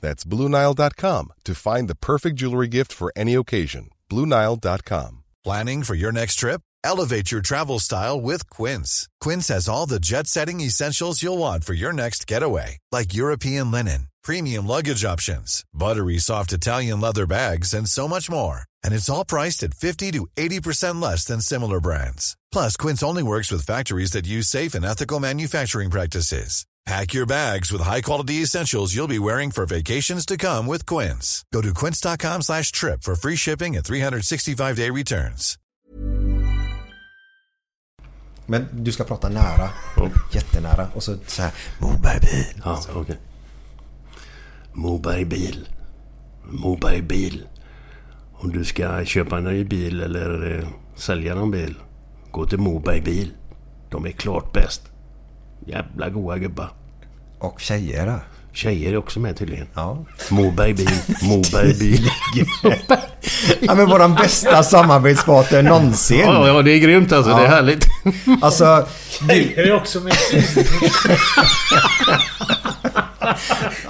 That's BlueNile.com to find the perfect jewelry gift for any occasion. BlueNile.com. Planning for your next trip? Elevate your travel style with Quince. Quince has all the jet setting essentials you'll want for your next getaway, like European linen, premium luggage options, buttery soft Italian leather bags, and so much more. And it's all priced at 50 to 80% less than similar brands. Plus, Quince only works with factories that use safe and ethical manufacturing practices. Pack your bags with high-quality essentials you'll be wearing for vacations to come with Quince. Go to quince.com slash trip for free shipping and 365-day returns. Men du ska prata nära. Jättenära. Och så så här. Moberg bil. Ja, okej. Moberg bil. Moberg bil. Om du ska köpa en ny bil eller eh, sälja någon bil. Gå till Moberg bil. De är klart bäst. Jävla goa gubbar. Och tjejer då? Tjejer är också med tydligen. Ja. Moberg bil. Moberg bil. ja men våran bästa samarbetspartner någonsin. Ja, ja, det är grymt alltså. Det är Ja. härligt. Alltså, du, Är också med?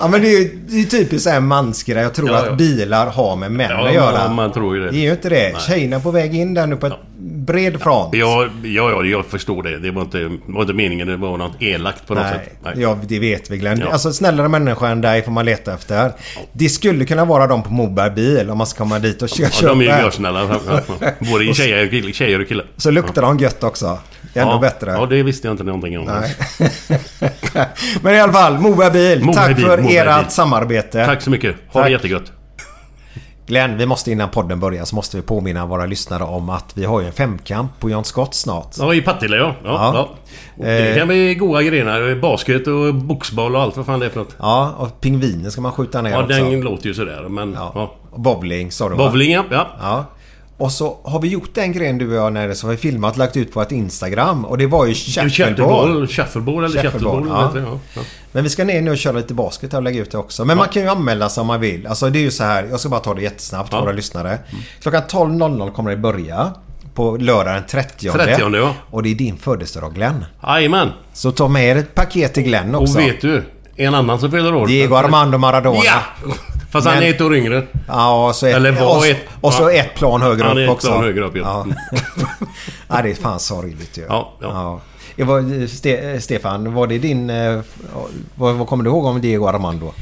ja men det är ju det är typiskt här mansgrej. Jag tror Ja, ja. att bilar har med män Ja, att göra. man- man tror ju det. Det är ju inte det. Nej. Tjejerna på väg in där nu på ett bred front. Ja, ja, ja, jag förstår det. Det var inte, var inte meningen. Det var något elakt på något Nej, sätt. ja det vet vi Glenn. Ja. Alltså snällare människor än dig får man leta efter. Det skulle kunna vara de på Moberg bil om man ska komma dit och kö- Ja, de är ju görsnälla. Ja, ja. Både tjejer och killar. Så luktar de gött också. Ändå ja. bättre. Ja, det visste jag inte någonting om. Nej. Men i alla fall, Moberg bil. Moberg Tack för ert samarbete. Tack så mycket. Ha Tack. det jättegott. Glenn, vi måste innan podden börjar så måste vi påminna våra lyssnare om att vi har ju en femkamp på John Scott snart. Ja, i Partille ja. ja, Ja. ja. Det Eh. kan bli goda grejer. Basket och boxboll och allt vad fan det är för något. Ja, och pingviner ska man skjuta ner Ja, också. den låter ju sådär. Men ja. Ja. Bowling sa du va? Bowling ja. ja. Och så har vi gjort den grejen du och jag när så har vi filmat och lagt ut på ett Instagram. Och det var ju. Shuffleboll. Shuffleboll eller shuffleboll. ja. Ja. Ja. Men vi ska ner nu och köra lite basket och lägga ut det också. Men man kan ju anmäla sig om man vill. Alltså det är ju så här. Jag ska bara ta det jättesnabbt Ja. våra lyssnare. Klockan 12.00 kommer det börja. På lördag den 30. 30, ja. Och det är din födelsedag Glenn. Jajamän. Så ta med er ett paket till Glenn Och också. vet du? En annan som fyller år. Diego Armando Maradona. Ja! Fast han är ett år yngre. Ja, och så ett, Eller var och, ett- och så ja. ett plan högre Han är upp ett också. plan högre upp, ja. ja. ja, det är fan sorgligt ju. Ja, ja. Det var, Ste- Stefan, var det din... eh, Vad, vad kommer du ihåg om Diego Armando?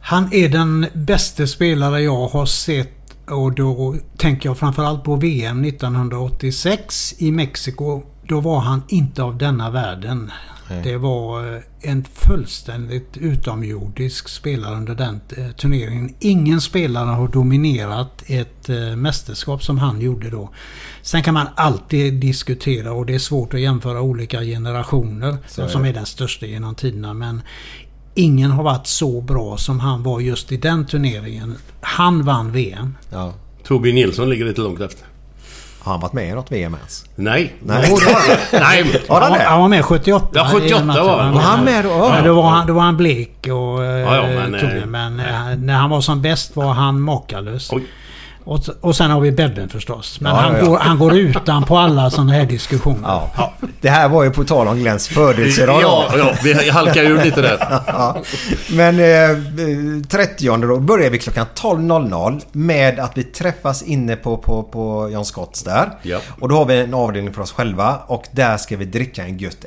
Han är den bästa spelare jag har sett och då tänker jag framförallt på VM 1986 i Mexiko. Då var han inte av denna världen. Det var eh, en fullständigt utomjordisk spelare under den eh, turneringen. Ingen spelare har dominerat ett eh, mästerskap som han gjorde då. Sen kan man alltid diskutera och det är svårt att jämföra olika generationer. är som är den största genom tiderna. Men ingen har varit så bra som han var just i den turneringen. Han vann VM. Ja. Torbjörn Nilsson ligger lite långt efter. Har han varit med i något VM ens? Nej. Nej. Nej. Har han Han, var med 78. Ja, 78 i den matchen. var han. Var han med då? Ja, då, var han, då var han blek och Ja, ja, men, men, eh, men eh, när han var som bäst var han makalös. Oj. Och, och sen har vi Bebben förstås. Men Ja, han, ja, ja. Går, han går utan på alla sådana här diskussioner. Ja. Det här var ju på tal om Glenns födelsedag. Ja, ja, vi halkar ur lite där. Ja. Men eh, 30 då börjar vi klockan 12.00 med att vi träffas inne på, på, på John Scotts där. Ja. Och då har vi en avdelning för oss själva och där ska vi dricka en gött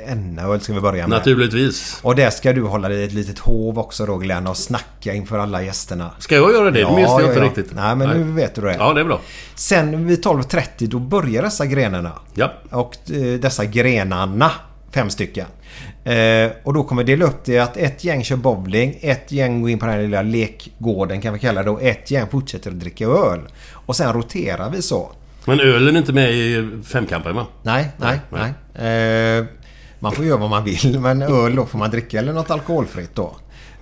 öl ska vi börja med. Naturligtvis. Och där ska du hålla dig i ett litet hov också då Glenn och snacka inför alla gästerna. Ska jag göra det? Det minns jag inte ja. riktigt. Nej men nu vet du det. Det. Ja, det är bra. Sen vid 12.30 då börjar dessa grenarna. Ja. Och eh, dessa grenarna, fem stycken. Eh, och då kommer vi dela upp det att ett gäng kör bowling, ett gäng går in på den här lilla lekgården kan vi kalla det och ett gäng fortsätter att dricka öl. Och sen roterar vi så. Men ölen är inte med i femkampen va? Nej, nej, Nej, nej. Eh, man får göra vad man vill men öl då får man dricka eller något alkoholfritt då.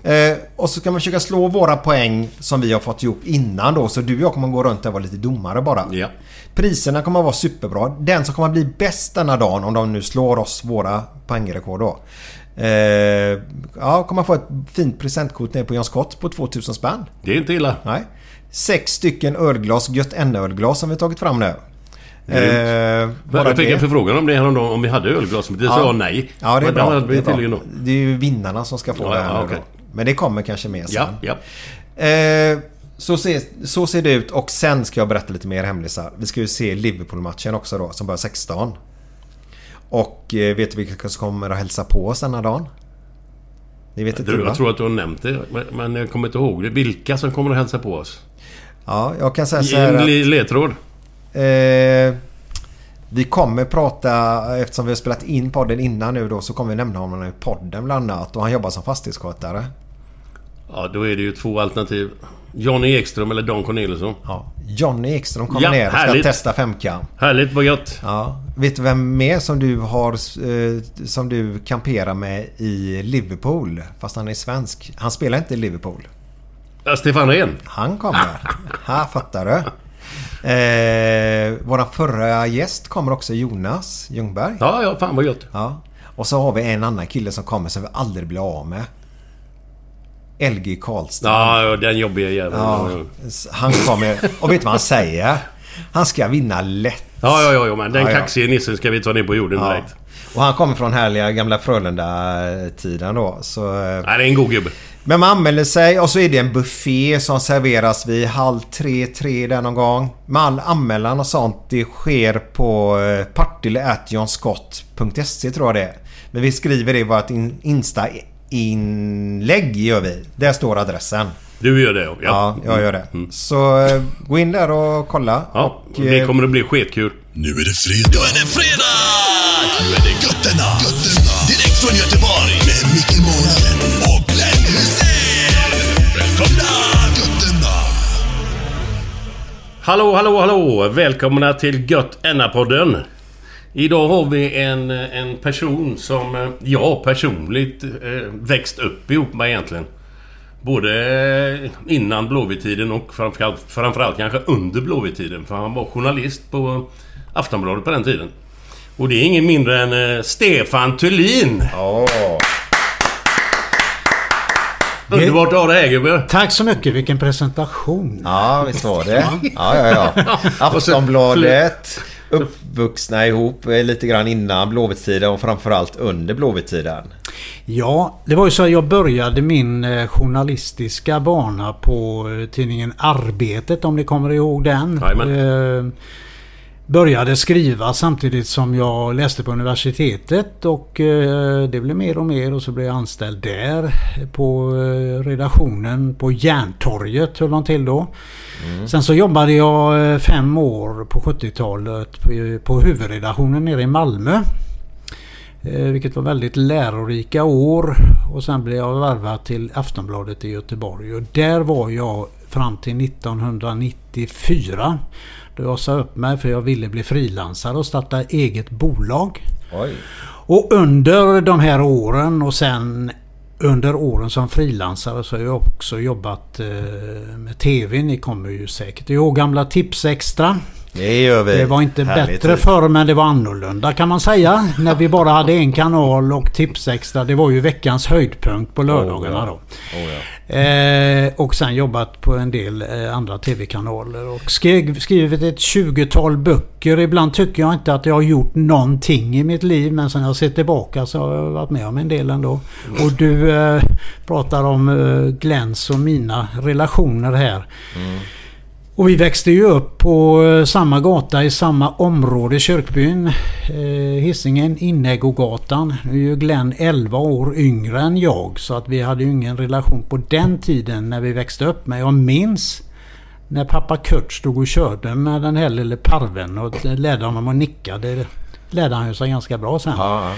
Eh, och så kan man försöka slå våra poäng som vi har fått ihop innan då. Så du och jag kommer gå runt där och vara lite domare bara. Ja. Priserna kommer att vara superbra. Den som kommer att bli bäst denna dagen om de nu slår oss våra poängrekord då. Eh, ja, kommer få ett fint presentkort ner på John Scott på 2000 spänn. Det är inte illa. Nej. Sex stycken ölglas, Gött ölglas som vi tagit fram nu. Eh, jag fick det. en förfrågan om det häromdagen, om vi hade ölglas. Men det sa jag nej. Ja, det är Men bra. Det är, bra. det är ju vinnarna som ska få Ja, det här ja, då. Men det kommer kanske med sen. Ja, ja. Eh, så, ser, så ser det ut och sen ska jag berätta lite mer hemlisar. Vi ska ju se Liverpool-matchen också då som börjar 16. Och eh, vet du vilka som kommer att hälsa på oss denna dagen? Ni vet inte Du, va? jag tror att du har nämnt det, men- jag kommer inte ihåg det. Vilka som kommer att hälsa på oss? Ja, jag kan säga så här en att, li- ledtråd. eh, Vi kommer prata, eftersom vi har spelat in podden innan nu då, så kommer vi nämna honom i podden bland annat. Och han jobbar som fastighetsskötare. Ja, då är det ju två alternativ. Johnny Ekström eller Don Corneliusson. Ja. Johnny Ekström kommer Ja, ner och ska härligt. testa femkam. Härligt, vad gött. Ja. Vet du vem mer som du har eh, som du kamperar med i Liverpool? Fast han är svensk. Han spelar inte i Liverpool. Ja, Stefan Rehn. Han kommer. Här fattar du. Eh, våran förra gäst kommer också Jonas Ljungberg. Ja, ja, fan vad gött. Ja. Och så har vi en annan kille som kommer som vi aldrig blir av med. LG Karlström. Ja, ja, den jobbiga jäveln. Ja, Ja, han kommer... Och vet du vad han säger? Han ska vinna lätt. ja, ja, ja, men den Ja, ja. kaxiga nissen ska vi ta ner på jorden Ja. direkt. Och han kommer från härliga gamla Frölunda-tiden då. Så, eh, Nej, det är en god gubbe. men man anmäler sig och så är det en buffé som serveras vid halv tre, tre där någon gång. Med all anmälan och sånt det sker på eh, partille.johnscott.se tror jag det är. Men vi skriver det i vårt in- Insta-inlägg gör vi. Där står adressen. Du gör det, ja. Ja, jag gör det. Så eh, gå in där och kolla. Ja, och, det eh, kommer att bli skitkul. Nu är det fredag. Nu är det fredag! Från Göteborg. Med Micke Månaden och Glenn Hysén. Välkomna! Götterna. Hallå, hallå, hallå! Välkomna till Gött podden Idag har vi en, en person som eh, jag personligt eh, växt upp ihop med egentligen. Både innan Blåvittiden och framförallt, framförallt kanske under Blåvittiden. För han var journalist på Aftonbladet på den tiden. Och det är ingen mindre än eh, Stefan Thulin. Ja. Underbart att ha dig här gubbe. Tack så mycket, vilken presentation. Ja, visst var det. Ja, ja, ja. Aftonbladet. Uppvuxna ihop eh, lite grann innan Blåvitt-tiden och framförallt under Blåvitt-tiden. Ja, det var ju så att jag började min eh, journalistiska bana på tidningen Arbetet om ni kommer ihåg den. Jajamän. Började skriva samtidigt som jag läste på universitetet och eh, det blev mer och mer och så blev jag anställd där på eh, redaktionen på Järntorget höll de till då. Sen så jobbade jag eh, fem år på 70-talet på, huvudredaktionen nere i Malmö. Vilket var väldigt lärorika år. Och sen blev jag värvad till Aftonbladet i Göteborg. Och där var jag fram till 1994. Då jag sa upp mig för jag ville bli frilansare och starta eget bolag. Oj. Och under de här åren och sen under åren som frilansare så har jag också jobbat eh, med TV. Ni kommer ju säkert ihåg gamla Tips Extra. Det gör vi. Det var inte Härlig bättre tid. förr men det var annorlunda kan man säga. När vi bara hade en kanal och Tipsextra. Det var ju veckans höjdpunkt på lördagarna då. Eh, och sen jobbat på en del eh, andra TV-kanaler. Och skrev, skrivit ett 20-tal böcker. Ibland tycker jag inte att jag har gjort någonting i mitt liv. Men sen jag ser tillbaka så har jag varit med om en del ändå. Och du eh, pratar om eh, Glens och mina relationer här. Och vi växte ju upp på eh, samma gata i samma område, Kyrkbyn. Eh, Hisingen, Innägogatan. Nu är ju Glenn 11 år yngre än jag så att vi hade ju ingen relation på den tiden när vi växte upp. Men jag minns när pappa Kurt stod och körde med den här lille parven och lärde honom att nicka. Det lärde han ju sig ganska bra sen. Ja, ja.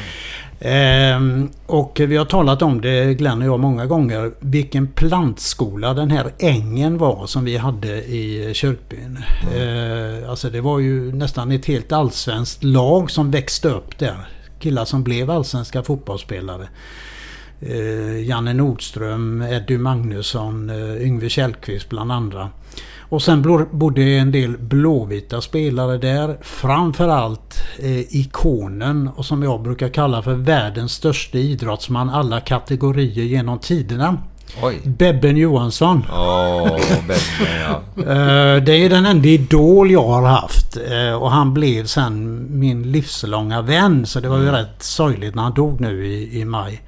Ehm, och vi har talat om det, Glenn och jag, många gånger. Vilken plantskola den här ängen var som vi hade i kyrkbyn. Mm. alltså det var ju nästan ett helt allsvenskt lag som växte upp där. Killar som blev allsvenska fotbollsspelare. Ehm, Janne Nordström, Eddie Magnusson, eh, Yngve Källqvist bland andra. Och sen bodde en del blåvita spelare där. Framförallt eh, ikonen och som jag brukar kalla för världens största idrottsman alla kategorier genom tiderna. Oj. Bebben Johansson. Åh, Bebbe ja. Eh, Det är den enda idol jag har haft. Eh, Och han blev sen min livslånga vän. Så det var ju rätt sorgligt när han dog nu i, i maj.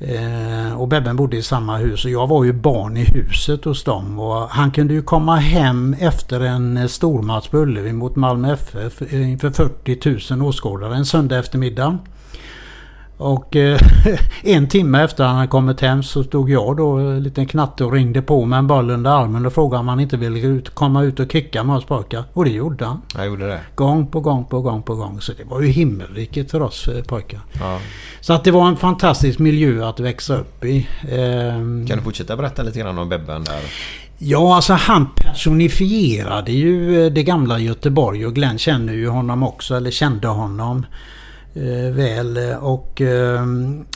Eh, Och Bebben bodde i samma hus. Och jag var ju barn i huset hos dem. Och han kunde ju komma hem efter en stormatch på Ullevi mot Malmö FF inför 40 000 åskådare en söndag eftermiddag. Och eh, en timme efter han hade kommit hem så stod jag då en liten knatte och ringde på med en boll under armen och frågade om han inte ville ut, komma ut och kicka med oss pojkar. Och det gjorde han. Jag gjorde det. Gång på gång på gång på gång. Så det var ju himmelriket för oss eh, pojkar. Ja. Så att det var en fantastisk miljö att växa upp i. Ehm, Kan du fortsätta berätta lite grann om Bebben där? Ja, alltså han personifierade ju eh, det gamla Göteborg och Glenn känner ju honom också, eller kände honom eh, väl. Och eh,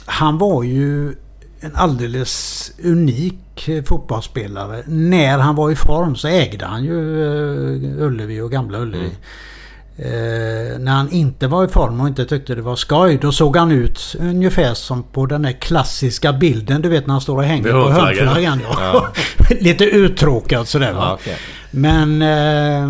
han var ju en alldeles unik eh, fotbollsspelare. När han var i form så ägde han ju eh, Ullevi och gamla Ullevi. Eh, när han inte var i form och inte tyckte det var skoj då såg han ut ungefär som på den där klassiska bilden du vet när han står och hänger på hörnflaggan. Ja. Lite uttråkad sådär va. Ja, okej. Men eh,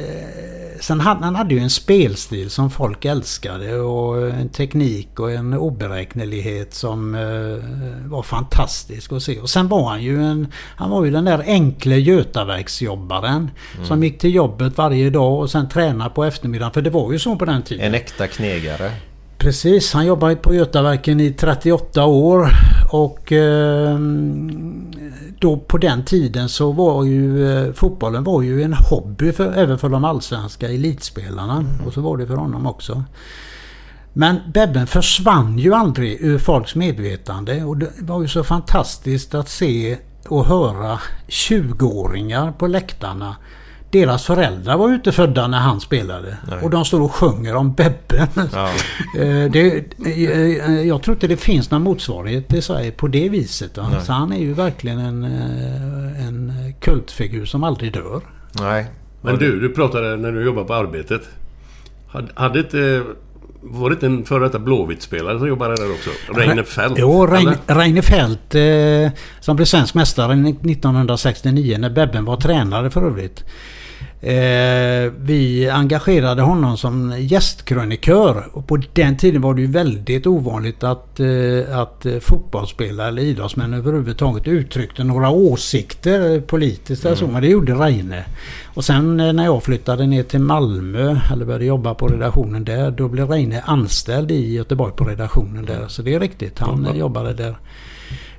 eh, sen hade han hade ju en spelstil som folk älskade och en teknik och en oberäknelighet som eh, var fantastisk att se. Och sen var han ju en, han var ju den där enkle Götaverksjobbaren som gick till jobbet varje dag och sen tränade på eftermiddagen. För det var ju så på den tiden. En äkta knegare. Precis, han jobbade på Götaverken i 38 år och eh, då på den tiden så var ju eh, fotbollen var ju en hobby för, även för de allsvenska elitspelarna. Och så var det för honom också. Men Bebben försvann ju aldrig ur folks medvetande och det var ju så fantastiskt att se och höra 20-åringar på läktarna. Deras föräldrar var ju inte födda när han spelade. Och de står och sjunger om Bebben. Ja. Eh, det, eh, jag tror inte det finns någon motsvarighet i Sverige på det viset. Så han är ju verkligen en, eh, en kultfigur som aldrig dör. Nej. Men du, du pratade när du jobbade på Arbetet. Hade, hade inte... Var det inte en före detta Blåvitt-spelare som jobbade där också? Reine Fält? Jo, Rein? Reine Fält eh, som blev svensk mästare 1969 när Bebben var tränare för övrigt. Eh, vi engagerade honom som gästkrönikör och på den tiden var det ju väldigt ovanligt att, eh, att eh, fotbollsspelare eller idrottsmän överhuvudtaget uttryckte några åsikter politiskt eller så. Men det gjorde Reine. Och sen eh, när jag flyttade ner till Malmö eller började jobba på redaktionen där då blev Reine anställd i Göteborg på redaktionen där. Så det är riktigt. Han eh, jobbade där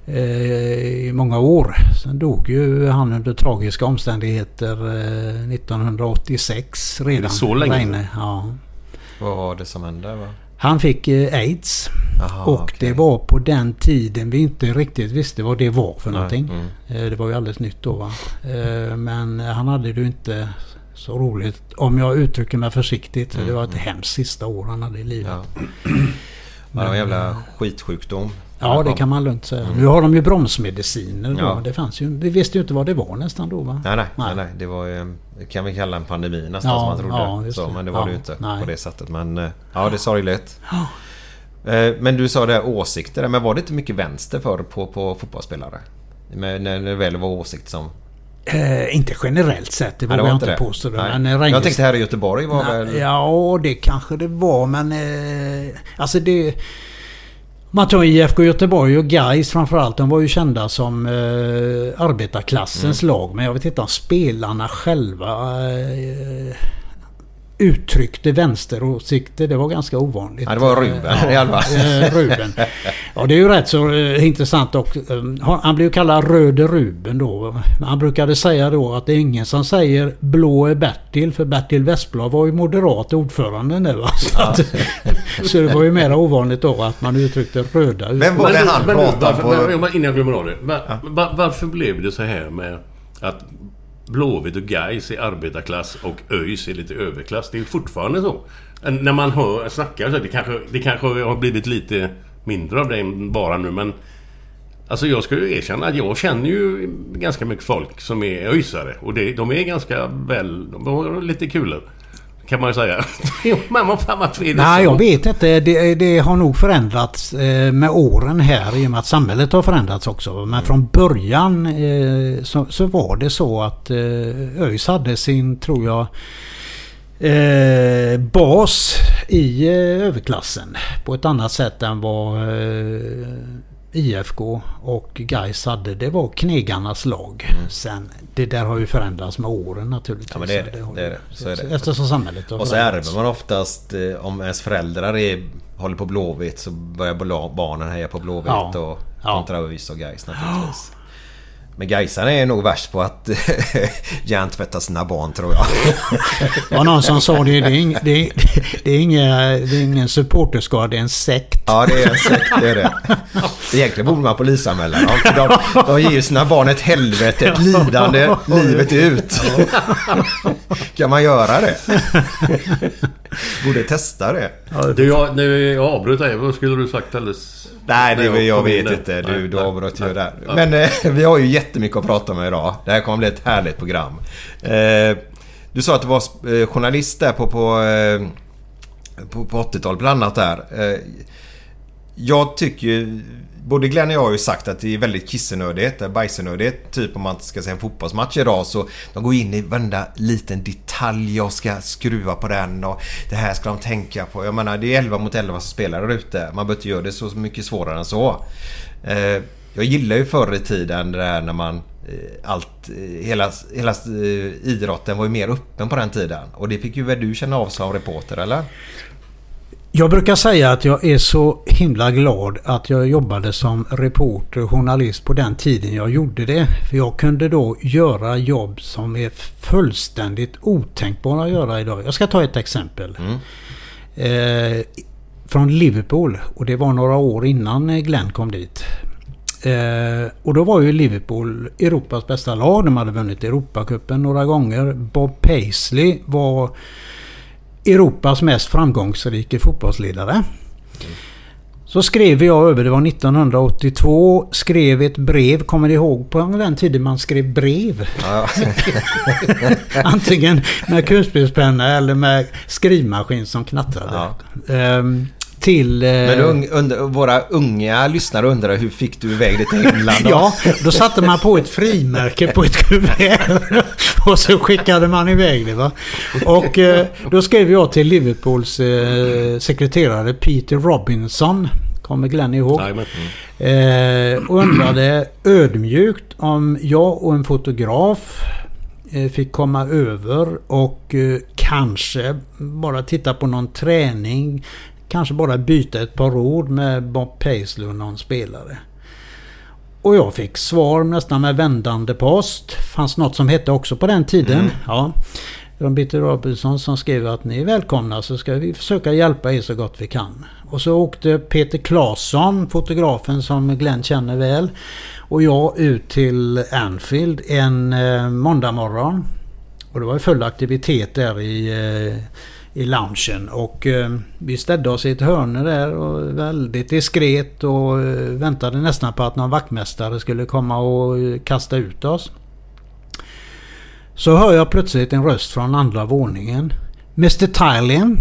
i många år. Sen dog ju han under tragiska omständigheter eh, 1986 redan. så länge? Reine, ja. Vad var det som hände? Va? Han fick eh, aids. Jaha, och okej. det var på den tiden vi inte riktigt visste vad det var för Nej, någonting. mm. Eh, Det var ju alldeles nytt då va. Eh, Men han hade det ju inte så roligt. Om jag uttrycker mig försiktigt. Mm, Det var ett hemskt sista år han hade i livet. Ja. Ja, det var en jävla skitsjukdom. Ja, det kan man lugnt säga. Nu har de ju bromsmediciner då. Mm. Ja. Det fanns ju, vi visste ju inte vad det var nästan då va? Nej, nej, Nej. nej. Det var ju, kan vi kalla en pandemi nästan Ja, som man trodde. ja, så, men det var Ja, det ju inte nej. på det sättet. Men eh, ja, det är sorgligt. Eh, Men du sa det här åsikter. Men var det inte mycket vänster för på, på fotbollsspelare? Men när det väl var åsikt som... Eh, inte generellt sett, det vågar jag inte det. påstå. Men Jag tänkte här i Göteborg var Nej, väl... Ja, det kanske det var men... Eh, alltså det... Man tar IFK Göteborg och Gais framförallt. De var ju kända som eh, arbetarklassens Mm. lag. Men jag vet inte om spelarna själva eh, uttryckte vänsteråsikter. Det var ganska ovanligt. Ja, det var Ruben i alla fall. Eh, Ruben. Ja, det är ju rätt så eh, intressant och eh, han- blev ju kallad Röde Ruben då. Han brukade säga då att det är ingen som säger blå är Bertil för Bertil Westblad var ju moderat ordförande nu va. Så, att, så det var ju mer ovanligt då att man uttryckte röda. Vem var det han men, pratade på? men, innan jag glömmer av det. Va, va, varför blev det så här med att Blåvitt och Gais är arbetarklass och ÖIS är lite överklass? Det är fortfarande så. När man hör, snackar så det kanske, det kanske har blivit lite mindre av det bara nu men... Alltså jag ska ju erkänna att jag känner ju ganska mycket folk som är ÖISare och det, de är ganska väl... De har lite kulor. Kan man ju säga. Jo, är det Nej, jag vet inte. Det, det har nog förändrats eh, med åren här i och med att samhället har förändrats också. Men från början eh, så, så var det så att eh, ÖIS hade sin, tror jag, eh, bas i eh, överklassen på ett annat sätt än vad eh, IFK och Gais hade. Det var knegarnas lag. Sen, det där har ju förändrats med åren naturligtvis. Mm. Ja, men det är det. Det är det. Så är det. Eftersom samhället har Och så ärver man oftast eh, om ens föräldrar är, håller på Blåvitt så börjar barnen heja på Blåvitt Ja. och kontra ÖIS och Gais naturligtvis. Men Gaisarna är nog värst på att hjärntvätta sina barn tror jag. Det var någon som sa det. Det är, ing, det är, det är, inga, det är ingen supporterskara, det är en sekt. Ja det är en sekt, det är det. Egentligen borde man polisanmäla dem. De, de ger ju sina barn ett helvete, ett lidande, livet ut. Kan man göra det? Borde testa det. Du, jag, nu, jag avbröt dig. Vad skulle du sagt alldeles... Nej, det, jag, in vet inte. Du, du avbröt ju där. Men eh, vi har ju jättemycket att prata om idag. Det här kommer bli ett härligt program. Eh, du sa att du var eh, journalist där på, på, eh, på, på 80-talet bland annat där. Eh, jag tycker ju... Både Glenn och jag har ju sagt att det är väldigt kissenödigt, eh, bajsenödigt. Typ om man ska se en fotbollsmatch idag så de går in i varenda liten detalj Jag ska skruva på den och det här ska de tänka på. Jag menar det är 11 mot 11 som spelar där ute. Man behöver inte göra det så mycket svårare än så. Eh, jag gillar ju förr i tiden det där när man eh, allt, eh, hela, hela eh, idrotten var ju mer öppen på den tiden. Och det fick ju väl du känna av som reporter eller? Jag brukar säga att jag är så himla glad att jag jobbade som reporter och journalist på den tiden jag gjorde det. För jag kunde då göra jobb som är fullständigt otänkbara att göra idag. Jag ska ta ett exempel. Eh, från Liverpool och det var några år innan Glenn kom dit. Eh, och då var ju Liverpool Europas bästa lag. De hade vunnit Europacupen några gånger. Bob Paisley var Europas mest framgångsrike fotbollsledare. Så skrev jag över, det var 1982, skrev ett brev. Kommer ni ihåg på den tiden man skrev brev? Ja, Antingen med kulspetspenna eller med skrivmaskin som knattrade. Ehm, till... eh, Men un, under, våra unga lyssnare undrar hur fick du iväg det till England? då? Ja, då satte man på ett frimärke på ett kuvert. Och så skickade man iväg det. Va? Och eh, då skrev jag till Liverpools eh, sekreterare Peter Robinson. Kommer Glenn ihåg? Eh, och undrade ödmjukt om jag och en fotograf eh, fick komma över och eh, kanske bara titta på någon träning. Kanske bara byta ett par ord med Bob Paisley och någon spelare. Och jag fick svar nästan med vändande post. Fanns något som hette också på den tiden. Ja. Det var Peter Robinson som skrev att ni är välkomna så ska vi försöka hjälpa er så gott vi kan. Och så åkte Peter Claesson, fotografen som Glenn känner väl, och jag ut till Anfield en eh, måndag morgon. Och det var full aktivitet där i, eh, i loungen. Och eh, vi ställde oss i ett hörn där och väldigt diskret och eh, väntade nästan på att någon vaktmästare skulle komma och eh, kasta ut oss. Så hör jag plötsligt en röst från andra våningen. Mr Thailand.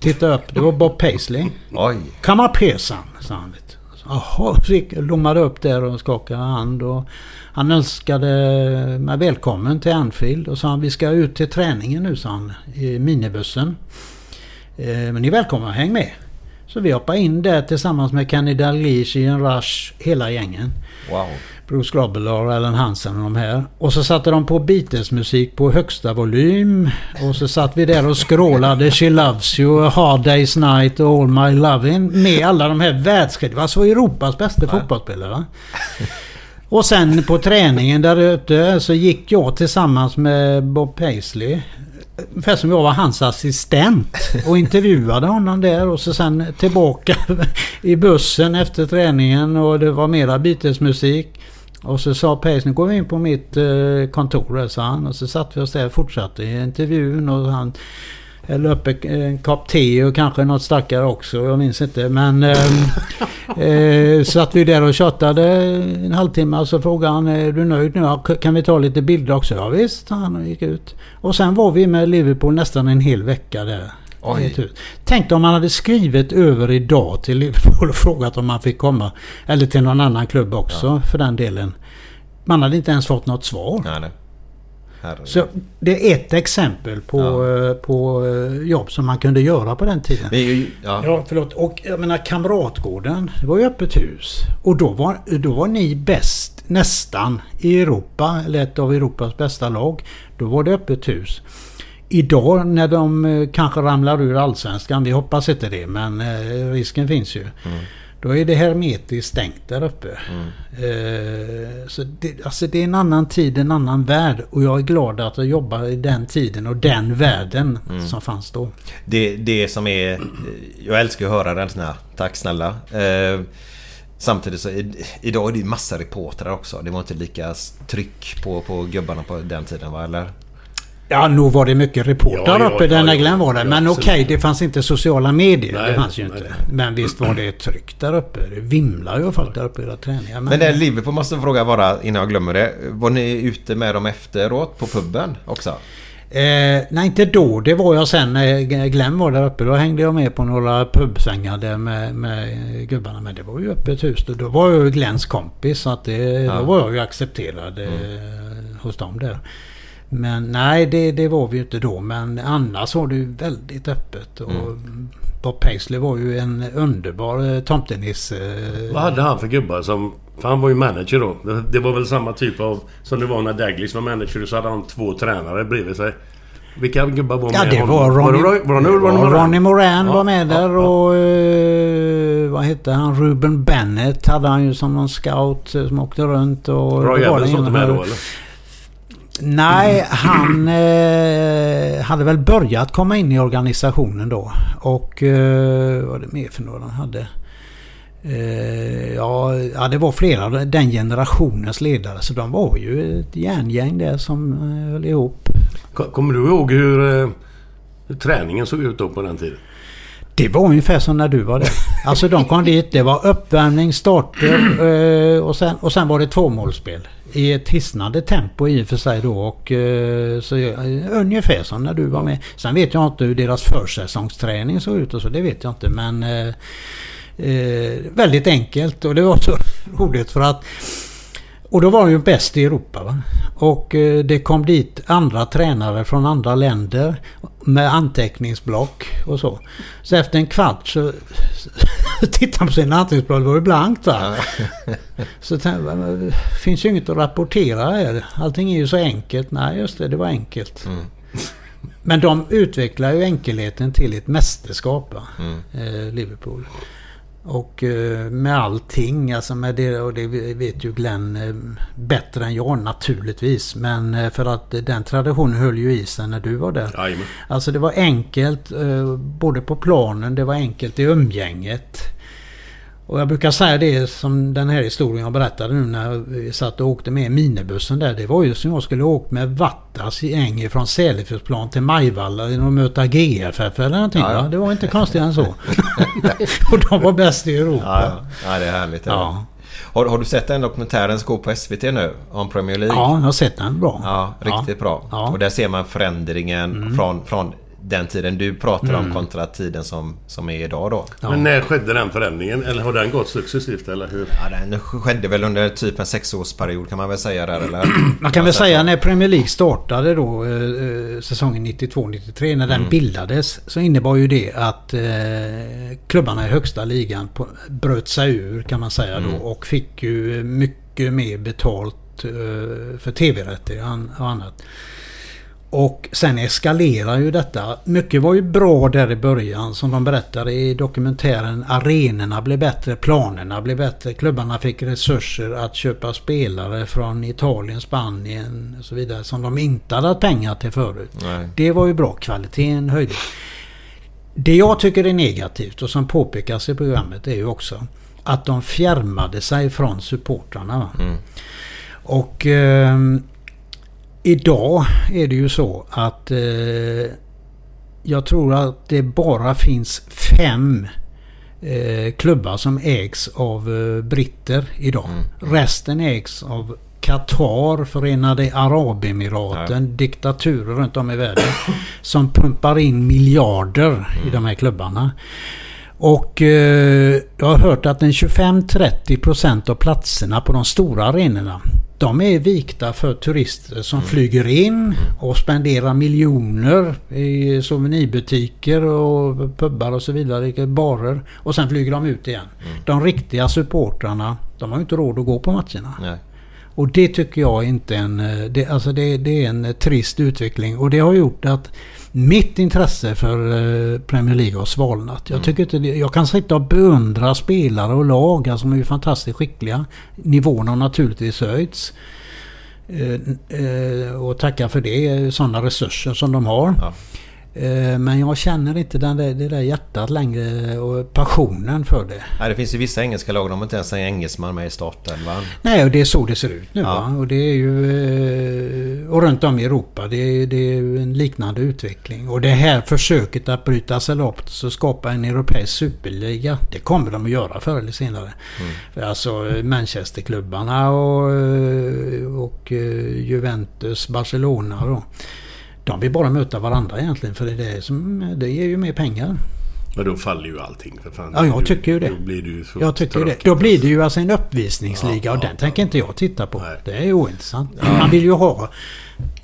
Titta upp, det var Bob Paisley. Oj. Come up here son, sa han. Jaha, fick- lommade upp där och skakade hand. Och han önskade mig välkommen till Anfield och sa han vi ska ut till träningen nu sa han i minibussen. Eh, Men ni är välkomna, häng med. Så vi hoppade in där tillsammans med Kenny Dalglish, Ian Rush, hela gängen. Wow. Bruce Grobbelaar, Alan Hansen och de här. Och så satte de på Beatles-musik på högsta volym. Och så satt vi där och skrålade She Loves You, Hard Day's Night och All My Lovin' med alla de här var alltså Europas bästa fotbollsspelare. Och sen på träningen där ute så gick jag tillsammans med Bob Paisley. Ungefär som jag var hans assistent och intervjuade honom där och så sen tillbaka i bussen efter träningen och det var mera Beatles-musik. Och så sa Pace, nu går vi in på mitt eh, kontor där, sa han. Och så satt vi oss där och fortsatte intervjun och han hällde upp en- kopp te och kanske något starkare också. Jag minns inte. Men eh, eh, satt vi där och tjatade en halvtimme och så frågade han, är du nöjd nu? Ja, Kan vi ta lite bilder också? Ja visst, han gick ut. Och sen var vi med Liverpool nästan en hel vecka där. Oj. Tänk om man hade skrivit över idag till Liverpool och frågat om man fick komma. Eller till någon annan klubb också för den delen. Man hade inte ens fått något svar. Nej, nej. Så det är ett exempel på, Ja. eh, på eh, jobb som man kunde göra på den tiden. Det är ju, ja. Ja, förlåt. Och jag menar Kamratgården, det var ju öppet hus. Och då var, då var ni bäst nästan i Europa, eller ett av Europas bästa lag. Då var det öppet hus. Idag när de eh, kanske ramlar ur allsvenskan, vi hoppas inte det, men risken finns ju. Då är det hermetiskt stängt där uppe. Eh, så det, alltså det är en annan tid, en annan värld. Och jag är glad att jag jobbar i den tiden och den världen som fanns då. Det, det som är... Jag älskar att höra den här. Tack snälla. Eh, samtidigt så idag är det ju massa reportrar också. Det var inte lika tryck på, på gubbarna på den tiden va? Eller? Ja, nog var det mycket reportrar Ja, ja, uppe ja, där när ja, Glenn var där. ja, Men okej, det fanns inte sociala medier. Nej, det fanns ju nej, inte. nej. Men visst var det tryck där uppe. Det vimlar ju av folk där uppe i era träningar. Men, Men det Liverpool måste jag fråga bara innan jag glömmer det. Var ni ute med dem efteråt på puben också? eh, nej, inte då. Det var jag sen när Glenn var där uppe. Då hängde jag med på några pubsvängar där med, med gubbarna. Men det var ju öppet hus. Då, då var jag ju Glenns kompis. Så att det, då var jag ju accepterad eh, hos dem där. Men nej, det, det var vi ju inte då. Men annars var det ju väldigt öppet. Och Bob Paisley var ju en underbar eh, tomtenisse. Vad hade han för gubbar som... För han var ju manager då. Det- var väl samma typ av... Som det var när Daglish var manager. Så hade han två tränare bredvid sig. Vilka gubbar var med Ja, det honom? var Ronnie, Var det, var det, var Ronnie Moran Ja, var med ja, där ja. och eh, vad hette han? Ruben Bennett hade han ju som någon scout eh, som åkte runt och... Roy Evans var inte med då eller? Nej, han eh, hade väl börjat komma in i organisationen då. Och eh, vad var det mer för några han hade? Eh, ja, det var flera den generationens ledare. Så de var ju ett järngäng där som eh, höll ihop. Ko- Kommer du ihåg hur, eh, hur träningen såg ut då på den tiden? Det var ungefär som när du var där. Alltså de kom dit, det var uppvärmning, starter eh, och, sen, och sen var det tvåmålsspel. I ett hisnande tempo i och för sig då. Och, eh, så, eh, ungefär som när du var med. Sen vet jag inte hur deras försäsongsträning såg ut och så. Det vet jag inte. Men eh, eh väldigt enkelt och det var så roligt för att och då var de ju bäst i Europa. Va? Och eh, det kom dit andra tränare från andra länder med anteckningsblock och så. Så efter en kvart så tittade han på sina anteckningsblock, det var ju blankt va. Så tänkte jag, "Men det finns ju inget att rapportera här. Allting är ju så enkelt. Nej just det, det var enkelt. Men de utvecklar ju enkelheten till ett mästerskap, va? Eh, Liverpool. Och eh, med allting, alltså med det, och det vet ju Glenn eh, bättre än jag naturligtvis. Men eh, för att den traditionen höll ju i sig när du var där. Jajamän. Alltså det var enkelt både på planen, det var enkelt i umgänget. Och jag brukar säga det som den här historien jag berättade nu när vi satt och åkte med minibussen där. Det var ju som jag skulle åkt med Vattas i Äng från Sälefusplan till Majvalla och möta GFF eller någonting. Ja, ja. Va? Det var inte konstigare än så. och de var bäst i Europa. Ja, ja. det är härligt. Ja. Har, har du sett den dokumentären som går på SVT nu? Om Premier League? Ja, jag har sett den bra. Ja, riktigt bra. Mm. Och där ser man förändringen från, från den tiden du pratar om kontra tiden som, som är idag då. Men när skedde den förändringen? Eller har den gått successivt eller hur? Ja, den skedde väl under typ en sexårsperiod kan man väl säga där eller? Man kan väl säga när Premier League startade då eh, eh, säsongen 92-93 när den bildades så innebar ju det att eh, klubbarna i högsta ligan på, bröt sig ur kan man säga då och fick ju mycket mer betalt eh, för tv-rätter och annat. Och sen eskalerar ju detta. Mycket var ju bra där i början som de berättade i dokumentären. Arenorna blev bättre, planerna blev bättre, klubbarna fick resurser att köpa spelare från Italien, Spanien och så vidare som de inte hade haft pengar till förut. Nej. Det var ju bra, kvaliteten höjdes. Det jag tycker är negativt och som påpekas i programmet är ju också att de fjärmade sig från supportrarna. va. Och ehm, idag är det ju så att eh, jag tror att det bara finns fem eh, klubbar som ägs av eh, britter idag. Resten ägs av Qatar, Förenade Arabemiraten, diktaturer runt om i världen. som pumpar in miljarder i de här klubbarna. Och eh, jag har hört att en 25-30% av platserna på de stora arenorna de är vikta för turister som flyger in och spenderar miljoner i souvenirbutiker och pubbar och så vidare, barer. Och sen flyger de ut igen. De riktiga supportrarna, de har ju inte råd att gå på matcherna. Nej. Och det tycker jag inte är en... eh, Det, alltså det, det är en trist utveckling. Och det har gjort att mitt intresse för eh, Premier League har svalnat. Jag, tycker inte jag kan sitta och beundra spelare och lag. Alltså de är fantastiskt skickliga. Nivån har naturligtvis höjts. Eh, eh, och tacka för det. Sådana resurser som de har. Ja. Eh, men jag känner inte den där, det där hjärtat längre och passionen för det. Nej, det finns ju vissa engelska lag, de har inte ens en engelsman med i startelvan. Nej, och det är så det ser ut nu. Ja. Och det är ju... eh, Och runt om i Europa. Det är, det är en liknande utveckling. Och det här försöket att bryta sig lopp och skapa en europeisk superliga. Det kommer de att göra förr eller senare. För Alltså eh, Manchesterklubbarna och, och Juventus, Barcelona då. De vill bara möta varandra egentligen. För det, är det, som, det ger ju mer pengar. Men då faller ju allting för fan. Ja, jag tycker ju det. Då blir det ju så Jag tycker det. Då blir det ju alltså en uppvisningsliga Ja, och ja, den tänker inte jag titta på. Nej. Det är ju ointressant. Man vill ju ha...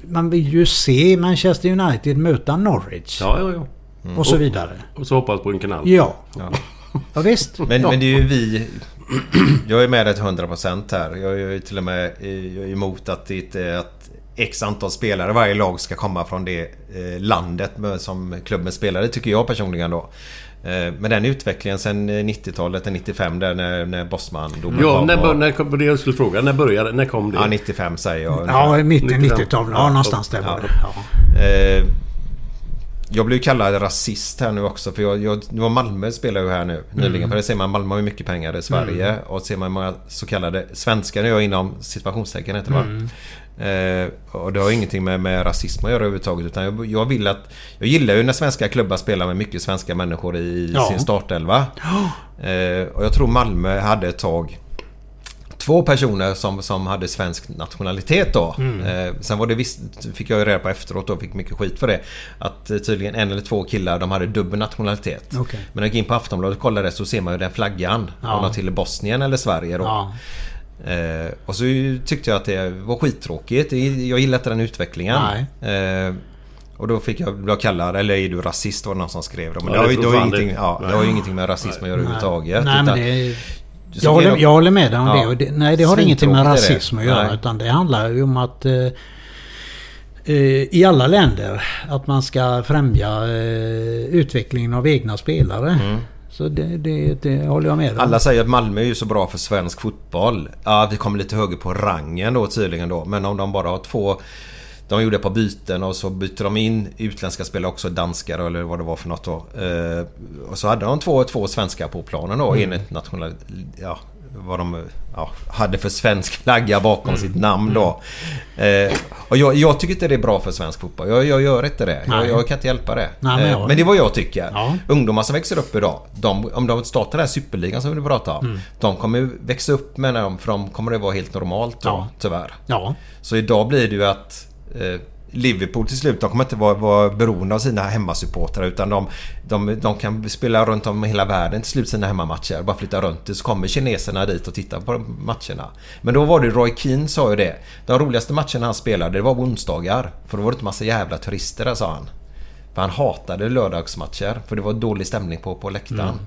Man vill ju se Manchester United möta Norwich. Ja, ja, ja. Och så vidare. Och så hoppas på en kanal. Ja. Ja, visst. Men, ja. men det är ju vi... Jag är med dig till 100% här. Jag är ju till och med emot att det inte är att X antal spelare varje lag ska komma från det eh, landet med- som klubben spelar. Det tycker jag personligen då. Eh, Men den utvecklingen sen eh, 90-talet, till 95 där när, när Bossman dog. Ja, när, bör- när kom, det jag skulle fråga. När började När kom det? Ja, 95 säger jag. Ja, i mitten 95. 90-talet. Ja, någonstans där var det. Ja. Eh, jag blev ju kallad rasist här nu också för jag, jag, det var Malmö spelar ju här nu nyligen. För det ser man Malmö har ju mycket pengar i Sverige. Och ser man många så kallade svenskar, nu inom situationstecken heter det va? Eh, och det har ingenting med, med rasism att göra överhuvudtaget. Utan jag, jag vill att... Jag gillar ju när svenska klubbar spelar med mycket svenska människor i Ja. sin startelva. Eh, och jag tror Malmö hade ett tag två personer som, som hade svensk nationalitet då. Eh, sen var det visst, fick jag ju reda på efteråt och fick mycket skit för det. Att eh, tydligen en eller två killar de hade dubbel nationalitet. Okej. Men när jag gick in på Aftonbladet och kollade så ser man ju den flaggan. Ja. Om de till Bosnien eller Sverige då. Ja. Eh, och så tyckte jag att det var skittråkigt. Jag gillade inte den utvecklingen. Eh, och då fick jag bli kallad, eller är du rasist var det någon som skrev då. Men Ja, det, det har, ju- det, ingenting, det. ja, det har ju ingenting med rasism att göra överhuvudtaget. Nej, utan- det, jag, är håller, jag håller med dig om Ja. det. Och det. Nej, det har ingenting med det. rasism att göra. Nej. Utan det handlar ju om att eh, eh, i alla länder att man ska främja eh, utvecklingen av egna spelare. Så det, det, det håller jag med om. Alla säger att Malmö är ju så bra för svensk fotboll. Ja, vi kommer lite högre på rangen då tydligen då. Men om de bara har två... De gjorde ett par byten och så byter de in utländska spelare också, danskar eller vad det var för något då. Eh, och så hade de två, två svenskar på planen då enligt nationell... Ja, vad de ja, hade för svensk flagga bakom sitt namn då. Eh, och jag, jag tycker inte det är bra för svensk fotboll. Jag, jag gör inte det. Jag, jag kan inte hjälpa det. Nej, men Eh, men det är vad jag tycker. Ja. Ungdomar som växer upp idag. De, om de startar den här superligan som vi pratar om. Mm. De kommer växa upp med dem för de kommer det vara helt normalt då, Ja. tyvärr. Ja. Så idag blir det ju att eh, Liverpool till slut, de kommer inte vara, vara beroende av sina hemmasupportrar utan de, de, de kan spela runt om i hela världen till slut sina hemmamatcher. Bara flytta runt det så kommer kineserna dit och tittar på matcherna. Men då var det Roy Keane sa ju det. De roligaste matcherna han spelade det var på onsdagar. För då var det inte massa jävla turister där sa han. För han hatade lördagsmatcher för det var dålig stämning på, på läktaren. Mm.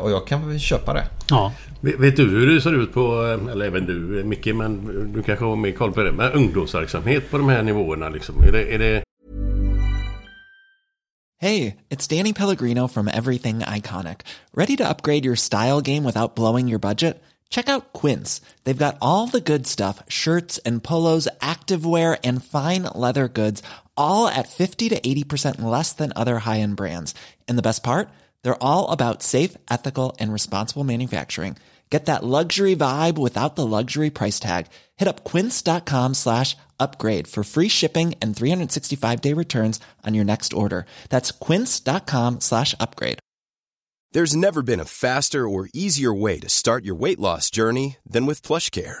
Och jag kan väl köpa det. Ja. Vet du hur det ser ut på, eh, eller även du Micke, men du kanske har mer koll på det, med ungdomsverksamhet på de här nivåerna liksom? Är det, är det Hey, it's Danny Pellegrino from Everything Iconic. Ready to upgrade your style game without blowing your budget? Check out Quince. They've got all the good stuff shirts and polos, activewear, and fine leather goods, all at 50 to 80% less than other high end brands. And the best part? They're all about safe, ethical, and responsible manufacturing. Get that luxury vibe without the luxury price tag. Hit up quince.com slash upgrade for free shipping and 365 day returns on your next order. That's quince.com slash upgrade. There's never been a faster or easier way to start your weight loss journey than with PlushCare.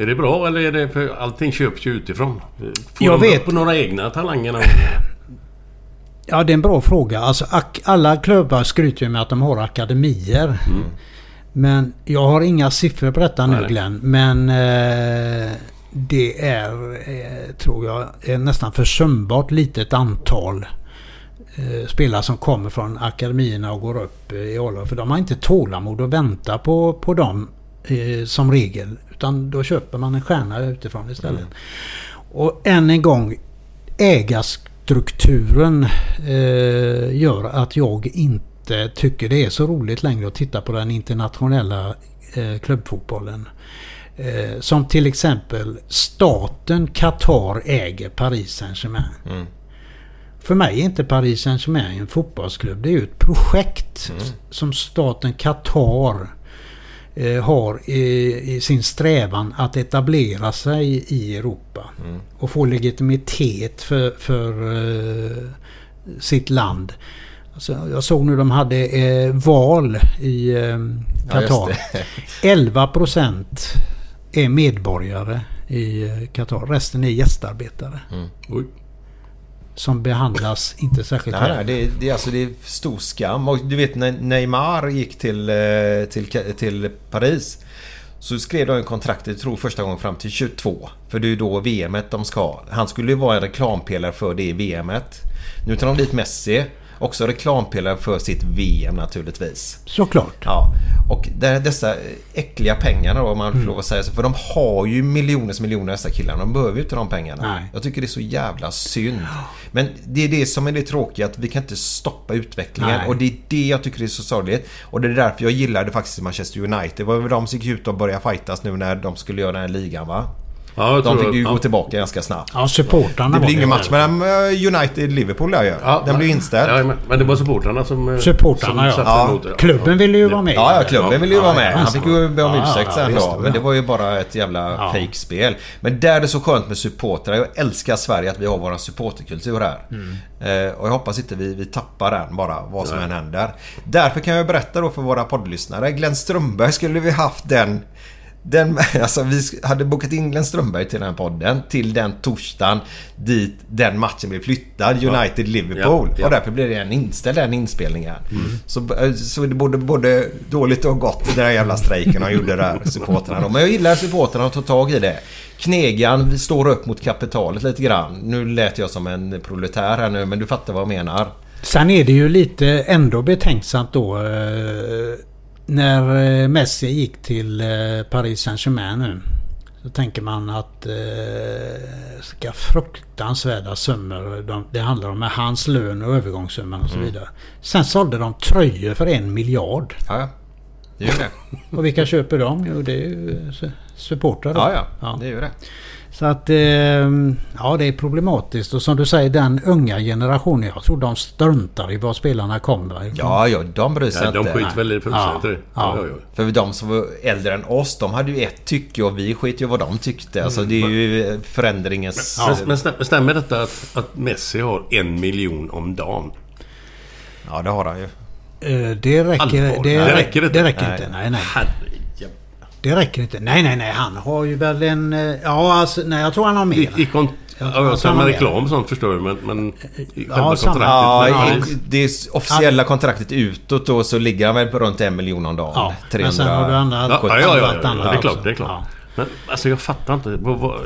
Är det bra eller är det för allting köps ju utifrån? Får Jag de vet. upp några egna talanger? någon- Ja, det är en bra fråga. Alltså, alla klubbar skryter ju med att de har akademier. Men jag har inga siffror på detta nu. Glenn. Men eh, det är, eh, tror jag, är nästan försumbart litet antal eh, spelare som kommer från akademierna och går upp eh, i ålder. För de har inte tålamod att vänta på, på dem eh, som regel. Utan då köper man en stjärna utifrån istället. Och än en gång, ägarstrukturen eh, gör att jag inte tycker det är så roligt längre att titta på den internationella eh, klubbfotbollen. Eh, som till exempel staten Qatar äger Paris Saint-Germain. För mig är inte Paris Saint-Germain en fotbollsklubb. Det är ju ett projekt som staten Qatar har i, i sin strävan att etablera sig i Europa. Och få legitimitet för, för eh, sitt land. Alltså, jag såg nu de hade eh, val i eh, Ja, Qatar. det. 11 procent är medborgare i eh, Qatar. Resten är gästarbetare. Oj. Som behandlas inte särskilt Nej, väl. nej, det, är- det alltså det är stor skam. Och du vet när Neymar gick till, eh, till, till Paris. Så skrev de en kontrakt, jag tror första gången fram till 22. För det är då VMet de ska ha. Han skulle ju vara en reklampelare för det VMet. Nu tar de dit Messi. Också reklampelare för sitt VM naturligtvis. Såklart. Ja, och där, dessa äckliga pengarna då om man får lov att säga så. För de har ju miljoners miljoner dessa killarna. De behöver ju inte de pengarna. Nej. Jag tycker det är så jävla synd. Men det är det som är det tråkiga att vi kan inte stoppa utvecklingen. Nej. Och det är det jag tycker är så sorgligt. Och det är därför jag gillade faktiskt Manchester United. Det var väl de som gick ut och började fightas nu när de skulle göra den här ligan va? Ja, jag De tror- fick ju ja. gå tillbaka ganska snabbt. Ja, supportrarna Det blir ingen match mellan eh, United-Liverpool där ju. Ja, Den blir inställd. Ja, men, det var supportrarna som... eh, Supportrarna, ja. satte Ja. emot det. Klubben ville ju vara med. Ja, ja, klubben ville ju Ja, vara med. ja, Han fick ju be om ja, ursäkt ja, sen då. ja. Men det var ju bara ett jävla Ja. fejkspel. Men där är det så skönt med supportrar. Jag älskar Sverige att vi har våran supporterkultur här. Eh, och jag hoppas inte vi, vi tappar den bara, vad som än händer. Därför kan jag berätta då för våra poddlyssnare. Glenn Strömberg skulle vi haft den Den, alltså, vi hade bokat in Glenn Strömberg till den här podden till den torsdagen dit den matchen blev flyttad. United-Liverpool. Ja, ja. Och därför blev den inställd, den inspelningen. Så, så det både, både dåligt och gott den där jävla strejken de gjorde där, supportrarna. då. Men jag gillar supportrarna att ta tag i det. Knegan står upp mot kapitalet lite grann. Nu lät jag som en proletär här nu, men du fattar vad jag menar. Sen är det ju lite ändå betänksamt då eh, när eh, Messi gick till eh, Paris Saint-Germain nu. Så tänker man att eh, ska fruktansvärda summor de, det handlar om med hans lön och övergångssumman och så vidare. Sen sålde de tröjor för en miljard. Ja, ja. Det är ju det. Och vilka köper de? Jo det är ju su- supportrar då. Ja, ja. Det är ju det. Så att eh, ja det är problematiskt och som du säger den unga generationen. Jag tror de struntar i var spelarna kommer ifrån. Ja, ja, de bryr sig Ja, de inte. skiter väl i. Ja. Ja, ja, ja. För de som var äldre än oss, de hade ju ett tycke och vi skit ju vad de tyckte. Alltså det är ju förändringens... Men, men stäm- stämmer detta att, att Messi har en miljon om dagen? Ja, det har han ju. Eh, det räcker, det, Det räcker inte. Det räcker Nej. inte. Nej, nej. Det räcker inte. Nej, nej, nej. Han har ju väl en... eh, Ja, alltså, nej, jag tror han har mer. I, i kon- Jag ja, tror jag att sa han med har reklam och sånt förstår du men, men själva Ja, samma. kontraktet. Ja, men- i det officiella kontraktet utåt då så ligger han väl på runt en miljon om dagen. Ja, 300... men sen har du andra... Ja, ja, ja, ja, ja, det är klart. Det är klart. Men alltså jag fattar inte. Vad, vad,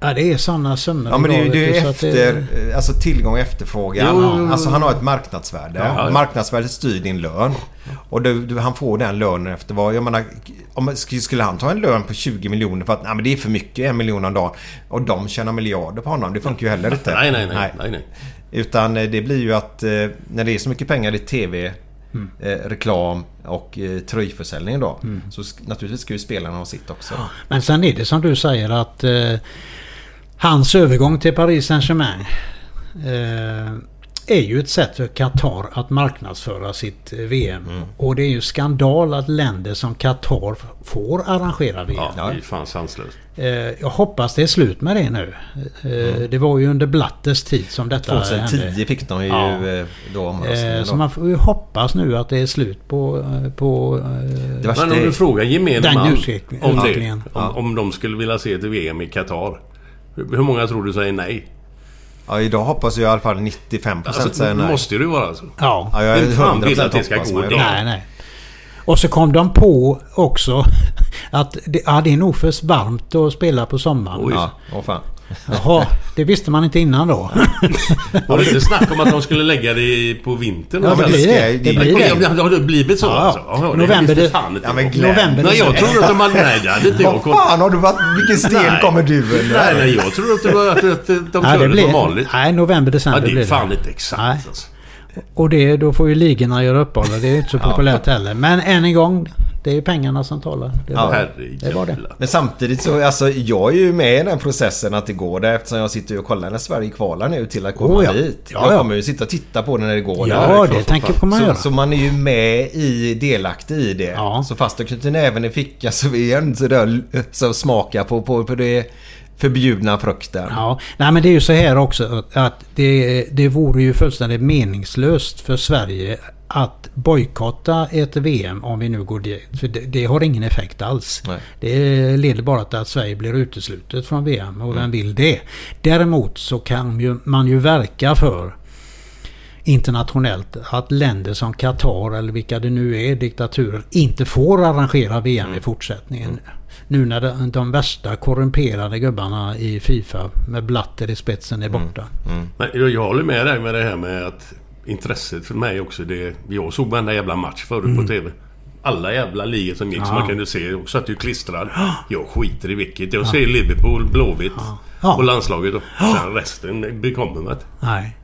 Ja, det är sådana summor Ja men det det är ju du, så att efter, alltså tillgång och efterfrågan. Jo. Alltså han har ett marknadsvärde. Ja. Marknadsvärdet styr din lön. Och du, du, han får den lönen efter vad... Jag menar, om, sk- skulle han ta en lön på 20 miljoner för att nej, men det är för mycket, en miljon om dagen. Och de tjänar miljarder på honom. Det funkar ju heller inte. nej, nej, nej, nej, nej. Utan eh, det blir ju att eh, när det är så mycket pengar i TV, Mm. eh, reklam och eh, tröjförsäljning då. Så sk- naturligtvis ska ju spelarna ha sitt också. Men sen är det som du säger att eh, hans övergång till Paris Saint-Germain eh, är ju ett sätt för Qatar att marknadsföra sitt eh, VM. Mm. Och det är ju skandal att länder som Qatar får arrangera VM. Ja, det är fan sanslöst. Eh, jag hoppas det är slut med det nu. Eh, Det var ju under Blattes tid som detta 2010 hände. fick de ju Ja. då omröstningen. Eh, då. Så man får ju hoppas nu att det är slut på... på Det Men om är- du frågar gemene man om det. Om, om de skulle vilja se ett VM i Qatar. Hur många tror du säger nej? Ja, idag hoppas jag i alla fall 95% Alltså, säger nej. måste ju vara alltså. ja. Ja, jag är Vem vill 100% att det ska gå det. Nej, nej. Och så kom de på också att det, ja, det är nog för varmt att spela på sommaren. Oj. Ja, åh fan. Jaha, det visste man inte innan då. Var det inte snack om att de skulle lägga det på vintern? Ja, det blir det. Det det- blir Ja, det. Har det blivit så Ja, alltså? ja. Jaha, det November det- fan inte Ja, men. November Nej, jag trodde att de hade... Nej, det hade inte jag Vad fan har du varit... Vilken sten kommer du under? Nej, nej, jag trodde att det var att, de Ja, körde det blir, som vanligt. nej, november, Ja, december det blir är fan inte exakt Nej. alltså. Och det, då får ju ligorna göra uppehåll det är inte så populärt heller. Men än en gång, det är ju pengarna som talar. Det Ja, var, det, var det. Men samtidigt så, alltså jag är ju med i den processen att det går där eftersom jag sitter och kollar när Sverige kvalar nu till att komma Oh, ja. dit. Ja, jag ja. kommer ju sitta och titta på det när det går Ja, där. det, klart som tänker fan. man göra. Så, så man är ju med i, delaktig i det. Ja. Så fast jag knyter näven i fickan så är jag inte sådär så smaka på, på, på det förbjudna frukten. Ja, nej men det är ju så här också att- att det, det vore ju fullständigt meningslöst för Sverige att bojkotta ett VM om vi nu går dit. För det, det har ingen effekt alls. Nej. Det leder bara till att Sverige blir uteslutet från VM och Mm. vem vill det? Däremot så kan ju, man ju verka för internationellt att länder som Qatar eller vilka det nu är, diktaturer, inte får arrangera VM Mm. i fortsättningen. Nu när de, de värsta korrumperade gubbarna i Fifa med Blatter i spetsen är borta. Men jag, jag håller med dig med det här med att intresset för mig också. Det, jag såg varenda jävla match förut på TV. Alla jävla ligor som gick som Ja. man kunde se. Jag satt ju klistrad. Jag skiter i vilket. Jag ser Liverpool, Blåvitt Ja. och landslaget då. Sen resten bekommer mig inte. Nej.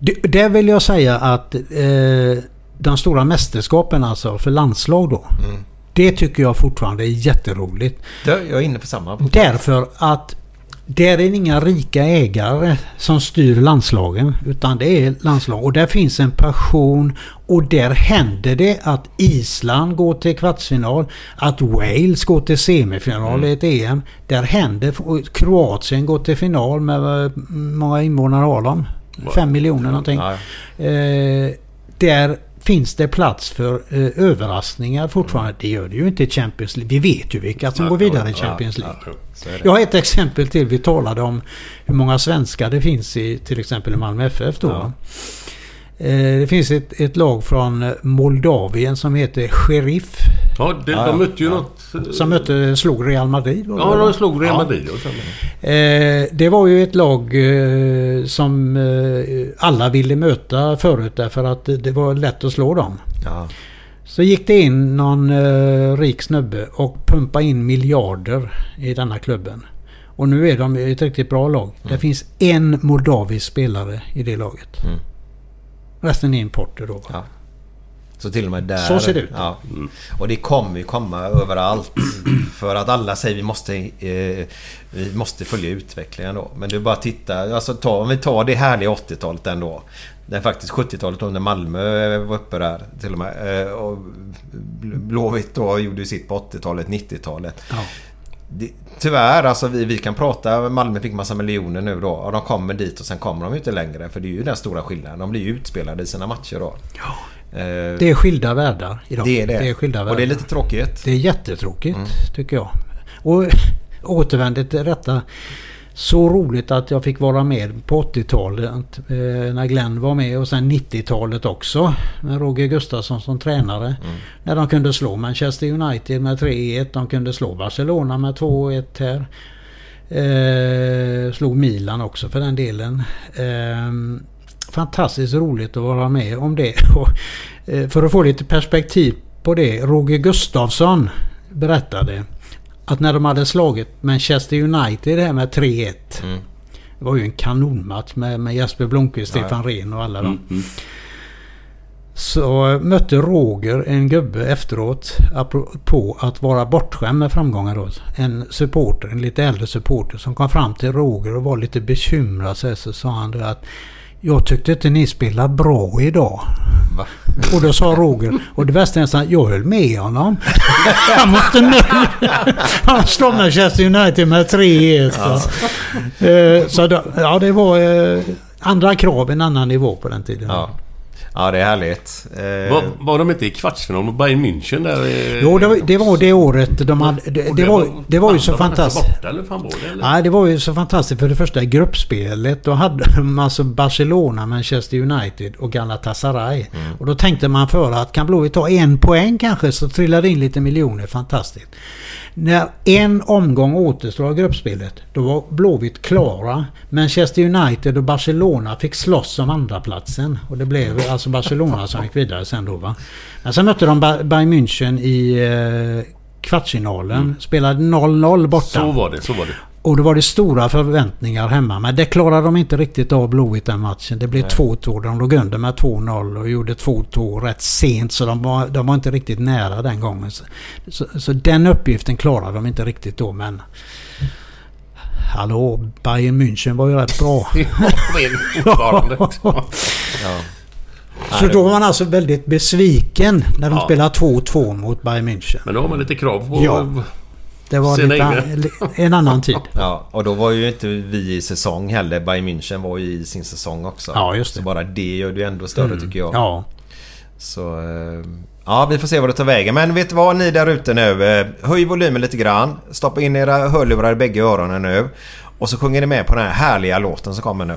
Det, det vill jag säga att eh, de stora mästerskapen alltså för landslag då. Det tycker jag fortfarande är jätteroligt. Det- Jag är inne på samma. Därför att där är det inga rika ägare som styr landslagen. Utan det är landslag. Och där finns en passion. Och där händer det att Island går till kvartsfinal. Att Wales går till semifinal i ett EM. Där händer... Kroatien går till final med vad många invånare har de? Fem miljoner någonting. Eh, där finns det plats för eh, överraskningar fortfarande? Det gör det ju inte i Champions League. Vi vet ju vilka som går vidare i Champions League. Jag har ett exempel till. Vi talade om hur många svenskar det finns i till exempel Malmö FF då. Ja. Eh, Det finns ett, ett lag från Moldavien som heter Sheriff. Ja, det, de mötte ju något... Som mötte, slog Real Madrid. det Ja, de slog Real Ja. Madrid. Och sen, Eh, det var ju ett lag eh, som eh, alla ville möta förut därför att det var lätt att slå dem. Ja. Så gick det in någon eh, rik snubbe och pumpade in miljarder i denna klubben. Och nu är de ett riktigt bra lag. Det finns en moldavisk spelare i det laget. Mm. Resten är importer då. Ja. Så till och med där... Så ser det ut. Ja. Och det kommer ju komma överallt. För att alla säger vi måste, eh, vi måste följa utvecklingen då. Men du bara titta. Alltså ta, om vi tar det härliga 80-talet ändå. Det faktiskt 70-talet under Malmö var uppe där till och med. Eh, Och Blåvitt då gjorde sitt på 80-talet, 90-talet. Ja. Det, tyvärr, alltså vi, vi kan prata. Malmö fick massa miljoner nu då. Och de kommer dit och sen kommer de inte längre. För det är ju den stora skillnaden. De blir ju utspelade i sina matcher då. Eh, Det är skilda världar idag. det är det. det är skilda världar. och det är lite tråkigt. Det är jättetråkigt tycker jag. Och återvändigt till detta. Så roligt att jag fick vara med på 80-talet eh, när Glenn var med och sen 90-talet också med Roger Gustafsson som tränare. När de kunde slå Manchester United med 3-1. De kunde slå Barcelona med 2-1 här. Eh, slog Milan också för den delen. Eh, fantastiskt roligt att vara med om det. Och, eh, för att få lite perspektiv på det. Roger Gustafsson berättade att när de hade slagit Manchester United här med 3-1. Det var ju en kanonmatch med, med Jesper Blomqvist, Stefan Rehn och alla dem. Så mötte Roger en gubbe efteråt på att vara bortskämd med framgångar då. En supporter, en lite äldre supporter som kom fram till Roger och var lite bekymrad så, sa han det att jag tyckte inte ni spelade bra idag. Va? Och då sa Roger, och det värsta är att jag höll med honom. Han måste nöjd. Han slog Manchester United med 3-1. Så, Eh, så ja, det var eh, andra krav, en annan nivå på den tiden. Ja. Ja, det är härligt. Eh, var, var de inte i kvartsfinal mot Bayern München där? eh, Jo, det var, det var det året de hade... Det, det, var, det var ju så fantastiskt. Borta, eller fan var det, eller? Nej, det var ju så fantastiskt. För det första gruppspelet. Då hade de alltså Barcelona, Manchester United och Galatasaray. Och då tänkte man för att kan Blåvitt ta en poäng kanske så trillade in lite miljoner. Fantastiskt. När en omgång återstår av gruppspelet då var Blåvitt klara. Manchester United och Barcelona fick slåss om andra platsen Och det blev alltså Barcelona som gick vidare sen då va. Men sen mötte de Ba- Bayern München i eh, kvartsfinalen. Spelade 0-0 borta. Så var det, så var det. Och då var det stora förväntningar hemma. Men det klarade de inte riktigt av Blåvitt den matchen. Det blev 2-2. De låg under med 2-0 och gjorde 2-2 rätt sent. Så de var, de var inte riktigt nära den gången. Så, så, så den uppgiften klarade de inte riktigt då. Men... Hallå, Bayern München var ju rätt bra. Ja, fortfarande. Så då var man alltså väldigt besviken när de Ja. spelade 2-2 mot Bayern München. Men då har man lite krav på... Ja. Det var lite, en annan tid. Ja, och då var ju inte vi i säsong heller. Bayern München var ju i sin säsong också. Ja, just det. Så bara det gör det ju ändå större tycker jag. Ja. Så... eh, Ja, vi får se vad det tar vägen. Men vet du vad ni där ute nu? eh, Höj volymen lite grann. Stoppa in era hörlurar i bägge öronen nu. Och så sjunger ni med på den här härliga låten som kommer nu.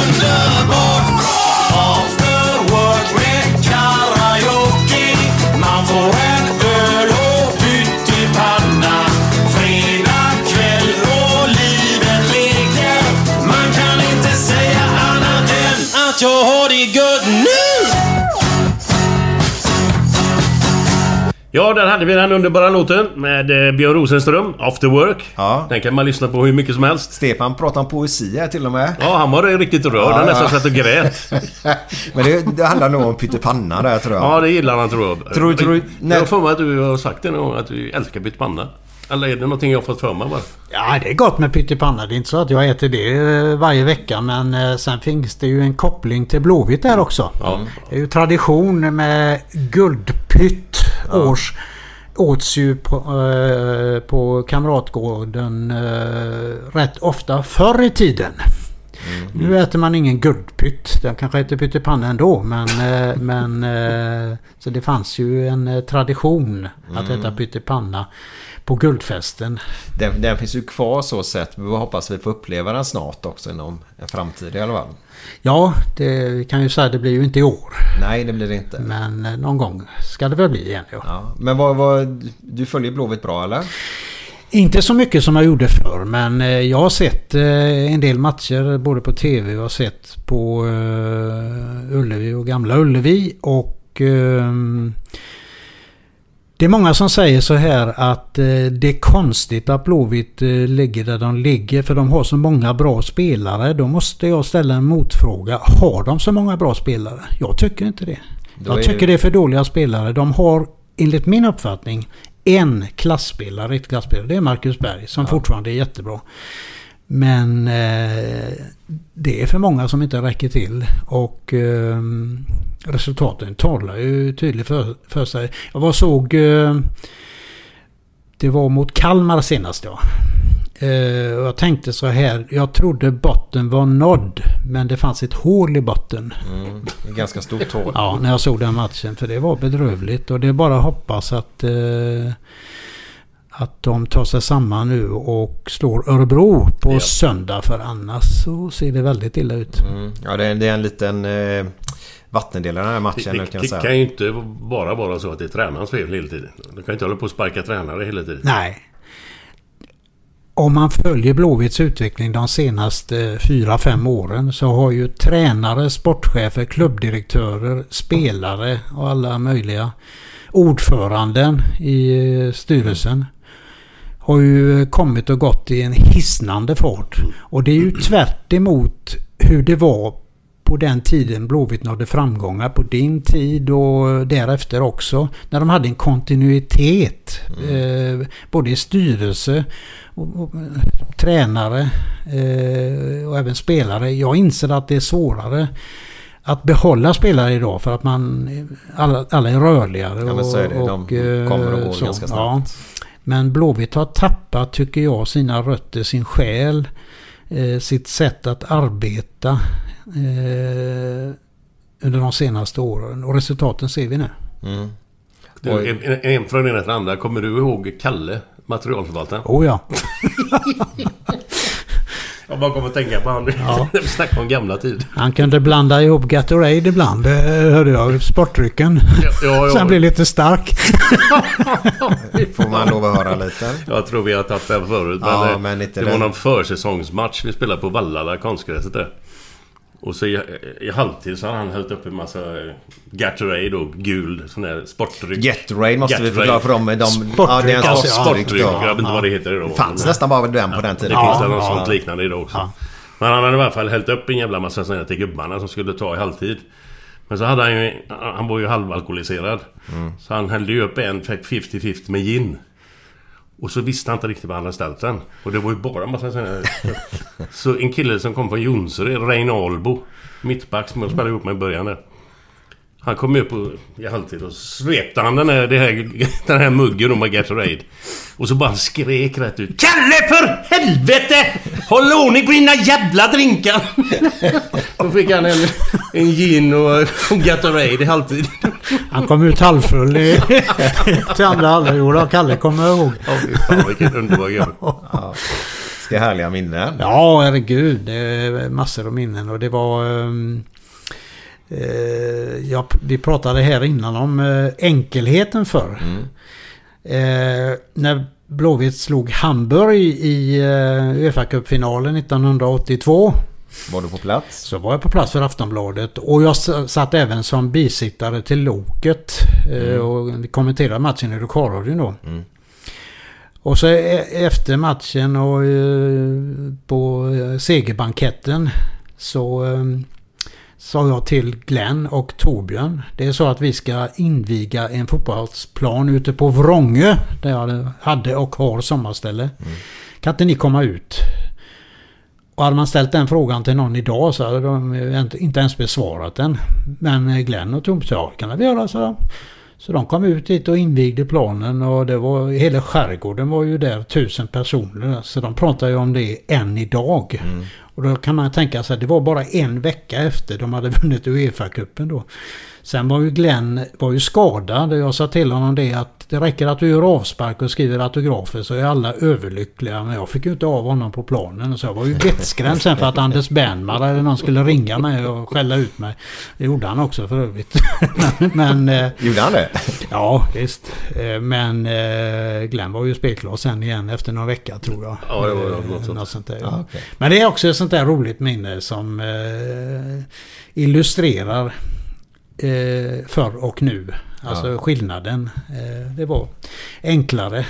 Ja, där hade vi den underbara låten med eh, Björn Rosenström, After Work. Ja. Den kan man lyssna på hur mycket som helst. Stefan pratar om poesi här till och med. Ja, han var riktigt rörd. Ja, Han nästan ja. satt och grät. Men det, det handlar nog om pyttipanna där tror jag. Ja, det gillar han tror jag. Tror- tror- Jag har för mig att du har sagt det någon gång, att du älskar pyttipanna. Eller är det någonting jag har fått för mig bara? Ja, det är gott med pyttipanna. Det är inte så att jag äter det eh, varje vecka. Men eh, sen finns det ju en koppling till Blåvitt där också. Ja. Det är ju tradition med guldpytt. Års åts ju på, eh, på Kamratgården eh, rätt ofta förr i tiden. Nu äter man ingen guldpytt. Den kanske äter pyttipanna ändå. Men, eh, men eh, så det fanns ju en eh, tradition att äta pyttipanna på guldfesten. Den, den finns ju kvar så sett. Vi hoppas vi får uppleva den snart också inom en framtid i alla fall. Ja, det kan ju säga det blir ju inte i år. Nej, det blir det inte. Men eh, någon gång ska det väl bli igen. Ja. Ja. Men vad, vad, du följer Blåvitt bra eller? Inte så mycket som jag gjorde förr men eh, jag har sett eh, en del matcher både på tv och sett på Ullevi och Gamla Ullevi. Och ehm, det är många som säger så här att eh, det är konstigt att Blåvitt eh, ligger där de ligger för de har så många bra spelare. Då måste jag ställa en motfråga. Har de så många bra spelare? Jag tycker inte det. Då Jag tycker det är för dåliga spelare. De har enligt min uppfattning en klassspelare, riktig klassspelare. Det är Marcus Berg som fortfarande är jättebra. Men eh, det är för många som inte räcker till. Och eh, resultaten talar ju tydligt för, för sig. Jag var såg... Eh, det var mot Kalmar senast ja. Eh, och jag tänkte så här. Jag trodde botten var nådd. Men det fanns ett hål i botten. Mm, ganska stort hål. Ja, när jag såg den matchen. För det var bedrövligt. Och det är bara att hoppas att, eh, att de tar sig samman nu och slår Örebro på Ja. söndag. För annars så ser det väldigt illa ut. Mm. Ja, det är, det är en liten eh, vattendelare den här matchen Det, det, kan det säga. kan ju inte bara vara så att det är tränarens fel hela tiden. Du kan ju inte hålla på och sparka tränare hela tiden. Nej. Om man följer Blåvitts utveckling de senaste 4-5 åren så har ju tränare, sportchefer, klubbdirektörer, spelare och alla möjliga ordföranden i eh, styrelsen har ju kommit och gått i en hisnande fart. Och det är ju tvärt emot hur det var på den tiden Blåvitt nådde framgångar. På din tid och därefter också. När de hade en kontinuitet. Eh, både i styrelse och, och eh, tränare eh, och även spelare. Jag inser att det är svårare att behålla spelare idag för att man alla, alla är rörligare. Ja, men så är det. De och, eh, kommer och går så, ganska ja. Men Blåvitt har tappat, tycker jag, sina rötter, sin själ, eh, sitt sätt att arbeta eh, under de senaste åren. Och resultaten ser vi nu. Mm. Du, en, en, en från den ena till andra. Kommer du ihåg Kalle? Materialförvaltaren? Oh ja. Jag bara kommer att tänka på honom Ja. när vi snackar om gamla tid. Han kunde blanda ihop Gatorade ibland, det hörde jag. Sportdrycken. Ja, ja, ja. Sen blev lite stark. Får man lov att höra lite? Jag tror vi har tagit här förut. Men, Ja, eh, men inte det den- var någon försäsongsmatch vi spelade på Vallala, konstgräset där. Och så i, i halvtid så hade han hällt upp en massa eh, Gatorade då, gul sån där sportdryck. Gatorade måste vi Gatorade. förklara för dem. De, Sportdryck, det är en alltså, sorts ja. sportdryck Sportdryck, jag vet inte vad det heter idag. Det fanns nästan bara den på den Det tiden. finns det Ja, något ja. sånt liknande idag också. Ja. Men han hade i alla fall hällt upp en jävla massa sådana till gubbarna som skulle ta i halvtid. Men så hade han ju... Han var ju halvalkoholiserad. Mm. Så han hällde ju upp en, fick 50-50 med gin. Och så visste han inte riktigt var han hade ställt den. Och det var ju bara en massa sådana... så en kille som kom från Jonsered, Rein Albo. Mittback som jag spelade ihop med i början där. Han kom upp på, i halvtid och svepte han den här, det här, den här muggen med Gatorade. Och så bara skrek rätt ut. Kalle för helvete! Håll ordning på dina jävla drinkar! Då fick han en, en gin och, och Gatorade i halvtid. Han kom ut halvfull i, till andra halvlek. Jo då, Kalle kommer jag ihåg. Ja, fy fan vilken underbar gubbe. Ska härliga minnen. Ja, herregud. Det är massor av minnen. Och det var... eh, ja, vi pratade här innan om eh, enkelheten förr. Eh, när Blåvitt slog Hamburg i eh, Uefa Cup-finalen 1982. Var du på plats? Så var jag på plats för Aftonbladet. Och jag satt även som bisittare till Loket. eh, Och kommenterade matchen i lokalradion då. Och så efter matchen och eh, på eh, segerbanketten så eh, sa jag till Glenn och Torbjörn. Det är så att vi ska inviga en fotbollsplan ute på Vrångö. Där jag hade och har sommarställe. Kan inte ni komma ut? Och hade man ställt den frågan till någon idag så hade de inte- ens besvarat den. Men eh, Glenn och Torbjörn sa ja, kan vi göra, så. Så de kom ut dit och invigde planen och det var, hela skärgården var ju där, tusen personer. Så de pratar ju om det än idag. Och då kan man tänka sig att det var bara en vecka efter de hade vunnit Uefa-cupen då. Sen var ju Glenn var ju skadad och jag sa till honom det att det räcker att du gör avspark och skriver autografer så är alla överlyckliga. Men jag fick ju inte av honom på planen. Så jag var ju vettskrämd sen för att Anders Bernmar eller någon skulle ringa mig och skälla ut mig. Det gjorde han också för övrigt. men, men, eh, Gjorde han det? Ja, visst. Eh, Men eh, Glenn var ju spelklar sen igen efter några veckor tror jag. Ja, det var något sånt. något sånt där. Ja, okej. Men det är också ett sånt där roligt minne som illustrerar eh, förr och nu. Alltså skillnaden. Eh, det var enklare.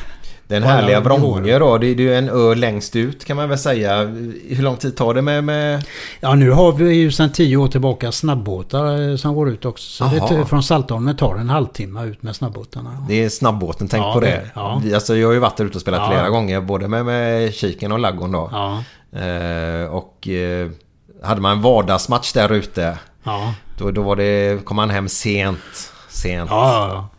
Den härliga. Vrångö då. Det är ju en ö längst ut kan man väl säga. Hur lång tid tar det med... med... Ja, nu har vi ju sedan tio år tillbaka snabbåtar eh, som går ut också. Så det Jaha. t- från Saltholmen tar en halvtimme ut med snabbåtarna. Det är snabbåten, tänk Ja, på det. det- ja. Alltså, jag har ju varit där ute och spelat Ja. flera gånger. Både med, med Kiken och Laggon då. Ja, Eh, och eh, hade man en vardagsmatch där ute. ja, Då, då var det, kom man hem sent. Sent. ja,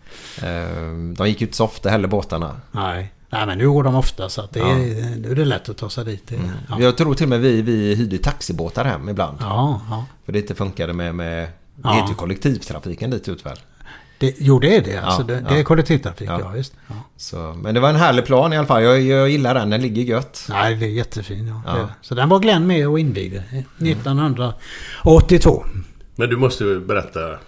ja. Eh, de gick ju inte så ofta heller båtarna. Nej. Nej, men nu går de ofta så att det Ja. är, nu är det lätt att ta sig dit. Ja. Jag tror till och med vi, vi hyrde taxibåtar hem ibland. Ja, ja. För det inte funkade med... med det Ja. heter ju kollektivtrafiken dit ut väl? Det, jo, det är det. Alltså, det, det är ja. kollektivtrafik, Ja. ja. Ja. Så, men det var en härlig plan i alla fall. Jag, jag gillar den. Den ligger gött. Nej, det är jättefin. Ja. Ja. Det är det. Så den var Glenn med och invigde 1982. Men du måste berätta.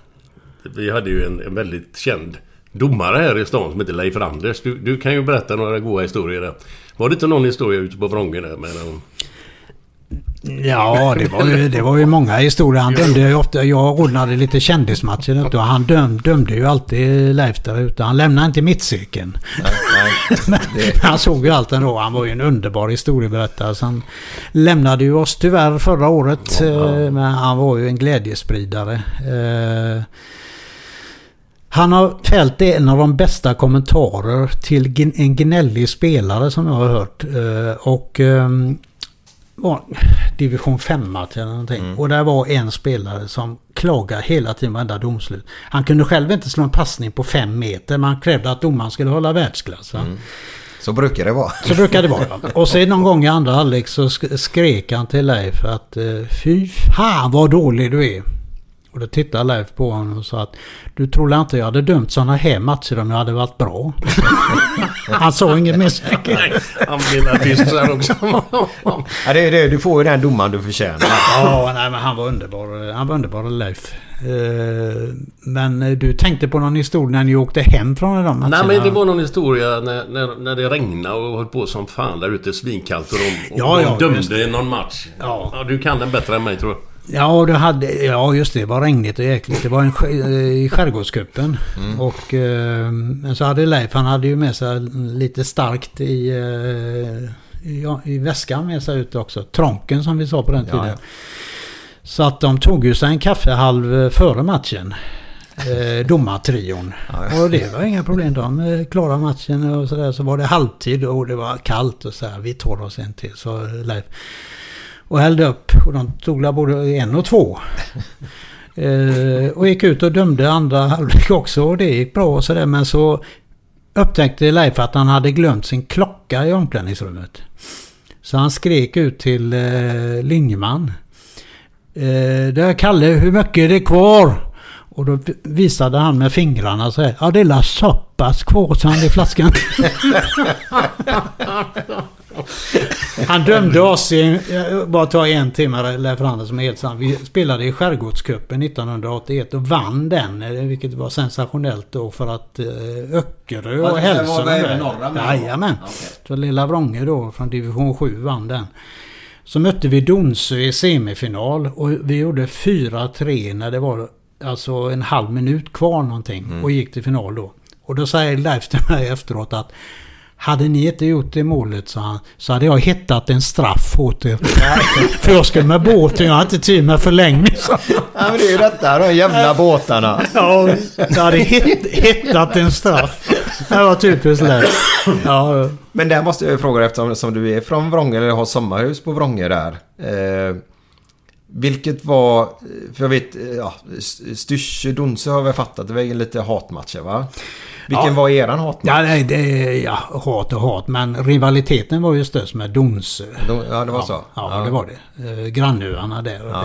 Vi hade ju en, en väldigt känd domare här i stan som heter Leif Randers. Du, du kan ju berätta några goda historier där. Var det inte någon historia ute på Vrångö där med någon... Ja, det var, ju, det var ju många historier. Han dömde ju ofta. Jag ordnade lite kändismatcher och han döm, dömde ju alltid Leif där ute. Han lämnade inte mittcirkeln. Han såg ju allt ändå. Han var ju en underbar historieberättare. Så han lämnade ju oss tyvärr förra året. eh, Men han var ju en glädjespridare. Eh, Han har fällt en av de bästa kommentarer till en gnällig spelare som jag har hört. Eh, Och ehm, division 5-match eller någonting. Och där var en spelare som klagade hela tiden varenda domslut. Han kunde själv inte slå en passning på fem meter. Men han krävde att domaren skulle hålla världsklass. Va? Så brukar det vara. Så brukar det vara. Och sen någon gång i andra halvlek så sk- skrek han till Leif att eh, Fy fan vad dålig du är. Och då tittade Leif på honom och sa att Du tror inte jag hade dömt sådana här matcher om jag hade varit bra? han sa inget mer säkert. Han blev artist sen också. Ja, det, är det, du får ju den domaren du förtjänar. Ja, nej, men han var underbar. Han var underbar Leif. Eh, Men eh, du tänkte på någon historia när ni åkte hem från de matcherna? Nej men det var någon historia när, när, när det regnade och höll på som fan där ute svinkallt och de, och Ja, de ja, dömde någon match. Ja. Du kan den bättre än mig tror jag. Ja, du hade, ja, just det. Det var regnigt och jäkligt. Det var en, eh, i Skärgårdscupen. Och, eh, men så hade Leif, han hade ju med sig lite starkt i, eh, i- ja, i väskan med sig ut också. Tronken som vi sa på den tiden. ja. Så att de tog ju sig en kaffehalv eh, före matchen. Eh, domartrion. Och det var inga problem. De klarade matchen och sådär. Så var det halvtid och det var kallt och så här. Vi tar oss en till, så Leif. Och hällde upp. Och de tog både en och två. Eh, och gick ut och dömde andra halvlek också. Och det gick bra och sådär. Men så upptäckte Leif att han hade glömt sin klocka i omklädningsrummet. Så han skrek ut till eh, linjeman. Eh, det är Kalle, hur mycket är det kvar? Och då visade han med fingrarna så här. Ja, det är så pass kvar så han i flaskan. Han dömde oss i, bara ta en timme leverans som är helt sant. Vi spelade i Skärgårdscupen 1981 och vann den. eh, Vilket var sensationellt då för att eh, Öckerö och det Hälsingland... var även norra med. Jajamän. Så Lilla Vrånge då från division 7 vann den. Så mötte vi Donsö i semifinal och vi gjorde 4-3 när det var alltså en halv minut kvar någonting och gick till final då. Och då säger Leif till mig efteråt att hade ni inte gjort det målet så, han, så hade jag hittat en straff åt er. för jag skulle med båten, jag har inte tid med förlängning. sa han. Ja, men det är ju detta, de jävla båtarna. Ja, jag hade hitt, hittat en straff. Det var typiskt Leif. Ja, Men där måste jag ju fråga eftersom som du är från Vrånge eller har sommarhus på Vrånge där. Eh, vilket var, för jag vet, ja, Styrsö, Donsö har vi fattat, det var lite hatmatcher va? Vilken Ja. var eran hatmatch? Ja, nej, det, ja, hat och hat. Men rivaliteten var ju störst med Donsö. Ja, det var så. Ja, Ja. det var det. Eh, grannöarna där. Och Ja.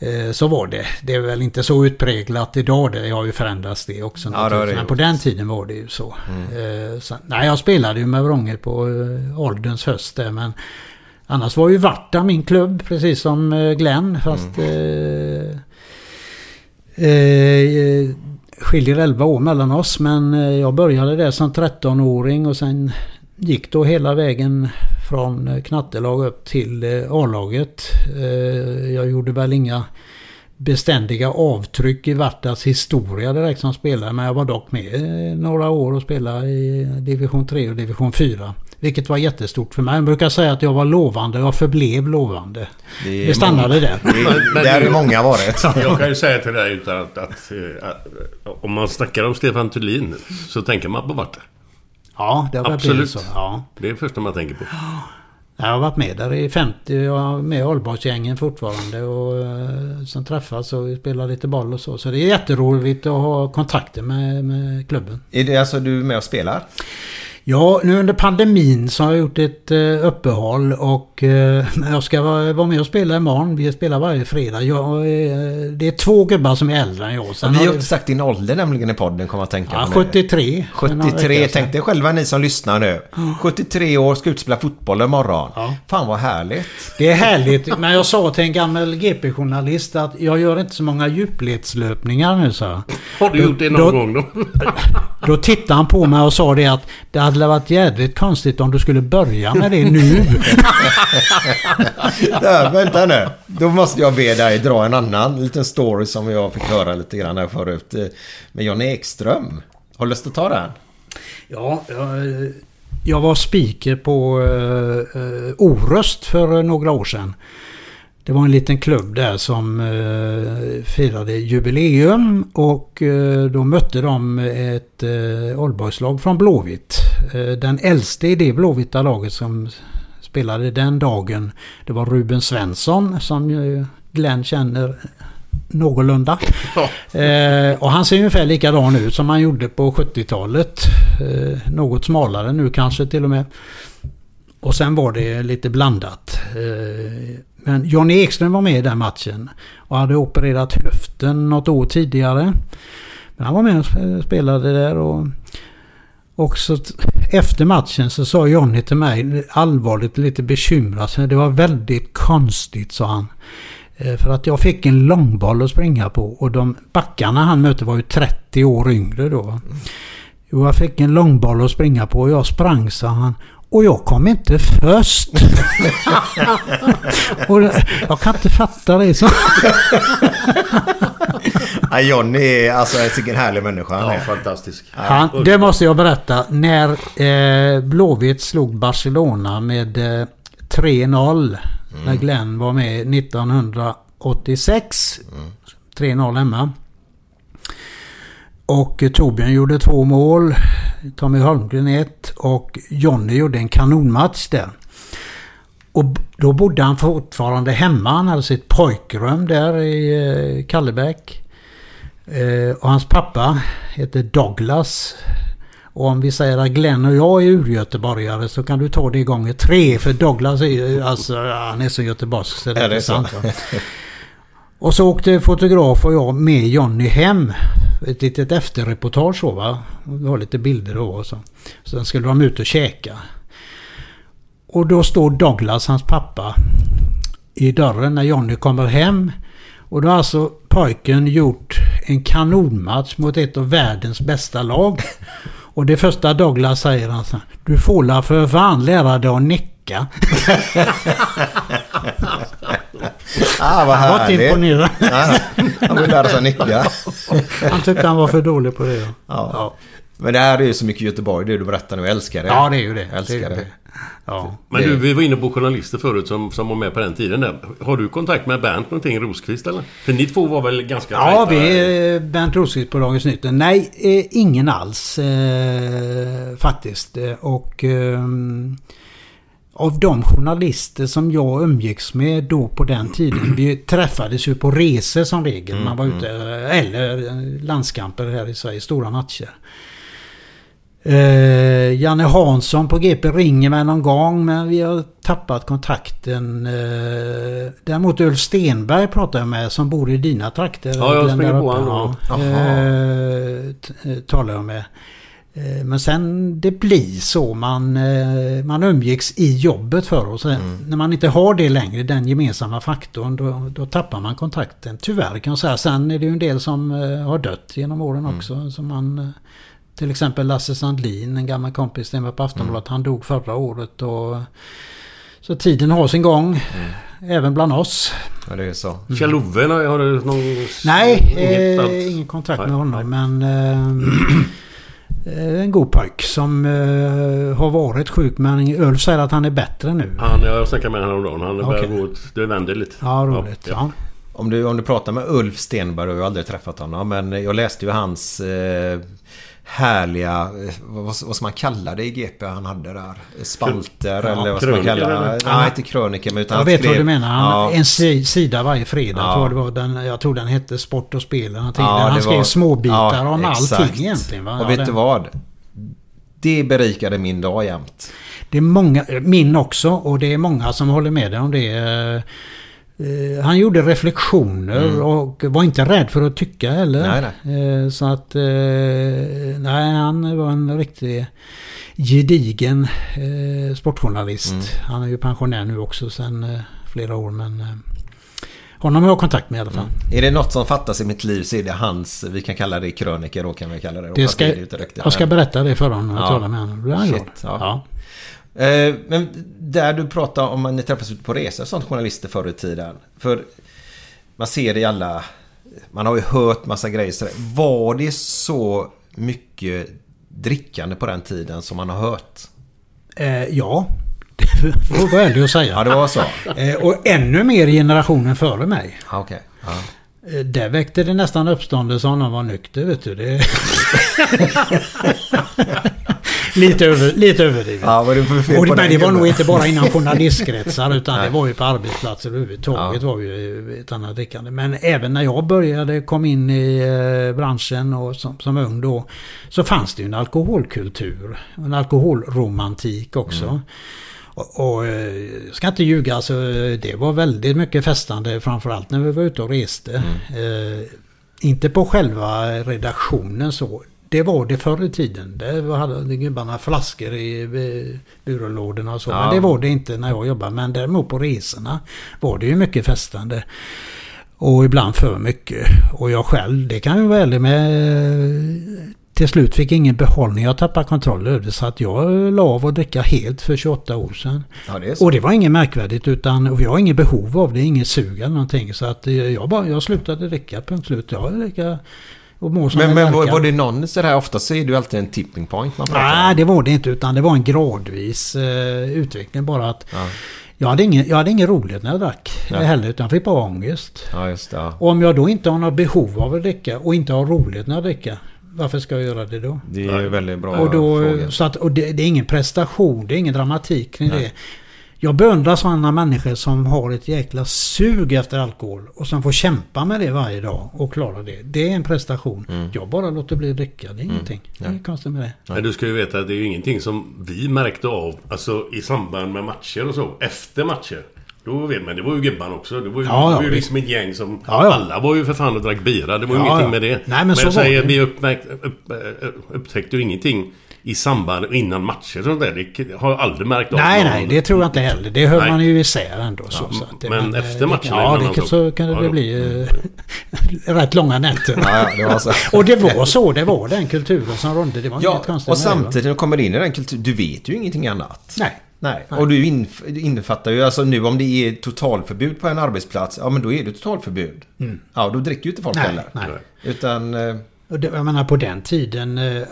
det, eh, så var det. Det är väl inte så utpräglat idag. Det har ju förändrats det också. Ja, det det. Men på den tiden var det ju så. Eh, så nej, jag spelade ju med Vrånge på eh, ålderns höst där. Men annars var ju Varta min klubb. Precis som Glenn. Fast... Eh, Eh, skiljer 11 år mellan oss men eh, jag började där som 13-åring och sen gick då hela vägen från eh, knattelag upp till eh, A-laget. Jag gjorde väl inga beständiga avtryck i Vartas historia direkt som spelare men jag var dock med några år och spelade i division 3 och division 4. Vilket var jättestort för mig. Jag brukar säga att jag var lovande och jag förblev lovande. Det Det stannade där. Det, Men där du- är många varit. Jag kan ju säga till dig utan att, att, eh, att om man snackar om Stefan Thulin så tänker man på Varta. Ja, det har Absolut. blivit så. Ja. Det är det första man tänker på. Jag har varit med där i 50, jag är med i Aalborgsgängen fortfarande och eh, sen träffas och spelar lite boll och så. Så det är jätteroligt att ha kontakter med, med klubben. Är det alltså du är med och spelar? Ja, nu under pandemin så har jag gjort ett eh, uppehåll och eh, jag ska vara, vara med och spela imorgon. Vi spelar varje fredag. Jag, eh, det är två gubbar som är äldre än jag. Sen vi har inte sagt din ålder nämligen i podden, kommer jag att tänka Ja, på nu. 73. för några 73, veckor sedan. tänk dig själva ni som lyssnar nu. 73 år, ska ut spela fotboll imorgon. Fan vad härligt. Det är härligt, men jag sa till en gammal GP-journalist att jag gör inte så många djupledslöpningar nu, så. Har du gjort det någon Då- gång då? Då tittade han på mig och sa det att det hade varit jädrigt konstigt om du skulle börja med det nu. Där, vänta nu. Då måste jag be dig dra en annan liten story som jag fick höra lite grann här förut. eh, Med Johnny Ekström. Har du lust att ta den? Ja, jag, jag var speaker på uh, uh, Oröst för några år sedan. Det var en liten klubb där som uh, firade jubileum och uh, då mötte de ett Aalborgslag från Blåvitt. Uh, den äldste i det Blåvita laget som spelade den dagen det var Ruben Svensson som Glenn känner någorlunda. Eh, och han ser ungefär likadan ut som han gjorde på 70-talet. Eh, något smalare nu kanske till och med. Och sen var det lite blandat. Eh, men Johnny Ekström var med i den matchen. Och hade opererat höften något år tidigare. Men han var med och sp- spelade där. Och, och så efter matchen så sa Johnny till mig allvarligt lite bekymrad. Det var väldigt konstigt sa han. Eh, för att jag fick en långboll att springa på och de backarna han mötte var ju 30 år yngre då. Jo, jag fick en långboll att springa på och jag sprang sa han. Och jag kom inte först. och jag kan inte fatta det. Så. Ja, Johnny är alltså en härlig människa han Ja, är. fantastisk. Han, det måste jag berätta. När eh, Blåvitt slog Barcelona med eh, 3-0. När Glenn var med 1986. 3-0 hemma. Och eh, Torbjörn gjorde två mål. Tommy Holmgren ett. Och Jonny gjorde en kanonmatch där. Och då bodde han fortfarande hemma. Han hade sitt pojkrum där i eh, Kallebäck. Eh, och hans pappa heter Douglas. Och om vi säger att Glenn och jag är urgöteborgare så kan du ta det gånger tre. För Douglas är ju, alltså han är så göteborgsk så det är Är det sant. Och så åkte fotograf och jag med Jonny hem. Ett litet efterreportage så va. Vi har lite bilder då och så. Sen skulle de ut och käka. Och då står Douglas, hans pappa, i dörren när Jonny kommer hem. Och då har alltså pojken gjort en kanonmatch mot ett av världens bästa lag. Och det första Douglas säger han så här, Du får la för fan lära dig att nicka. Ah, vad Han var imponerad. Ja, han vill lära sig nicka. Han tyckte han var för dålig på det. Ja, Ja. Men det här är ju så mycket Göteborg, det du berättar nu. Jag älskar det. ja det är ju det. Jag älskar det, det. det. Ja. Men du, vi var inne på journalister förut som, som var med på den tiden där. Har du kontakt med Bernt någonting, Rosqvist eller? För ni två var väl ganska Ja, tajta? vi är Bernt Rosqvist på Dagens Nyheter. Nej, eh, ingen alls eh, faktiskt. Eh, Och ehm, av de journalister som jag umgicks med då på den tiden. Vi träffades ju på resor som regel. Man var ute, eller eh, landskamper här i Sverige, stora matcher. Eh, Janne Hansson på GP ringer mig någon gång men vi har tappat kontakten. Eh, däremot Ulf Stenberg pratar jag med som bor i dina trakter. Ja, jag springer på honom. Ja. Eh, eh, talar jag med. Eh, Men sen det blir så. Man, eh, man umgicks i jobbet för oss. När man inte har det längre, den gemensamma faktorn, då, då tappar man kontakten. Tyvärr kan jag säga. Sen är det ju en del som eh, har dött genom åren också. Som man, eh, till exempel Lasse Sandlin, en gammal kompis till mig på Aftonbladet. Han dog förra året. Och, så tiden har sin gång. Även bland oss. Ja, det är så. Kjell-Ove, har har du någon... Nej, inget eh, alls? ingen kontakt Nej, med honom. Men eh, en god pojk som eh, har varit sjuk. Men Ulf säger att han är bättre nu. Han, jag snackade med honom häromdagen. Han börjar Okej. gå. Det vänder lite. Ja, roligt. Ja, Ja. Om du, om du pratar med Ulf Stenberg, jag har aldrig träffat honom, men jag läste ju hans eh, härliga, eh, vad, vad ska man kalla det i GP han hade där? Spalter Ja, eller vad ska man kalla det? Nej, inte krönikor men utan Jag vet skrev- vad du menar. Han, Ja, En si- sida varje fredag. Ja. Tror jag, det var den, jag tror den hette Sport och spel. eller någonting. Ja, han det skrev var- småbitar ja, om exakt. allting egentligen. Va? Och Ja, vet det- du vad? Det berikade min dag jämt. Det är många, min också, och det är många som håller med dig om det. Eh, Han gjorde reflektioner och var inte rädd för att tycka heller. Mm. Nej, Eh, Så att... eh, Nej, han var en riktig gedigen sportjournalist. Mm. Han är ju pensionär nu också sedan flera år men... Honom har jag kontakt med i alla fall. Är det något som fattas i mitt liv så är det hans, vi kan kalla det krönikor då kan vi kalla det. Det ska, riktigt. jag ska berätta det för honom jag Ja. talar med honom. Shit, ja. Ja. Eh, Men där du pratar om att ni träffas ute på resor sånt journalister förr i tiden. För man ser det i alla... Man har ju hört massa grejer. Var det så mycket drickande på den tiden som man har hört? Eh, ja, det får jag vara ärlig och säga. Ja, det var så. Eh, och ännu mer generationen före mig. Ja, okej. Ja. Eh, Där väckte det nästan uppståndelse om någon var nykter, vet du. Det... lite, över, lite överdrivet. Ja, vad det för fel och det, på men det var nog inte bara inom journalistkretsar utan det var ju på arbetsplatser överhuvudtaget. var ju ett annat drickande. Men även när jag började, kom in i eh, branschen och som, som ung då. Så fanns det ju en alkoholkultur. En alkoholromantik också. Mm. Och, och eh, jag ska inte ljuga, alltså, det var väldigt mycket festande framförallt när vi var ute och reste. Mm. Eh, inte på själva redaktionen så. Det var det förr i tiden. Det var- hade gubbarna flaskor i byrålådorna och så. Ja. Men det var det inte när jag jobbade. Men däremot på resorna var det ju mycket festande. Och ibland för mycket. Och jag själv, det kan jag vara ärlig med. Till slut fick jag ingen behållning. Jag tappade kontroll över det. Så att jag la av att dricka helt för 28 år sedan. Ja, det. Och det var inget märkvärdigt utan och jag har inget behov av det, inget sug eller någonting. Så att jag, bara, jag slutade dricka, punkt slut. Jag dricker och mår som Men, en men var, det någon sådär, ofta så är det ju alltid en tipping point man pratar Nej, om. det var det inte utan det var en gradvis eh, utveckling bara att Ja. jag, hade ingen, jag hade ingen rolighet när jag drack Nej. heller utan jag fick bara ångest. Ja, just det. Ja. Och om jag då inte har något behov av att dricka och inte har roligt när jag dricker, varför ska jag göra det då? Det är ju väldigt bra Och, då, fråga. så att, och det, det är ingen prestation, det är ingen dramatik kring det. Jag beundrar sådana människor som har ett jäkla sug efter alkohol och som får kämpa med det varje dag och klara det. Det är en prestation. Mm. Jag bara låter bli att dricka. Det är ingenting. Det är konstigt med det. Men du ska ju veta att det är ju ingenting som vi märkte av alltså i samband med matcher och så. Efter matcher. Då vet man, det var ju gubbarna också. Det var ju, Ja, ja, det var ju liksom ett gäng som... Ja, ja. Alla var ju för fan och drack bira. Det var ju Ja, ingenting ja. med det. Nej, men så jag säger, det. vi uppmärkt, upp, upptäckte ju ingenting i samband innan matcher och sånt där. Det har jag aldrig märkt av. Nej, någon- nej, det tror jag inte heller. Det höll Nej. man ju isär ändå. Så, Ja, så att det, men eh, efter matcherna Ja, det, så kan det Ja, bli eh, rätt långa nätter. Ja, det var så. och det var så. Det var den kulturen som rådde. Det var Ja, inget konstigt och samtidigt när du kommer in i den kulturen, du vet ju ingenting annat. Nej. Nej, och du inf- innefattar ju alltså nu om det är totalförbud på en arbetsplats, ja men då är det totalförbud. Mm. Ja, då dricker ju inte folk Nej, heller. nej. Utan... eh, Och det, jag menar på den tiden eh, eh,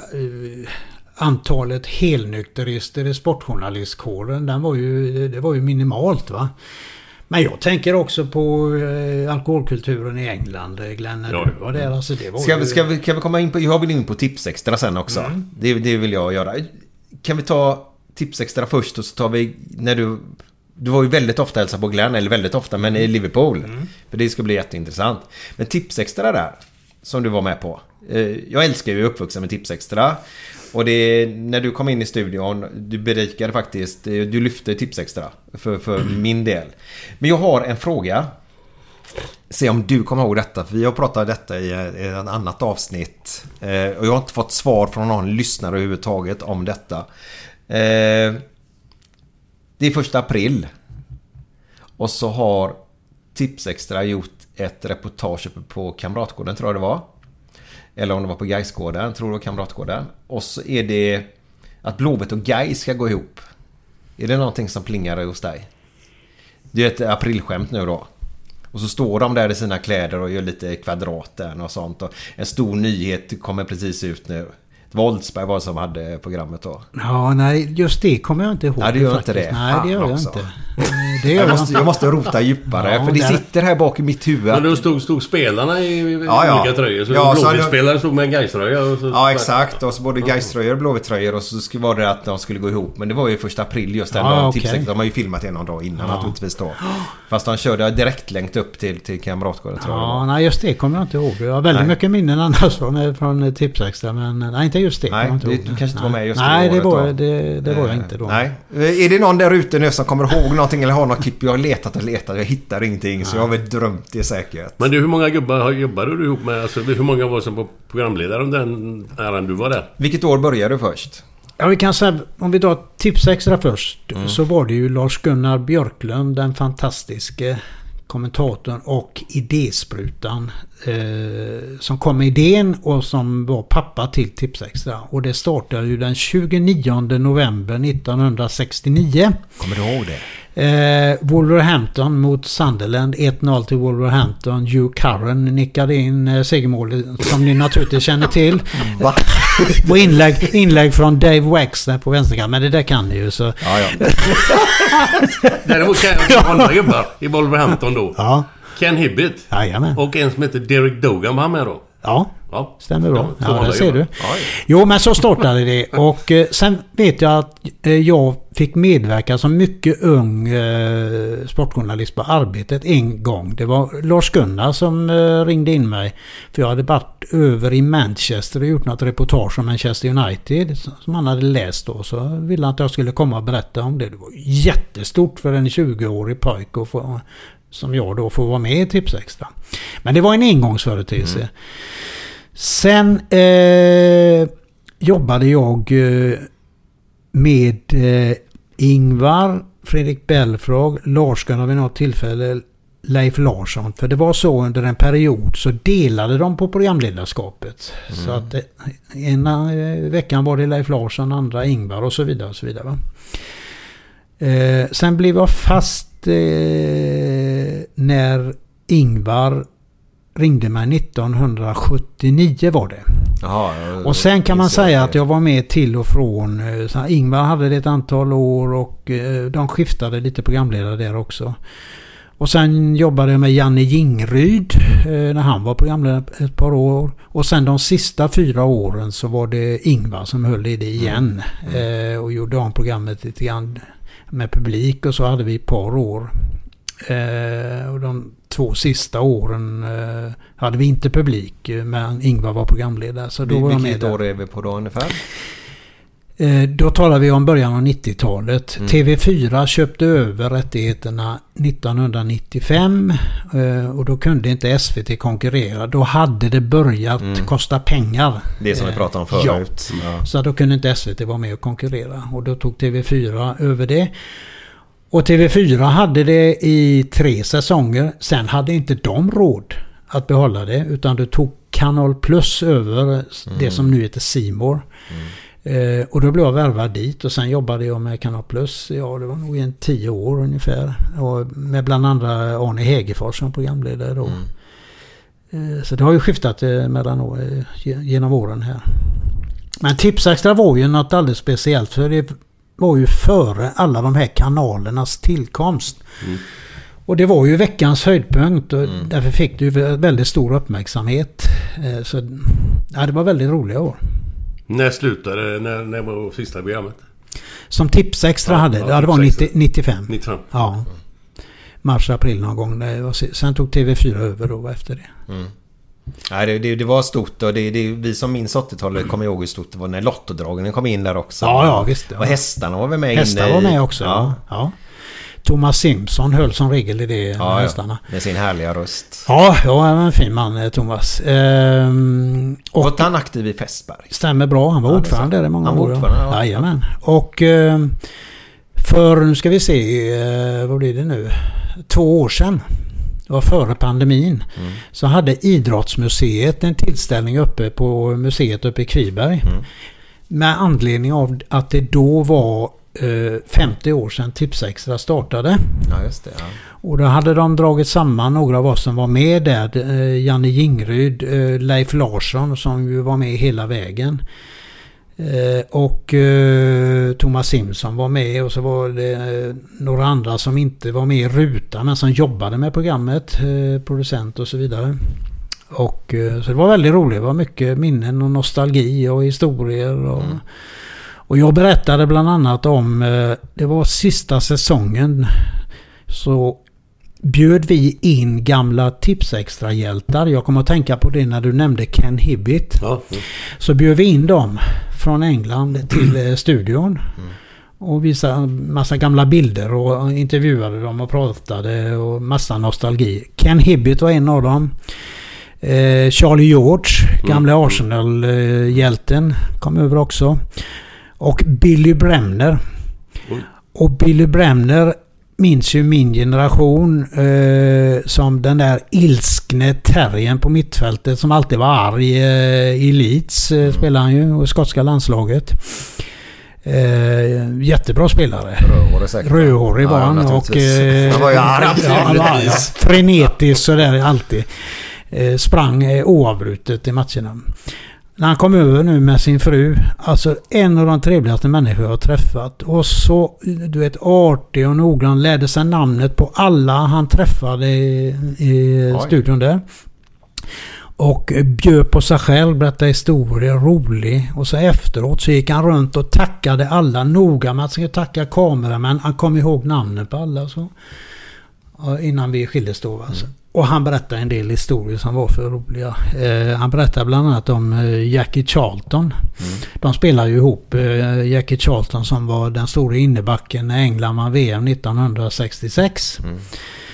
antalet helnykterister i sportjournalistkåren den var ju, det var ju minimalt va. Men jag tänker också på eh, alkoholkulturen i England, eh, Glenn, när Ja, du var där. Alltså, det var Ska ju... vi, ska, vi, kan vi komma in på... Jag vill in på Tipsextra sen också. Mm. Det, det vill jag göra. Kan vi ta Tipsextra först och så tar vi... När du... Du var ju väldigt ofta hälsa på Glenn, eller väldigt ofta, men i Liverpool. Mm. För det ska bli jätteintressant. Men Tipsextra där, som du var med på. Eh, Jag älskar ju uppvuxen med Tipsextra. Och det när du kom in i studion, du berikade faktiskt, eh, du lyfte Tipsextra för, för min del. Men jag har en fråga. Se om du kommer ihåg detta, för vi har pratat om detta i eh, ett annat avsnitt. Eh, och jag har inte fått svar från någon lyssnare överhuvudtaget om detta. Eh, det är första april. Och så har Tipsextra gjort ett reportage uppe på Kamratgården tror jag det var. Eller om det var på Gaisgården, tror du? Kamratgården. Och så är det att Blåvitt och Gais ska gå ihop. Är det någonting som plingar hos dig? Det är ett aprilskämt nu då. Och så står de där i sina kläder och gör lite kvadrater och sånt. Och en stor nyhet kommer precis ut nu. Woldsberg var det som hade programmet då. Ja, nej, just det kommer jag inte ihåg. Nej, det gör faktiskt. inte det. Nej, det gör jag också. inte. Det gör Jag måste, jag måste rota djupare Ja, för det där- sitter här bak i mitt huvud. Men då stod, stod spelarna i, i Ja, ja. olika tröjor. Så Ja, Blåvitt-spelare stod med en Gais-tröja. så- Ja exakt och så både Gais-tröjor och Blåvitt-tröjor och så skulle- var det att de skulle gå ihop. Men det var ju första april just den Ja, dagen. okej. Tipsextra, de har ju filmat det någon dag innan Ja. naturligtvis då. Fast de körde direktlänk upp till, till Kamratgården tror jag. Ja, nej just det kommer jag inte ihåg. Jag har väldigt Nej. mycket minnen annars från, från Tipsextra. Men nej, inte just det. Nej, det- ihåg. du kanske inte var med just det Nej, det året var, det, det var jag Eh, inte då. Nej. Är det någon där ute nu som kommer ihåg någonting eller har något klipp? Jag har letat och letat. Jag hittar ingenting. Så jag har väl drömt det säkert. Men du, hur många gubbar jobbade du ihop med? Alltså, hur många var som var programledare om den äran du var där? Vilket år började du först? Ja, vi kan säga, om vi tar Tipsextra först. Mm. Så var det ju Lars-Gunnar Björklund, den fantastiske kommentatorn och idésprutan. Eh, som kom med idén och som var pappa till Tipsextra. Och det startade ju den 29 november 1969. Kommer du ihåg det? Eh, Wolverhampton mot Sunderland. 1-0 till Wolverhampton. Hugh Curran nickade in eh, segermålet som ni naturligtvis känner till. Va? Och inlägg, inlägg från Dave Wexner på vänsterkanten. Men det där kan ni ju så. Ja, ja. Däremot kan jag andra gubbar i Wolverhampton då. Ja. Ken Hibbett. Jajamän. Och en som heter Derek Dogan var han med då. Ja. Ja. Stämmer bra. två Ja, där ser du. Jo, men så startade det. Och eh, sen vet jag att eh, jag fick medverka som mycket ung eh, sportjournalist på Arbetet en gång. Det var Lars-Gunnar som ringde in mig. För jag hade varit över i Manchester och gjort något reportage om Manchester United. Som han hade läst då. Så ville han att jag skulle komma och berätta om det. Det var jättestort för en 20-årig pojke att få, som jag då får vara med i Tipsextra. Men det var en engångsföreteelse. Sen eh, jobbade jag eh, med eh, Ingvar, Fredrik Belfrage, Lars-Gunnar vid något tillfälle, Leif Larsson. För det var så under en period så delade de på programledarskapet. Så att eh, ena eh, veckan var det Leif Larsson, andra Ingvar och så vidare. Och så vidare? Eh, sen blev jag fast eh, när Ingvar ringde mig 1979 var det. Jaha, Och sen kan man säga att jag var med till och från. eh, Så Ingvar hade det ett antal år och eh, de skiftade lite programledare där också. Och sen jobbade jag med Janne Jingryd eh, när han var programledare ett par år. Och sen de sista fyra åren så var det Ingvar som höll i det igen. Eh, och gjorde om programmet lite grann. Med publik och så hade vi ett par år. Eh, och de två sista åren eh, hade vi inte publik eh, men Ingvar var programledare. Så då var jag med Vilket år är vi på då ungefär? Eh, Då talar vi om början av 90-talet. Mm. TV4 köpte över rättigheterna 1995 eh, och då kunde inte SVT konkurrera. Då hade det börjat kosta pengar. Mm. Det som vi Eh, pratade om förut. Ja. Så då kunde inte SVT vara med och konkurrera. Och då tog TV4 över det. Och TV4 hade det i tre säsonger. Sen hade inte de råd att behålla det. Utan det tog Kanal Plus över det som nu heter Simor. Eh, och då blev jag värvad dit och sen jobbade jag med Kanal Plus. Ja, det var nog en tio år ungefär. Och med bland andra Arne Hegerfors som programledare då. Eh, så det har ju skiftat eh, mellan eh, ge- genom åren här. Men Tipsextra var ju något alldeles speciellt för det var ju före alla de här kanalernas tillkomst. Och det var ju veckans höjdpunkt och därför fick ju väldigt stor uppmärksamhet. Så ja, det var väldigt roliga år. När slutade När, när var sista programmet? Som Tipsextra Ja, hade, ja, ja, det var Tipsextra. 90, 95. 95. Ja. Mars, april någon gång. Var Sen tog TV4 över då efter det. Nej, det, det, det var stort och det, det, vi som minns 80-talet kommer ihåg hur stort det var när Lottodragen kom in där också. Ja, ja, visst, ja. Och hästarna var väl med Hästar inne var i- med också. Ja. Ja. Thomas Simpson höll som regel i det Ja, hästarna. ja, med sin härliga röst. Ja, ja, han var en fin man eh, Thomas. Ehm, och Och han aktiv i Fässberg. stämmer bra. Han var Ja, ordförande där i många Han var år. ordförande, ja. Jajamän. Och ehm, för, nu ska vi se, eh, vad blir det nu? Två år sedan. Det var före pandemin. Mm. Så hade Idrottsmuseet en tillställning uppe på museet uppe i Kviberg. Mm. Med anledning av att det då var 50 år sedan Tipsextra startade. Ja, det. Ja. Och då hade de dragit samman några av oss som var med där. Eh, Janne Jingryd, eh, Leif Larsson som ju var med hela vägen. Eh, och eh, Thomas Simpson var med och så var det eh, några andra som inte var med i rutan men som jobbade med programmet. Eh, producent och så vidare. Och, eh, så det var väldigt roligt. Det var mycket minnen och nostalgi och historier. Och, och jag berättade bland annat om, eh, det var sista säsongen så bjöd vi in gamla Tipsextra-hjältar. Jag kommer att tänka på det när du nämnde Ken Hibbit. Ja. Så bjöd vi in dem från England till eh, studion. Och visade massa gamla bilder och intervjuade dem och pratade och massa nostalgi. Ken Hibbit var en av dem. Eh, Charlie George, gamla Arsenal-hjälten, kom över också. Och Billy Bremner. Och Billy Bremner minns ju min generation eh, som den där ilskne terriern på mittfältet som alltid var arg. Eh, I Leeds eh, spelade han ju och skotska landslaget. Eh, jättebra spelare. Rödhårig säkert. Rödhårig var Ja, han och... eh, Han var ju arg. Ja, var. Frenetisk sådär alltid. Eh, sprang eh, oavbrutet i matcherna. När han kom över nu med sin fru. Alltså en av de trevligaste människor jag har träffat. Och så du vet artig och noggrann. Lärde sig namnet på alla han träffade i, i Oj. studion där. Och bjöd på sig själv, berättade historier, rolig. Och så efteråt så gick han runt och tackade alla noga med att ska tacka kameramän. Han kom ihåg namnen på alla så. Innan vi skildes då alltså. Och han berättade en del historier som var för roliga. Eh, han berättade bland annat om eh, Jackie Charlton. De spelar ju ihop. Eh, Jackie Charlton som var den stora innebacken när England vann VM 1966.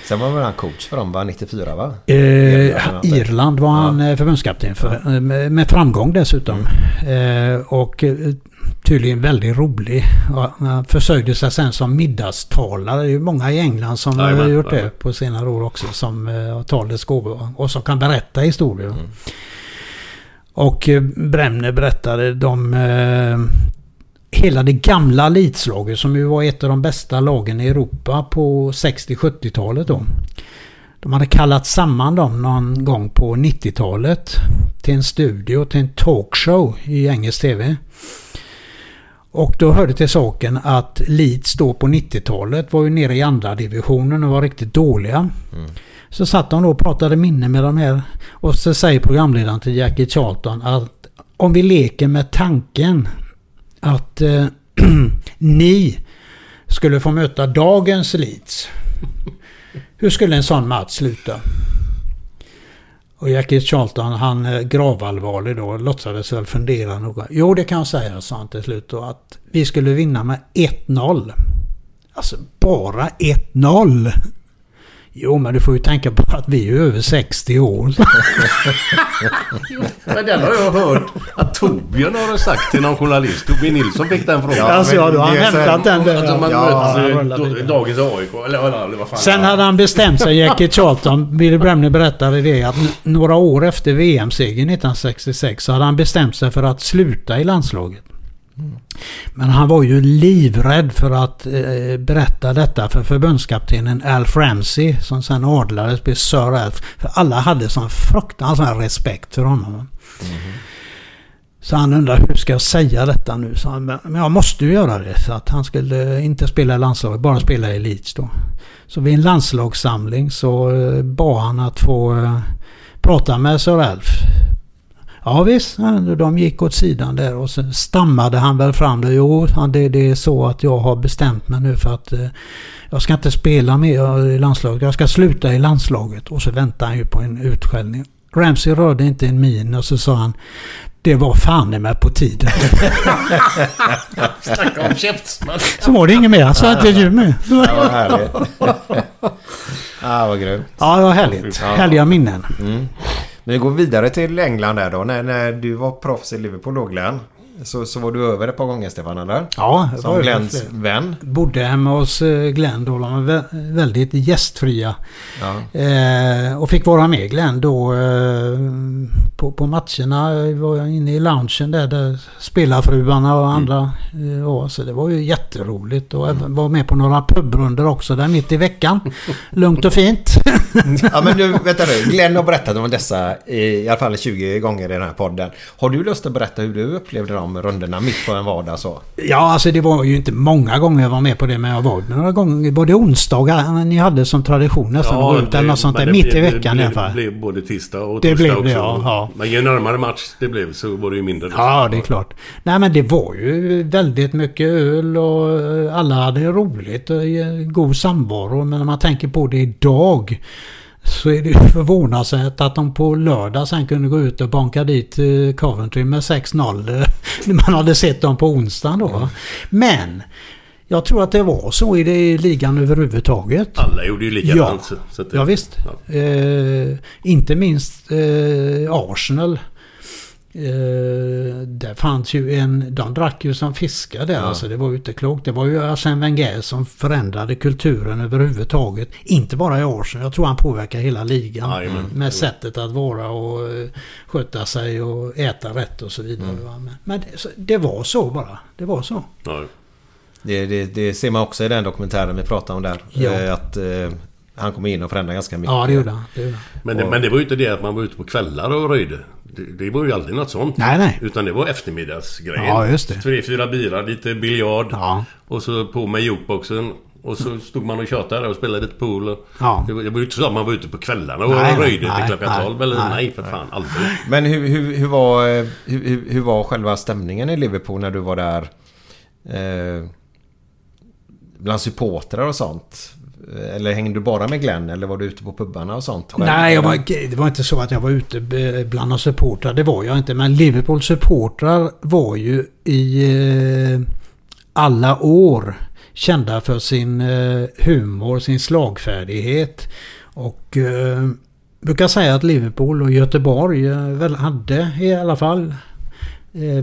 Sen var väl han coach för dem va? 94 va? Eh, Irland. Irland var han eh, förbundskapten för. eh, Med, framgång dessutom. Eh, och tydligen väldigt rolig. Ja, Han försörjde sig sen som middagstalare. Det är ju många i England som har Jajamän, gjort det på senare år också. Som eh, har talets gåvor. Och som kan berätta historier. Och eh, Bremner berättade de... Eh, hela det gamla elitslaget som ju var ett av de bästa lagen i Europa på 60-70-talet då. De hade kallat samman dem någon gång på 90-talet till en studio, till en talkshow i engelsk TV. Och då hörde till saken att Leeds då på 90-talet var ju nere i andra divisionen och var riktigt dåliga. Så satt de då och pratade minne med de här. Och så säger programledaren till Jackie Charlton att om vi leker med tanken att eh, ni skulle få möta dagens Leeds. Hur skulle en sån match sluta? Och Jackie Charlton han eh, gravallvarlig då låtsades väl fundera noga. Jo det kan jag säga sa han till slut då att vi skulle vinna med 1-0. Alltså bara 1-0. Jo men du får ju tänka på att vi är över 60 år. Men den har jag hört att Torbjörn har sagt till någon journalist. Torbjörn Nilsson fick den frågan. alltså ja, då har hämtat den där. Att man Ja, möter dagens AIK. Eller, eller, vad fan. Sen hade han bestämt sig, Jackie Charlton, Billy Bremner berättade det, att några år efter VM-segern 1966 så hade han bestämt sig för att sluta i landslaget. Men han var ju livrädd för att eh, berätta detta för förbundskaptenen Alf Ramsey som sen adlades blev Sir Alf. För alla hade sån fruktansvärd respekt för honom. Så han undrar hur ska jag säga detta nu? Så han, men jag måste ju göra det. Så att han skulle inte spela i landslaget, bara spela i Leeds då. Så vid en landslagssamling så eh, bad han att få eh, prata med Sir Alf. Ja visst, ja, de gick åt sidan där och så stammade han väl fram det. Jo, det, det är så att jag har bestämt mig nu för att eh, jag ska inte spela mer i landslaget. Jag ska sluta i landslaget. Och så väntade han ju på en utskällning. Ramsey rörde inte en min och så sa han Det var fan i mig på tiden. Snacka om käftsmäll. Så var det inget mer. Så hade du med. Ja, vad härligt. ah, vad grymt. Ja, det var härligt. Ja. Härliga minnen. Mm. Vi går vidare till England där då. När, när du var proffs i Liverpool då Glenn. Så, så var du över ett par gånger Stefan eller? Ja, var Som Glenns fler. vän. Bodde hemma hos eh, Glenn då. De var vä- väldigt gästfria. Ja. Eh, och fick vara med Glenn då eh, på, på matcherna. Jag var inne i loungen där, där spelarfruarna och andra eh, var. Så det var ju jätteroligt. Och även var med på några pubrunder också där mitt i veckan. Lugnt och fint. ja men du, vänta nu. Glenn har berättat om dessa i, i alla fall 20 gånger i den här podden. Har du lust att berätta hur du upplevde de rundorna mitt på en vardag så? Ja, alltså det var ju inte många gånger jag var med på det, men jag var några gånger. Var det onsdagar ni hade som tradition nästan att gå ut eller något sånt där? det Mitt i blev- veckan det i alla fall. Det blev både tisdag och Det torsdag blev det, också. ja, ja. Men ju närmare match det blev så var det ju mindre. Ja, det är klart. Nej, men det var ju väldigt mycket öl och eh, alla hade roligt och eh, god samvaro. Men när man tänker på det idag så är det förvånansvärt att de på lördag sen kunde gå ut och banka dit eh, Coventry med 6-0. eh, När man hade sett dem på onsdagen då. Men jag tror att det var så i, det, i ligan överhuvudtaget. Alla gjorde ju likadant. Ja, så- det- ja visst. ja. Eh, inte minst eh, Arsenal. Eh, där fanns ju en... De drack ju som fiskar där. Alltså det var ju inte klokt. Det var ju Arsène Wenger som förändrade kulturen överhuvudtaget. Inte bara i Arsenal. Jag tror han påverkar hela ligan. Jajamän. med sättet att vara och eh, sköta sig och äta rätt och så vidare. va. Men, men det, så- det var så bara. Det var så. Ja. Det, det, det ser man också i den dokumentären vi pratade om där. Ja. Eh, Att han kom in och förändrade ganska mycket. Ja, det gjorde han. Det gjorde han. Men, det, men det var ju inte det att man var ute på kvällar och röjde. Det, det var ju aldrig något sånt. Nej, nej. Utan det var eftermiddagsgrejer. Ja, just det. Tre, fyra bilar, lite biljard. Ja. Och så på med jukeboxen. Och så stod man och tjatade och spelade lite pool. Och Ja. Det, var, det var ju inte så att man var ute på kvällarna och Nej, röjde nej, till klockan nej, 12. Eller nej. nej, för fan. Aldrig. Men hur, hur, hur, var, eh, hur, hur- hur var själva stämningen i Liverpool när du var där? Eh, bland supportrar och sånt? Eller hängde du bara med Glenn? Eller var du ute på pubarna och sånt? själv? Nej, var, det var inte så att jag var ute bland supportrar. Det var jag inte. Men Liverpools supportrar var ju i eh, alla år kända för sin eh, humor, sin slagfärdighet. Och eh, brukar säga att Liverpool och Göteborg eh, väl hade i alla fall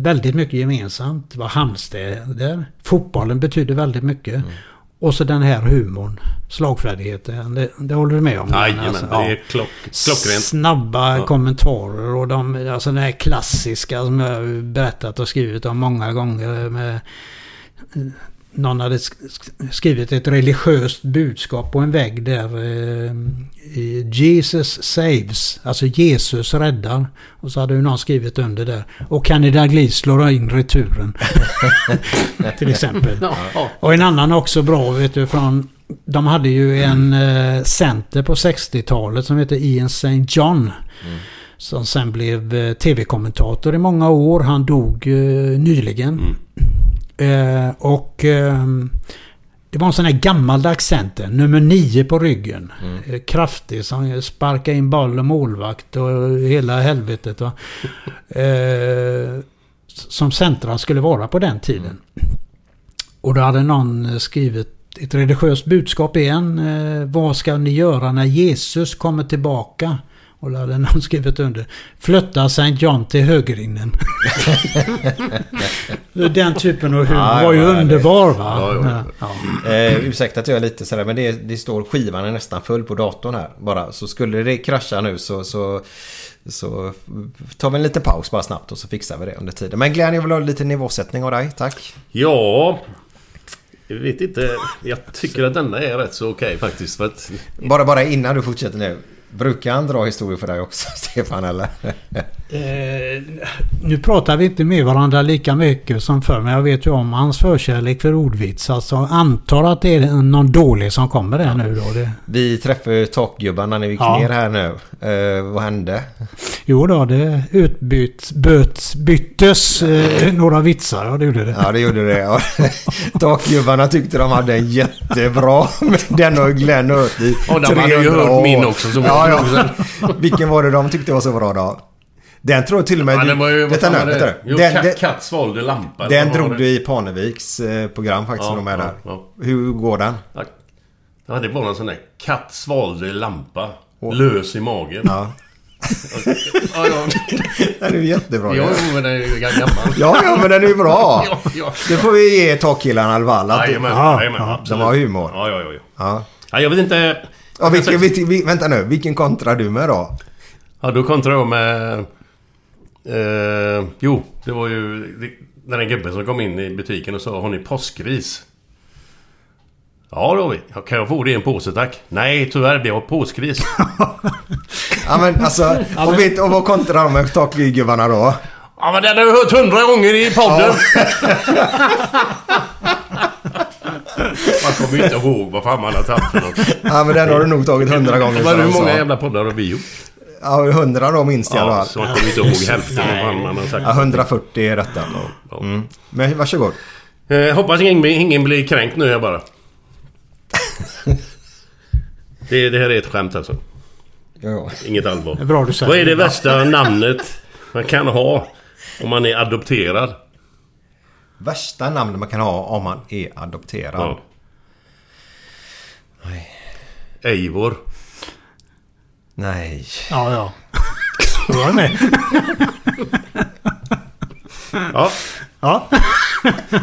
väldigt mycket gemensamt. Det var hamnstäder. Fotbollen betyder väldigt mycket. Och så den här humorn, slagfärdigheten. Det, det håller du med om? Jajamän, Alltså, det är klock, klockrent. Snabba Ja. kommentarer och de, alltså det här klassiska som jag har berättat och skrivit om många gånger med någon hade sk- sk- skrivit ett religiöst budskap på en vägg där eh, Jesus saves, alltså Jesus räddar. Och så hade ju någon skrivit under där. Och Kenny Dalglish slår in returen. Till exempel. Och en annan också bra vet du från... De hade ju en eh, center på 60-talet som heter Ian St. John. Som sen blev eh, tv-kommentator i många år. Han dog nyligen. Eh, och ehm, Det var en sån här gammaldags center. Nummer nio på ryggen. Eh, Kraftig som sparkar in boll och målvakt och hela helvetet. Va? Eh, som centra skulle vara på den tiden. Och då hade någon eh, skrivit ett religiöst budskap igen. Eh, vad ska ni göra när Jesus kommer tillbaka? Och då hade någon skrivit under. Flytta St. John till högerinnen. Den typen av humor Ja, var ju ja, det- underbar va? Ja, ja. Ja. Eh, ursäkta att jag är lite sådär men det, det står skivan är nästan full på datorn här bara. Så skulle det krascha nu så, så, så tar vi en liten paus bara snabbt och så fixar vi det under tiden. Men Glenn jag vill ha lite nivåsättning av dig, tack. Ja... Jag vet inte. Jag tycker att denna är rätt så okej faktiskt. För att, Bara, bara innan du fortsätter nu. Brukar han dra historier för dig också, Stefan eller? Eh, nu pratar vi inte med varandra lika mycket som förr men jag vet ju om hans förkärlek för ordvits. Alltså antar att det är någon dålig som kommer där nu då. Det, Vi träffade ju takgubbarna när vi gick Ja. ner här nu. Eh, vad hände? jo då, det utbyts, böts, byttes eh, några vitsar. Ja, det gjorde det. Ja, det gjorde det. Ja. Takgubbarna tyckte de hade en jättebra. Den har Glenn hört i Ja, de hade ju 300 hört min också, så- Ja, ja. Vilken var det de tyckte var så bra då? Den tror jag till och med... ja, det var ju... vänta nu, vänta nu. Den, katt, den, svalde lampa. den drog du i Parneviks eh, program faktiskt. Ja, de är ja, där. ja. Hur går den? Ja. Ja, det var någon sån där katt svalde lampa. Lös i magen. Ja. Ja, ja. Den är ju jättebra. Ja, jo, men den är ju gammal. Ja, ja, men den är ju bra. Ja, ja. Det får vi ge takkillarna i alla fall. att- Jajamän, Ja, jajamän, ja. absolut. De har humor. Ja, ja, ja. ja. Ja. ja jag vet inte... Ja, vilken, vilken, vil- vänta nu, vilken kontrar du med då? Ja, då kontrar jag med... Eh, jo, det var ju det- den där gubben som kom in i butiken och sa Har ni påskris? Ja, det har vi. Ja, Kan jag få det i en påse tack? Nej, tyvärr. Vi har påskris. Ja men alltså, och, vet, och vad kontrar de med takgubbarna då? Ja, men den har jag hört hundra gånger i podden. man kommer ju inte ihåg vad fan man har tagit för något. Ja men den har du nog tagit hundra gånger. Men hur många sa. jävla poddar har vi gjort? Ja, hundra då minst i alla Ja, fall. så man kommer inte ihåg hälften av vad man har sagt. Ja, 140 är rätta. Ja. Mm. Men varsågod. Eh, hoppas ingen, ingen blir kränkt nu här bara. Det, det här är ett skämt alltså. Ja. Inget allvar. Är bra du säger. Vad är det värsta namnet man kan ha om man är adopterad? Värsta namnet man kan ha om man är adopterad. Ja. Eivor. Nej. Ja, ja. Jag är med. Ja. Ja.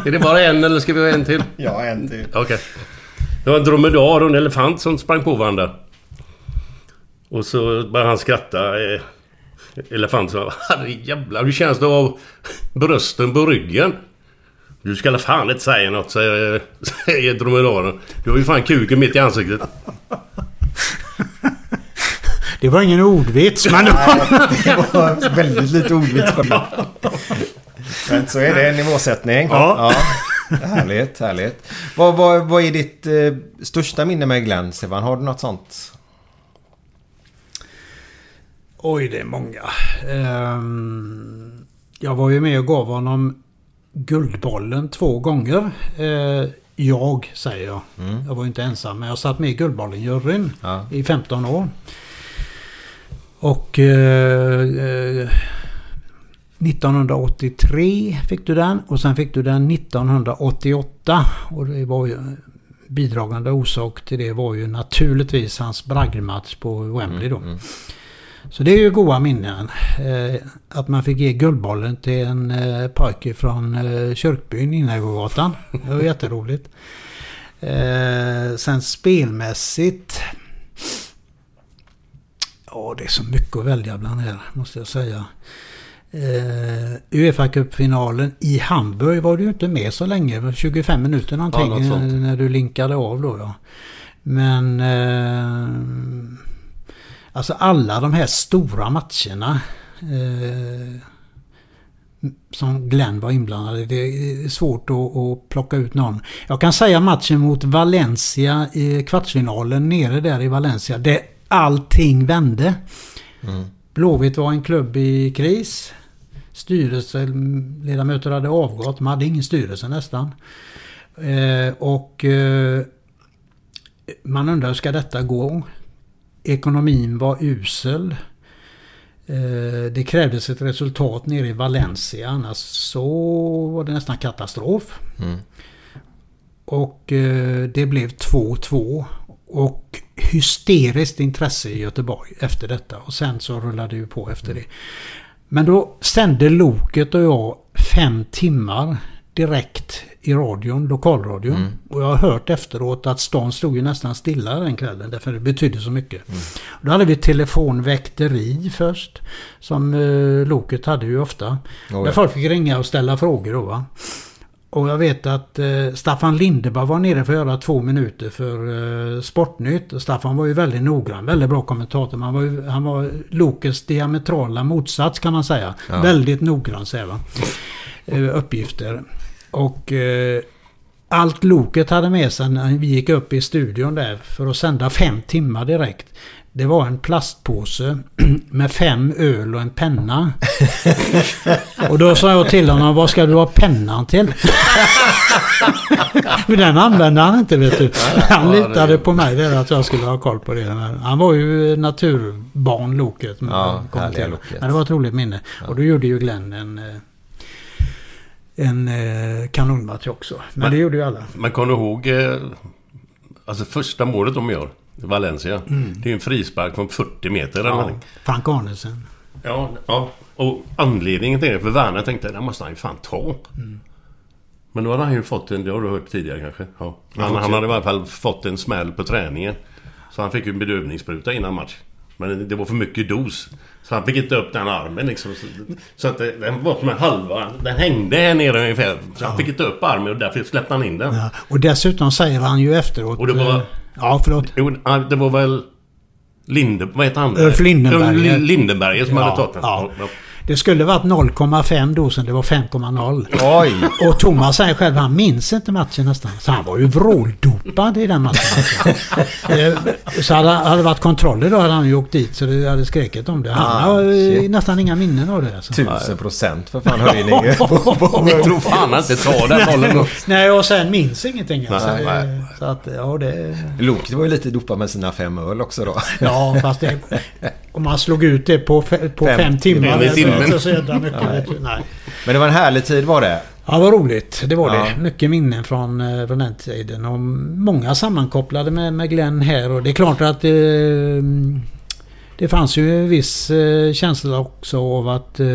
Är det bara en eller ska vi ha en till? Ja, en till. Okej. Det var en dromedar och en elefant som sprang på varandra. Och så började han skratta. eh, Elefanten sa Herre jävlar hur känns det ha brösten på ryggen? Du ska fan inte säga något säger, säger dromedaren. Du har ju fan kuken mitt i ansiktet. Det var ingen ordvits men... Det var väldigt lite ordvits det. Men så är det, nivåsättning. Ja. ja. Härligt, härligt. Vad, vad, vad är ditt eh, största minne med Glenn, Stefan? Har du något sånt? Oj, det är många. Ehm, jag var ju med och gav honom Guldbollen två gånger. Eh, jag, säger jag. Jag var ju inte ensam, men jag satt med i Guldbollen-juryn Ja. i 15 år. Och eh, eh, 1983 fick du den och sen fick du den 1988. Och det var ju bidragande orsak till det var ju naturligtvis hans bragdmatch på Wembley då. Så det är ju goda minnen. Eh, att man fick ge Guldbollen till en eh, pojke från eh, Kyrkbyn, Innergågatan. Det var jätteroligt. Eh, sen spelmässigt. Ja, det är så mycket att välja bland här, måste jag säga. Uefa Cup-finalen i Hamburg var du ju inte med så länge. 25 minuter någonting Ja, när du linkade av då ja. Men... Eh, alltså alla de här stora matcherna. Eh, som Glenn var inblandad i. Det är svårt att, att plocka ut någon. Jag kan säga matchen mot Valencia i kvartsfinalen nere där i Valencia. Där allting vände. Blåvitt var en klubb i kris. Styrelseledamöter hade avgått. De hade ingen styrelse nästan. Eh, och eh, man undrar hur ska detta gå? Ekonomin var usel. Eh, det krävdes ett resultat nere i Valencia annars så var det nästan katastrof. Mm. Och eh, det blev 2-2. Och hysteriskt intresse i Göteborg efter detta. Och sen så rullade det ju på efter det. Men då sände Loket och jag fem timmar direkt i radion, lokalradion. Mm. Och jag har hört efteråt att stan stod ju nästan stilla den kvällen. Därför det betydde så mycket. Mm. Då hade vi telefonväkteri först. Som eh, Loket hade ju ofta. Oh, Där ja. folk fick ringa och ställa frågor då va. Och jag vet att eh, Staffan Lindeberg var nere för att göra två minuter för eh, Sportnytt. Och Staffan var ju väldigt noggrann, väldigt bra kommentator. Man var ju, han var Lokes diametrala motsats kan man säga. Ja. Väldigt noggrann säger va. Eh, uppgifter. Och eh, allt Loket hade med sig när vi gick upp i studion där för att sända fem timmar direkt. Det var en plastpåse med fem öl och en penna. Och då sa jag till honom, vad ska du ha pennan till? För den använde han inte vet du. Han litade på mig där att jag skulle ha koll på det. Men Han var ju naturbarn Loket. men Ja, till. Men det var ett roligt minne. Och då gjorde ju Glenn en, eh, en eh, kanonmatch också. Men, Men- det gjorde ju alla. Men kom du ihåg... Eh, alltså första målet de gör. Valencia. Det är en frispark från 40 meter eller Ja. Frank Arnesen. Ja, ja. Och anledningen till det, för Werner tänkte den måste han ju fan ta. Men då hade han ju fått en, det har du hört tidigare kanske? Ja. Han, han hade i alla fall fått en smäll på träningen. Så han fick ju en bedövningsspruta innan match. Men det var för mycket dos. Så han fick inte upp den armen liksom. Så, att den var som en halva. Den hängde här nere ungefär. Så han fick inte upp armen och därför släppte han in den. Ja. Och dessutom säger han ju efteråt... Och det var- eh, Ja, förlåt. Jo, ja, det var väl... Linde... Vad heter han? Ulf Lindenberger. Ulf Lindenberger som Ja, hade tagit den. ja. Det skulle varit 0,5 dosen, det var 5,0. Oj! Och Thomas säger själv, han minns inte matchen nästan. Så han var ju vråldopad i den matchen. Eh, så hade hade det varit kontroller då hade han ju åkt dit så det hade skrikit om det. Han Ah, har shit. nästan inga minnen av det. Alltså. Tusen procent för fan höjning. Jag tror fan han inte tar den bollen. Nej, och sen minns ingenting. Alltså. Nej. Så att, ja det... Loket var ju lite dopad med sina fem öl också då. Ja, fast det... Om man slog ut det på, på Fem fem, timmar. timmar det timmen. inte så jävla mycket. Nej. vet du. Nej. Men det var en härlig tid var det. Ja, vad roligt. Det var Ja. det. Mycket minnen från, eh, från den tiden. Och många sammankopplade med, med Glenn här. Och det är klart att eh, det fanns ju en viss eh, känsla också av att eh,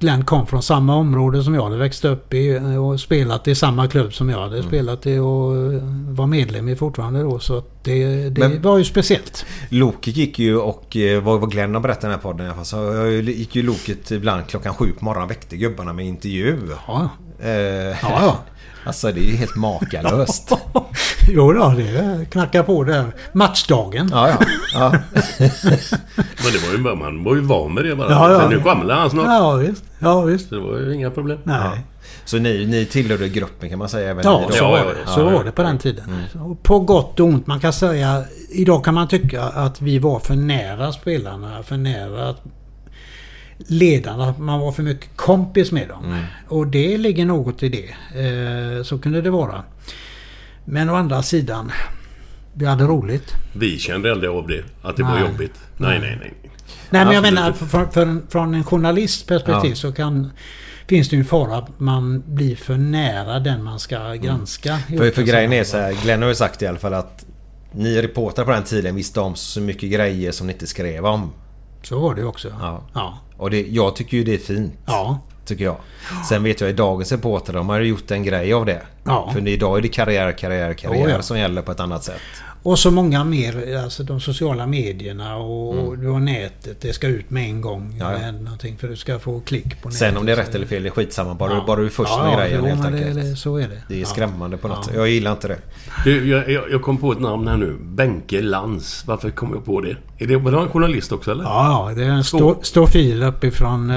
Glenn kom från samma område som jag hade växt upp i och spelat i samma klubb som jag hade Mm. spelat i och eh, var medlem i fortfarande då. Så det, det Men- var ju speciellt. Loket gick ju och vad Glenn har berättat i den här podden i alla fall. Så jag gick ju Loket ibland klockan sju på morgonen och väckte gubbarna med intervju. Ja, ja. ja. Alltså det är ju helt makalöst. jo då, det knackar på där. Matchdagen. Ja, ja. ja. Men det var ju, man var ju van med det bara. Ja, ja. Sen nu kommer han snart. Ja, visst. Ja, visst. Så det var ju inga problem. Nej. Så ni, ni tillhörde gruppen kan man säga även Ja, så Ja, var ja, det. ja. Så Ja, var det på den tiden. Och På gott och ont. Man kan säga... Idag kan man tycka att vi var för nära spelarna. För nära ledarna. Att Man var för mycket kompis med dem. Och det ligger något i det. Eh, så kunde det vara. Men å andra sidan. Vi hade roligt. Vi kände aldrig av det. Att det var Nej. jobbigt. Nej, nej, nej. Nej men jag menar för, för, från en journalists perspektiv Ja. så kan... Finns det ju en fara att man blir för nära den man ska granska. i För, för grejen är så här, Glenn har ju sagt i alla fall att ni reportrar på den tiden visste om så mycket grejer som ni inte skrev om. Så var det ju också. Ja. Ja. Och det, jag tycker ju det är fint. Ja. Tycker jag. Sen vet jag i dagens reportrar, de har ju gjort en grej av det. Ja. För idag är det karriär, karriär, karriär Oh, ja. som gäller på ett annat sätt. Och så många mer, alltså de sociala medierna och Mm. du har nätet. Det ska ut med en gång. Ja, någonting för du ska få klick på nätet. Sen om det är rätt eller fel, det är skitsamma. Bara, Ja. bara du är först ja, med ja, grejen jo, helt enkelt. det, så är det. Det är Ja. skrämmande på något Ja. sätt. Jag gillar inte det. Du, jag, jag, jag kom på ett namn här nu. Benke Lantz. Varför kom jag på det? Är det, var det en journalist också eller? Ja, det är en stor, stor fil uppifrån... Eh,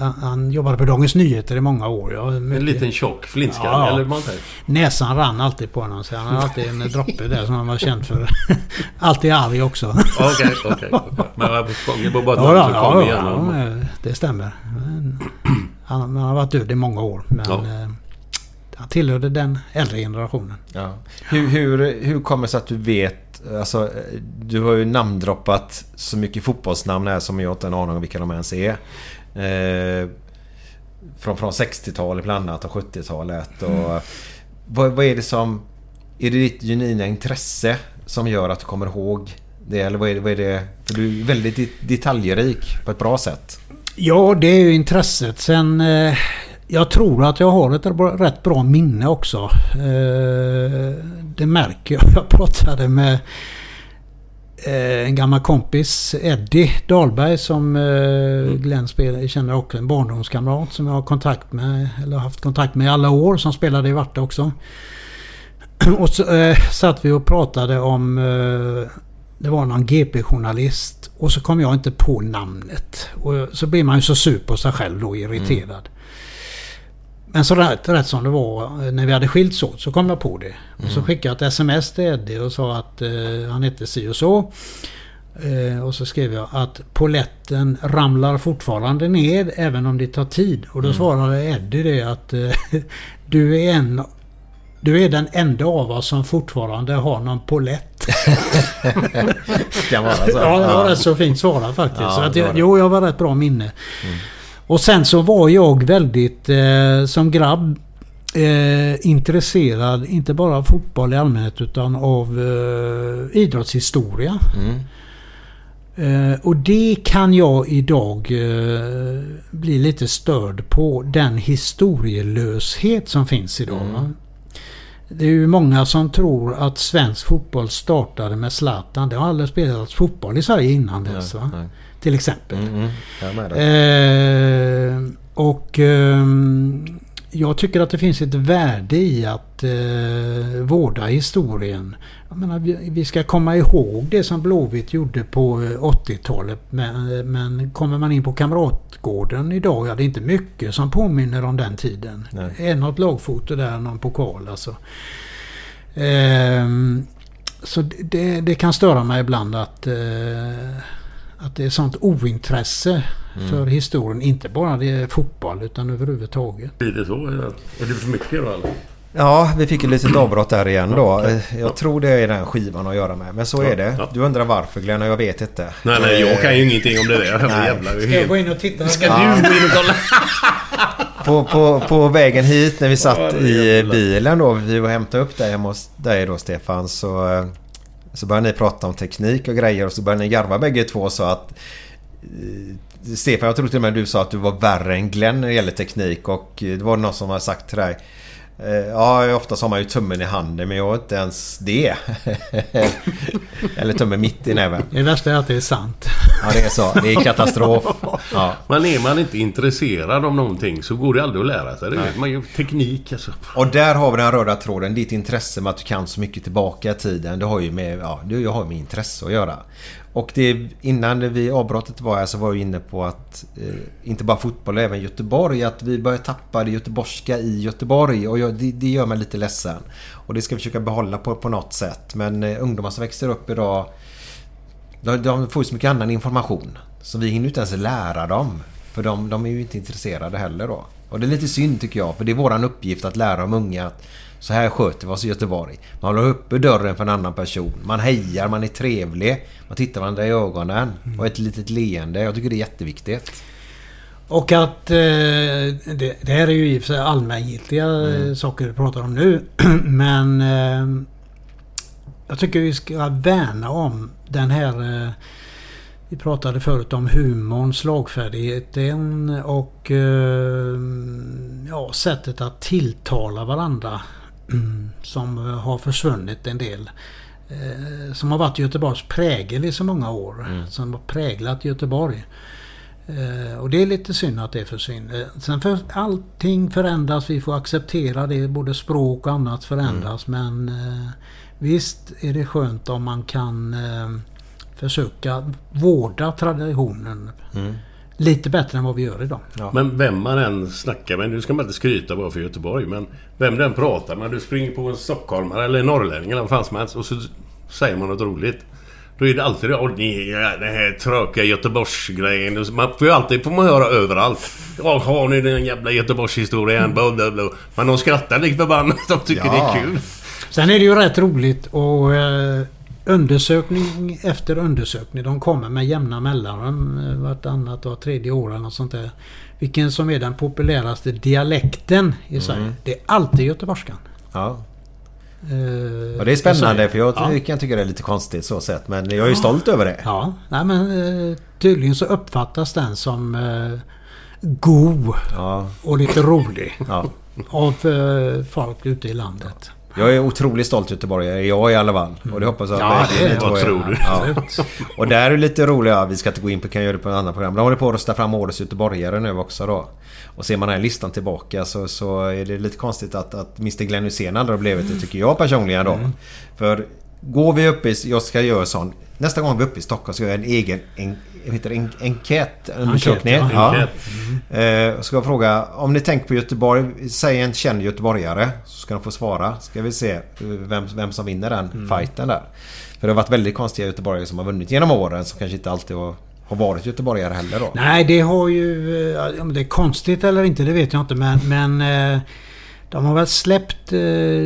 han, han jobbade på Dagens Nyheter i många år. Ja, En liten tjock flintskallig, eller vad man säger. Näsan rann alltid på honom. Så han hade alltid en droppe där som han var känd för. alltid arg också. Okej, okej. Men jag var bara Ja, ja, kom ja, igen. ja, det stämmer. Men han, han har varit död i många år. Men Ja. eh, han tillhörde den äldre generationen. Ja. Hur, hur, hur kommer det sig att du vet... Alltså, du har ju namndroppat så mycket fotbollsnamn här som jag inte har en aning om vilka de ens är. Eh, från, från 60-talet bland annat och 70-talet. Och, Mm. vad, vad är det som... Är det ditt genuina intresse som gör att du kommer ihåg det? Eller vad är det? Vad är det för du är väldigt det- detaljrik på ett bra sätt. Ja, det är ju intresset. Sen... Eh, jag tror att jag har ett rätt bra minne också. Eh, det märker jag. Jag pratade med eh, en gammal kompis, Eddie Dahlberg, som eh, Glenn spelar, känner också. En barndomskamrat som jag har kontakt med, eller haft kontakt med i alla år, som spelade i Varta också. Och så eh, satt vi och pratade om... Eh, det var någon GP-journalist och så kom jag inte på namnet. Och så blir man ju så sur på sig själv då, irriterad. Men så rätt, rätt som det var eh, när vi hade skilts åt så kom jag på det. Och så skickade jag ett sms till Eddie och sa att eh, han hette si och så. Eh, och så skrev jag att poletten ramlar fortfarande ner även om det tar tid. Och då svarade Eddie det att eh, du är en du är den enda av oss som fortfarande har någon polett. Kan vara så. Ja, det var rätt så fint svarat faktiskt. Ja, så att jag, jo, jag var rätt bra minne. Och sen så var jag väldigt, eh, som grabb, eh, intresserad, inte bara av fotboll i allmänhet, utan av eh, idrottshistoria. Eh, och det kan jag idag eh, bli lite störd på. Den historielöshet som finns idag. va? Det är ju många som tror att svensk fotboll startade med Zlatan. Det har aldrig spelats fotboll i Sverige innan dess. Va? nej. Till exempel. Mm, mm. Eh, och ehm, jag tycker att det finns ett värde i att eh, vårda historien. Menar, vi, vi ska komma ihåg det som Blåvitt gjorde på eh, 80-talet. Men, eh, men kommer man in på Kamratgården idag, ja det är inte mycket som påminner om den tiden. Nej. Är något lagfoto där, någon pokal alltså. Ehm, så det, det kan störa mig ibland att, eh, att det är sånt ointresse för historien. Inte bara det är fotboll utan överhuvudtaget. Blir det så? Är det för mycket då eller? Ja, vi fick ett litet avbrott där igen då. Eh, Jag tror det är den skivan att göra med. Men så är det. ja. Du undrar varför Glenn och jag vet inte. Nej, nej, jag kan Eh, ju ingenting om det där. Jävlar, Ska jag gå in och titta? Ska du gå in och kolla? På, på, på vägen hit när vi Ja, satt i bilen då. Vi var och hämtade upp dig hemma hos dig då Stefan. Så, eh, så började ni prata om teknik och grejer och så började ni garva bägge två så att eh, Stefan, jag tror till och med du sa att du var värre än Glenn när det gäller teknik och eh, det var någon som har sagt till dig Ja, ofta har man ju tummen i handen men jag har inte ens det. Eller tummen mitt i näven. Det värsta är att det är sant. Ja, det är så. Det är katastrof. Ja. Men är man inte intresserad av någonting så går det aldrig att lära sig. Det är, man gör teknik alltså. Och där har vi den röda tråden. Ditt intresse med att du kan så mycket tillbaka i tiden. Det har ju med, ja, det har ju med intresse att göra. Och det, innan vi avbrottet var jag så var jag inne på att eh, inte bara fotboll, även Göteborg. Att vi börjar tappa det göteborgska i Göteborg. Och jag, det, det gör mig lite ledsen. Och det ska vi försöka behålla på, på något sätt. Men eh, ungdomar som växer upp idag de, de får ju så mycket annan information. Så vi hinner inte ens lära dem. För de, de är ju inte intresserade heller då. Och det är lite synd tycker jag. För det är våran uppgift att lära de unga att så här sköter vi oss i Göteborg. Man håller uppe dörren för en annan person. Man hejar, man är trevlig. Man tittar varandra i ögonen. Och ett litet leende. Jag tycker det är jätteviktigt. Och att eh, det, det här är ju i och för sig allmängiltiga eh, saker vi pratar om nu. Men eh, jag tycker vi ska värna om den här... Eh, vi pratade förut om humorn, slagfärdigheten och eh, ja, sättet att tilltala varandra. Som eh, har försvunnit en del. Eh, som har varit Göteborgs prägel i så många år. Som har präglat Göteborg. Eh, och det är lite synd att det försvinner. Sen för allting förändras, vi får acceptera det. Både språk och annat förändras. Men eh, visst är det skönt om man kan försöka vårda traditionen. Lite bättre än vad vi gör idag. Men vem man än snackar med, nu ska man inte skryta bara för Göteborg, men vem den pratar med. Du springer på en stockholmare eller en norrlänning eller vad fan som helst och så säger man något roligt. Då är det alltid det, och ni, ja, den här tråkiga Göteborgsgrejen. Man får ju alltid, får man höra överallt. Ja, har ni den jävla Göteborgshistorien? Bla, bla, bla. Men de skrattar lik förbannat. De tycker Ja. det är kul. Sen är det ju rätt roligt och eh, undersökning efter undersökning. De kommer med jämna mellanrum. eh, Vartannat, var tredje år eller sånt där. Vilken som är den populäraste dialekten i Sverige. Det är alltid göteborgskan. Ja. Eh, Och det är spännande för jag Ja. kan tycka det är lite konstigt så sett. Men jag är ju stolt över det. Ja, nej men eh, tydligen så uppfattas den som eh, god Ja. och lite rolig av eh, folk ute i landet. Jag är otroligt stolt göteborgare. Jag i alla fall. Och det hoppas jag Ja, verkligen det är Vad tror du? Ja. Och där är lite roliga, vi ska inte gå in på, kan göra det på en annan program. De håller på att rösta fram årets göteborgare nu också då. Och ser man den här listan tillbaka så, så är det lite konstigt att, att Mr Glenn Hysén aldrig har blivit det tycker jag personligen då. För går vi upp i, jag ska göra sån. Nästa gång vi är uppe i Stockholm ska jag göra en egen en, heter det, en, enkätundersökning. Enkät, ja. Enkät. Eh, och ska jag fråga, om ni tänker på Göteborg, säg en känd göteborgare. Så ska de få svara. Ska vi se eh, vem, vem som vinner den Mm. fighten där. För det har varit väldigt konstiga göteborgare som har vunnit genom åren som kanske inte alltid har, har varit göteborgare heller då. Nej, det har ju... eh, Om det är konstigt eller inte, det vet jag inte. Men, men eh, de har väl släppt eh,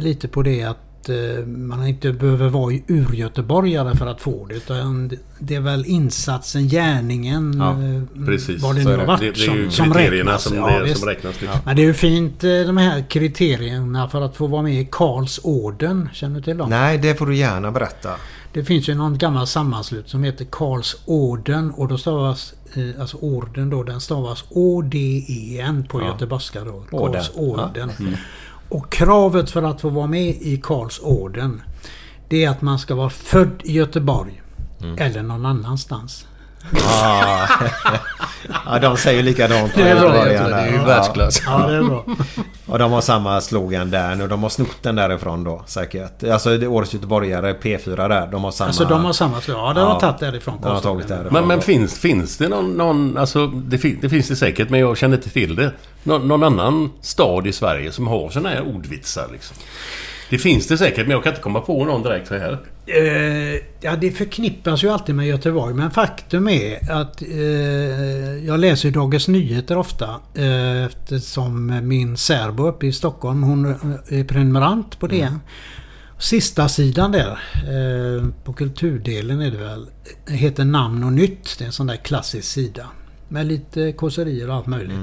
lite på det att eh, man inte behöver vara urgöteborgare för att få det. Utan det är väl insatsen, gärningen, Ja, eh, Precis. vad det nu är har varit Det, det är ju som, som kriterierna räknas. som, Ja, det som räknas. Liksom. Men det är ju fint eh, de här kriterierna för att få vara med i Karlsorden. Känner du till dem? Nej, det får du gärna berätta. Det finns ju någon gammal sammanslut som heter Karlsorden och då stavas alltså orden då, den stavas O-D-E-N på Ja. göteborgska då. Orden. Karlsorden. Ja. Mm. Och kravet för att få vara med i Karlsorden det är att man ska vara född i Göteborg Mm. eller någon annanstans. Ah. ja, de säger likadant. Det är bra, tror det är ju Ja. världsklass. Ja, det är bra. Och de har samma slogan där nu. De har snott den därifrån då säkert. Alltså det är årets göteborgare, P4 där. De har samma... Alltså de har samma slag. Ja, det Ja. har tagit därifrån. De har tagit därifrån. Men, men finns, finns det någon... någon alltså, det, fin, det finns det säkert, men jag känner inte till det. Nå, någon annan stad i Sverige som har såna här ordvitsar liksom? Det finns det säkert, men jag kan inte komma på någon direkt så här. Eh, ja, det förknippas ju alltid med Göteborg. Men faktum är att eh, jag läser Dagens Nyheter ofta. Eh, eftersom min särbo uppe i Stockholm, hon är prenumerant på det. Sista sidan där, eh, på kulturdelen är det väl, heter Namn och nytt. Det är en sån där klassisk sida. Med lite kåserier och allt möjligt.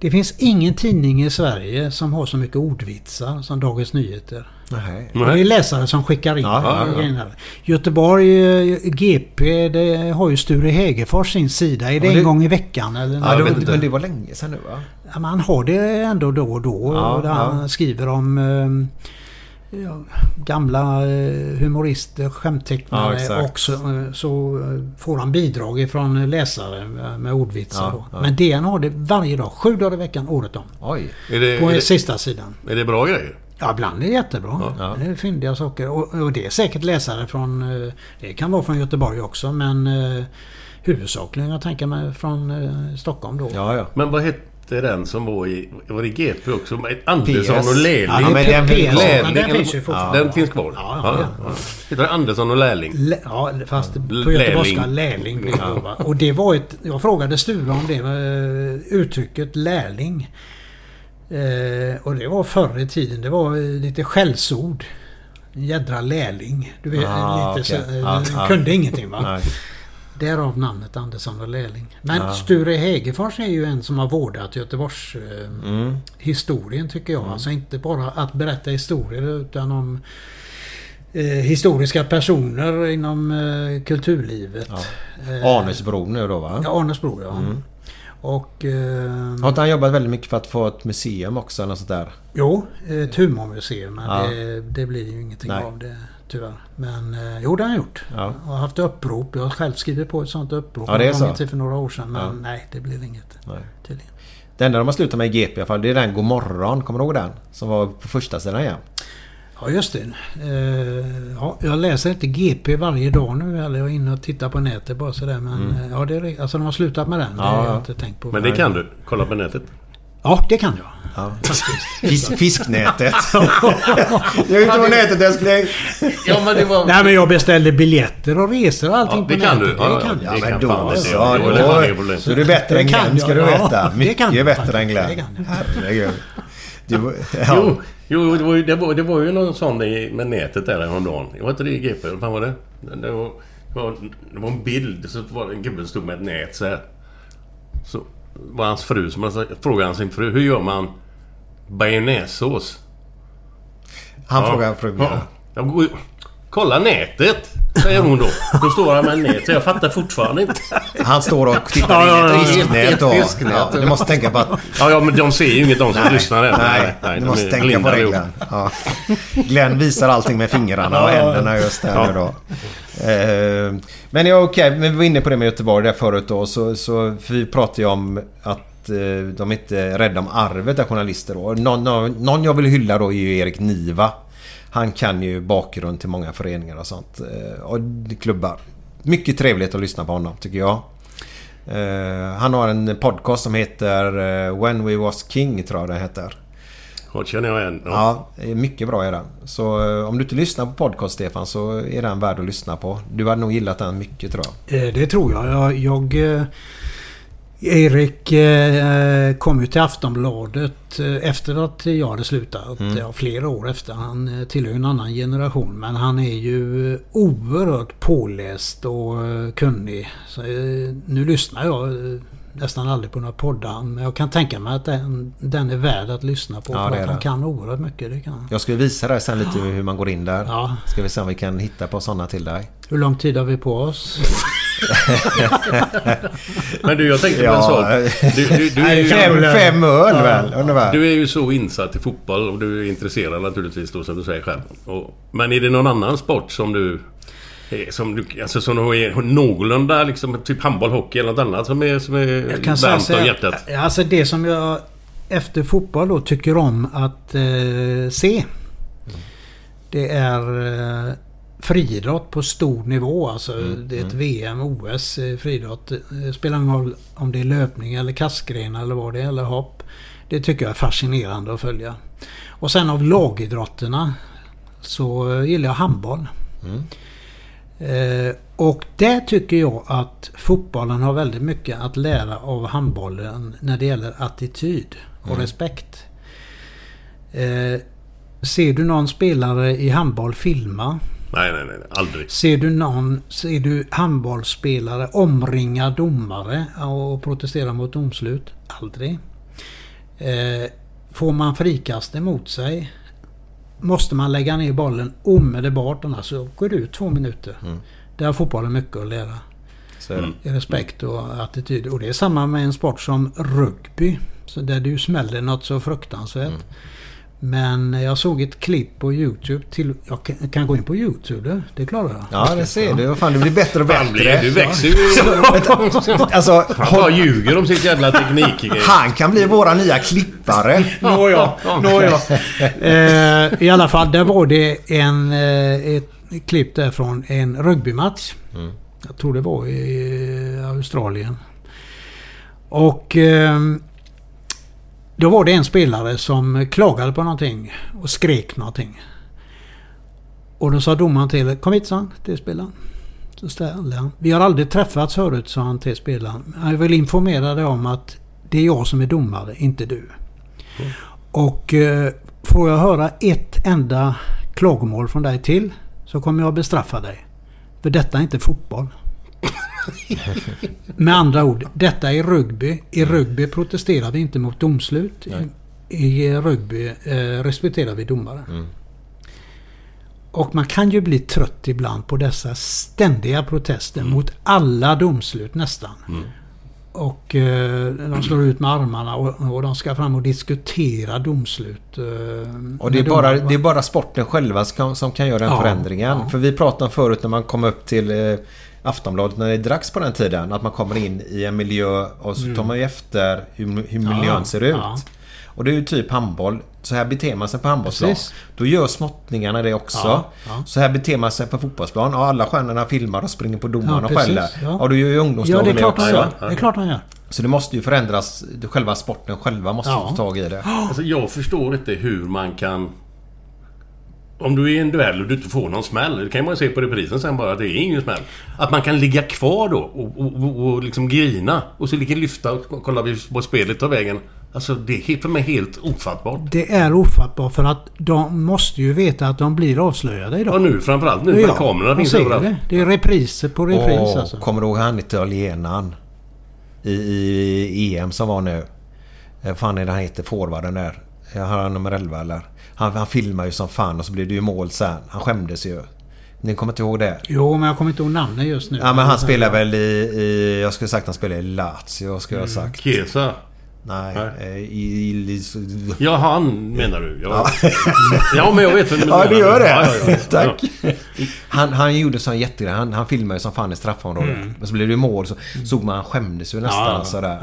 Det finns ingen tidning i Sverige som har så mycket ordvitsar som Dagens Nyheter. Nej. Och det är läsare som skickar in Ja, ja, ja. Göteborg, eh, GP, det har ju Sture Hägerfors sin sida. Är det Ja, en det- gång i veckan eller? Ja, det, inte. men det var länge sedan nu va? Ja, men han har det ändå då och då. Ja, där ja. Han skriver om eh, ja, gamla eh, humorister, Ja, skämttecknare exakt. och så, eh, så eh, får han bidrag ifrån läsare med- ordvitsar. Ja, ja. Men DN har det varje dag, sju dagar i veckan, året om. Oj. Är det, På är det, sista sidan. är det bra grejer? Ja, ibland är det jättebra. Ja. Det är fyndiga saker. Och, och det är säkert läsare från... Det kan vara från Göteborg också men huvudsakligen jag tänker mig från Stockholm då. Ja, ja. Men vad hette den som var i... Var det GP också? Andersson PS. och Lärling? Ja, men det är den- PS, Lärling, den finns ju fortfarande. Den finns kvar? Ja, ja, ja. Heter det Andersson och Lärling? Lä- Ja, fast på Lärling. göteborgska lärling det då, va? Och det var ett... Jag frågade Sture om det. eh, Uttrycket lärling. Eh, och det var förr i tiden. Det var eh, lite skällsord. Jädra lärling. Du vet, Ah, lite okej. så, Ja, ja. kunde ingenting va? Nej. Därav namnet Andersson och Lärling. Men Ja. Sture Hägerfors är ju en som har vårdat Göteborgs eh, Mm. historien tycker jag. Alltså inte bara att berätta historier utan om eh, historiska personer inom eh, kulturlivet. Eh, Arnesbro nu då va? Ja, Arnesbro ja. Mm. Och... Eh, Har inte han jobbat väldigt mycket för att få ett museum också eller sånt där? jo, ett humormuseum. Men Ja. det, det blir ju ingenting Nej. av det tyvärr. Men eh, jo, det har han gjort. Ja. Och har haft upprop. Jag har själv skrivit på ett sånt upprop. Ja, det är så. tid för några år sedan. Men Ja. nej, det blir inget. Nej. Tydligen. Det enda de har slutat med i GP i alla fall, det är den Godmorgon. Kommer du ihåg den? Som var på första sidan igen. Ja, just det. Eh, ja, jag läser inte GP varje dag nu. Eller jag är inne och tittar på nätet bara sådär. Men Mm. eh, ja, det är, alltså de har slutat med den. Det Ja, har ja. jag inte tänkt på. Men det kan du. Kolla på nätet. Ja, det kan jag. Ja. Fisk, fisknätet. jag inte vad nätet älskling. Ja, men det var... Nej, men jag beställde biljetter och resor och allting Ja, det på kan nätet. du. Ja, Det kan ja, jag. det kan då så. jag. Då, problem. så är du bättre än Det kan Glenn ska du ja. veta. Det kan Mycket jag bättre än Glenn. Herregud. Du, ja. Jo, jo det, var ju, det, var, det var ju någon sån med nätet där häromdagen. Det var inte det i GP? Vad fan var det? Det var, det var, det var en bild. Så var det en gubbe som stod med ett nät så här. Så var hans fru som hade sagt- frågade han sin fru. Hur gör man bearnaisesås? Han Ja. frågar frun. Ja. Kolla nätet! Säger hon då. Då står han med nät. Så jag fattar fortfarande inte. Han står och tittar Ja, in i ett fisknät. fisknät. Ja, du måste tänka på att... Ja, ja men de ser ju inget de som lyssnar än. Nej, du de måste är tänka på det. Glenn. Ja. Glenn visar allting med fingrarna och händerna just där Ja. nu då. Eh, Men ja, okej, men vi var inne på det med Göteborg där förut då. Så, så, vi pratade ju om att eh, de inte är rädda om arvet av journalister då. Någon, någon, någon jag vill hylla då är ju Erik Niva. Han kan ju bakgrund till många föreningar och sånt. eh, Och klubbar. Mycket trevligt att lyssna på honom tycker jag. Eh, han har en podcast som heter eh, When We Was King tror jag den heter. Det känner jag igen. Ja. Ja, mycket bra är den. Så om du inte lyssnar på podcast Stefan så är den värd att lyssna på. Du hade nog gillat den mycket tror jag. Det tror jag. Jag... jag Erik eh, kom ju till Aftonbladet eh, efter att jag hade slutat. Mm. Flera år efter. Han eh, tillhör en annan generation. Men han är ju oerhört påläst och kunnig. Så, eh, nu lyssnar jag nästan aldrig på några poddar. Men jag kan tänka mig att den, den är värd att lyssna på. Ja, för att han kan oerhört mycket. Det kan. Jag ska visa dig sen lite hur man går in där. Ja. Ska vi se om vi kan hitta på sådana till dig. Hur lång tid har vi på oss? Men du, jag tänkte på en sak. Du, du, du, är ju, Fem, fem öl väl ungefär. du är ju så insatt i fotboll och du är intresserad naturligtvis då som du säger själv. Och, men är det någon annan sport som du... är- Som du, alltså som du är någorlunda liksom, typ handboll, hockey eller något annat som är, som är Jag kan säga varmt så om hjärtat? Alltså det som jag efter fotboll då tycker om att eh, se. Det är eh, friidrott på stor nivå. Alltså det är ett VM, OS i friidrott. Det spelar ingen roll om det är löpning eller kastgrenar eller vad det är, eller hopp. Det tycker jag är fascinerande att följa. Och sen av lagidrotterna så eh, gillar jag handboll. Eh, och där tycker jag att fotbollen har väldigt mycket att lära av handbollen när det gäller attityd och respekt. Eh, ser du någon spelare i handboll filma? Nej, nej, nej. Aldrig. Ser du någon, ser du handbollsspelare omringa domare och protestera mot domslut? Aldrig. Eh, får man frikast emot sig måste man lägga ner bollen omedelbart annars så går det ut två minuter. Där har fotbollen mycket att lära. I respekt och attityd. Och det är samma med en sport som rugby. Så där du smäller något så fruktansvärt. Men jag såg ett klipp på YouTube till... Jag kan- kan gå in på YouTube. Det klarar jag. Ja, det ser du. Vad fan, du blir bättre och bättre. Du växer ju. Alltså, Han bara ljuger om sitt jävla teknik. han kan bli våra nya klippare. Nåja, nåja. Eh, I alla fall, där var det en, eh, ett klipp där från en rugbymatch. Jag tror det var i Australien. Och ehm, då var det en spelare som klagade på någonting och skrek någonting. Och då sa domaren till Kom hit sa han, till spelaren. Så ställde han. Vi har aldrig träffats förut sa han till spelaren. Jag vill informera dig om att det är jag som är domare, inte du. Och eh, får jag höra ett enda klagomål från dig till så kommer jag bestraffa dig. För detta är inte fotboll. Med andra ord, detta är rugby. I rugby protesterar vi inte mot domslut. I, I rugby eh, respekterar vi domare. Och man kan ju bli trött ibland på dessa ständiga protester mot alla domslut nästan. Och eh, de slår ut med armarna och, och de ska fram och diskutera domslut. Eh, Och det är, bara, det är bara sporten själva som, som kan göra den Ja, förändringen. ja. För vi pratade om förut när man kom upp till eh, Aftonbladet när det dracks på den tiden. Att man kommer in i en miljö och så tar man ju efter hur, hur miljön Mm. Ja, ser ut. ja. Och det är ju typ handboll. Så här beter man sig på handbollsplan. Precis. Då gör småttningarna det också. Ja, ja. Så här beter man sig på fotbollsplan. Och alla stjärnorna filmar och springer på domarna Ja, och skäller. ja. Ja, då gör ju Ja, ungdomslagen det är klart han också. gör. Det är klart han gör. Så det måste ju förändras. Själva sporten själva måste Ja. få tag i det. Alltså jag förstår inte hur man kan... Om du är i en duell och du inte får någon smäll. Det kan man ju se på reprisen sen bara. Det är ingen smäll. Att man kan ligga kvar då och, och, och, och liksom grina. Och så ligga lyfta och kolla på spelet tar vägen. Alltså det är helt- för mig helt ofattbart. Det är ofattbart för att de måste ju veta att de blir avslöjade idag. Ja nu framförallt nu när kamerorna finns överallt. det. Det är repriser på repris Åh, alltså. Kommer du ihåg han italienaren? I, I EM som var nu. Eh, fan är det han heter? Forwarden där. Har han nummer 11 eller? Han, han filmar ju som fan och så blev det ju mål sen. Han skämdes ju. Ni kommer inte ihåg det? Jo, men jag kommer inte ihåg namnet just nu. Ja men han spelar väl i, i... Jag skulle sagt han spelar i Lazio. Skulle jag ha sagt. Kesa. Nej. Nej. eh, I, i, Ja, han menar du. Ja, ja men jag vet vem du Ja, menar. det gör det. Ja, ja, ja. Tack. Han, han gjorde sån jättegrej. Han, han filmade ju som fan i straffområdet. Mm. Men så blev det ju mål så såg man han skämdes ju nästan Ja, sådär.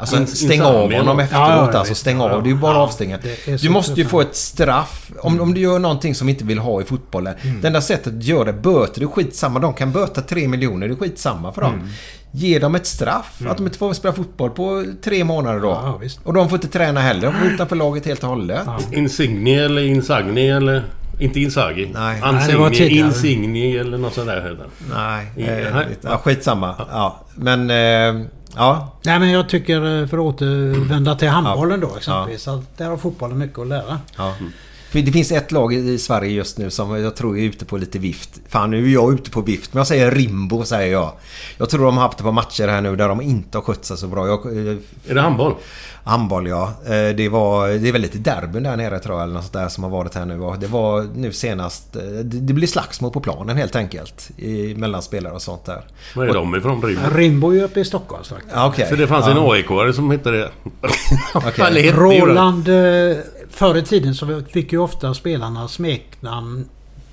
Ja. Alltså In- stäng av honom efteråt. Ja, ja, ja, alltså stäng av. Ja, Det är ju bara ja. avstänga. Du måste ju få ett straff. Om, om du gör någonting som inte vill ha i fotbollen. Mm. Det enda sättet att göra det, böter, det är skitsamma. De kan böta 3 miljoner. Det är skitsamma för dem. Mm. Ge dem ett straff. Att de inte får spela fotboll på tre månader då. Ja, ja, visst. och de får inte träna heller. De får utanför laget helt och hållet. Insigni eller Insagni eller... Inte Insagi. Nej. Nej, det var Ansigni. Insigni eller något sånt där I- nej. ja, skitsamma. Ja, men... Eh, ja, Nej, men jag tycker eh, för att återvända till handbollen då exempelvis. Att där har fotbollen mycket att lära. ja. För det finns ett lag i Sverige just nu som jag tror är ute på lite vift. Fan, nu är jag ute på vift. Men jag säger Rimbo, säger jag. Jag tror de har haft det på matcher här nu där de inte har skött sig så bra. Jag, eh, Är det handboll? handboll, ja. Eh, Det, var, det är väl lite derbyn där nere tror jag, eller något sånt där som har varit här nu. Det var nu senast... eh, Det, det blir slagsmål på planen helt enkelt. I, mellan spelare och sånt där. Var är de ifrån? Rimbo? Rimbo är ju uppe i Stockholm faktiskt. Okej. För det fanns ja. en AIK-are som hette det. Det. Roland... Förr i tiden så fick ju ofta spelarna smeknamn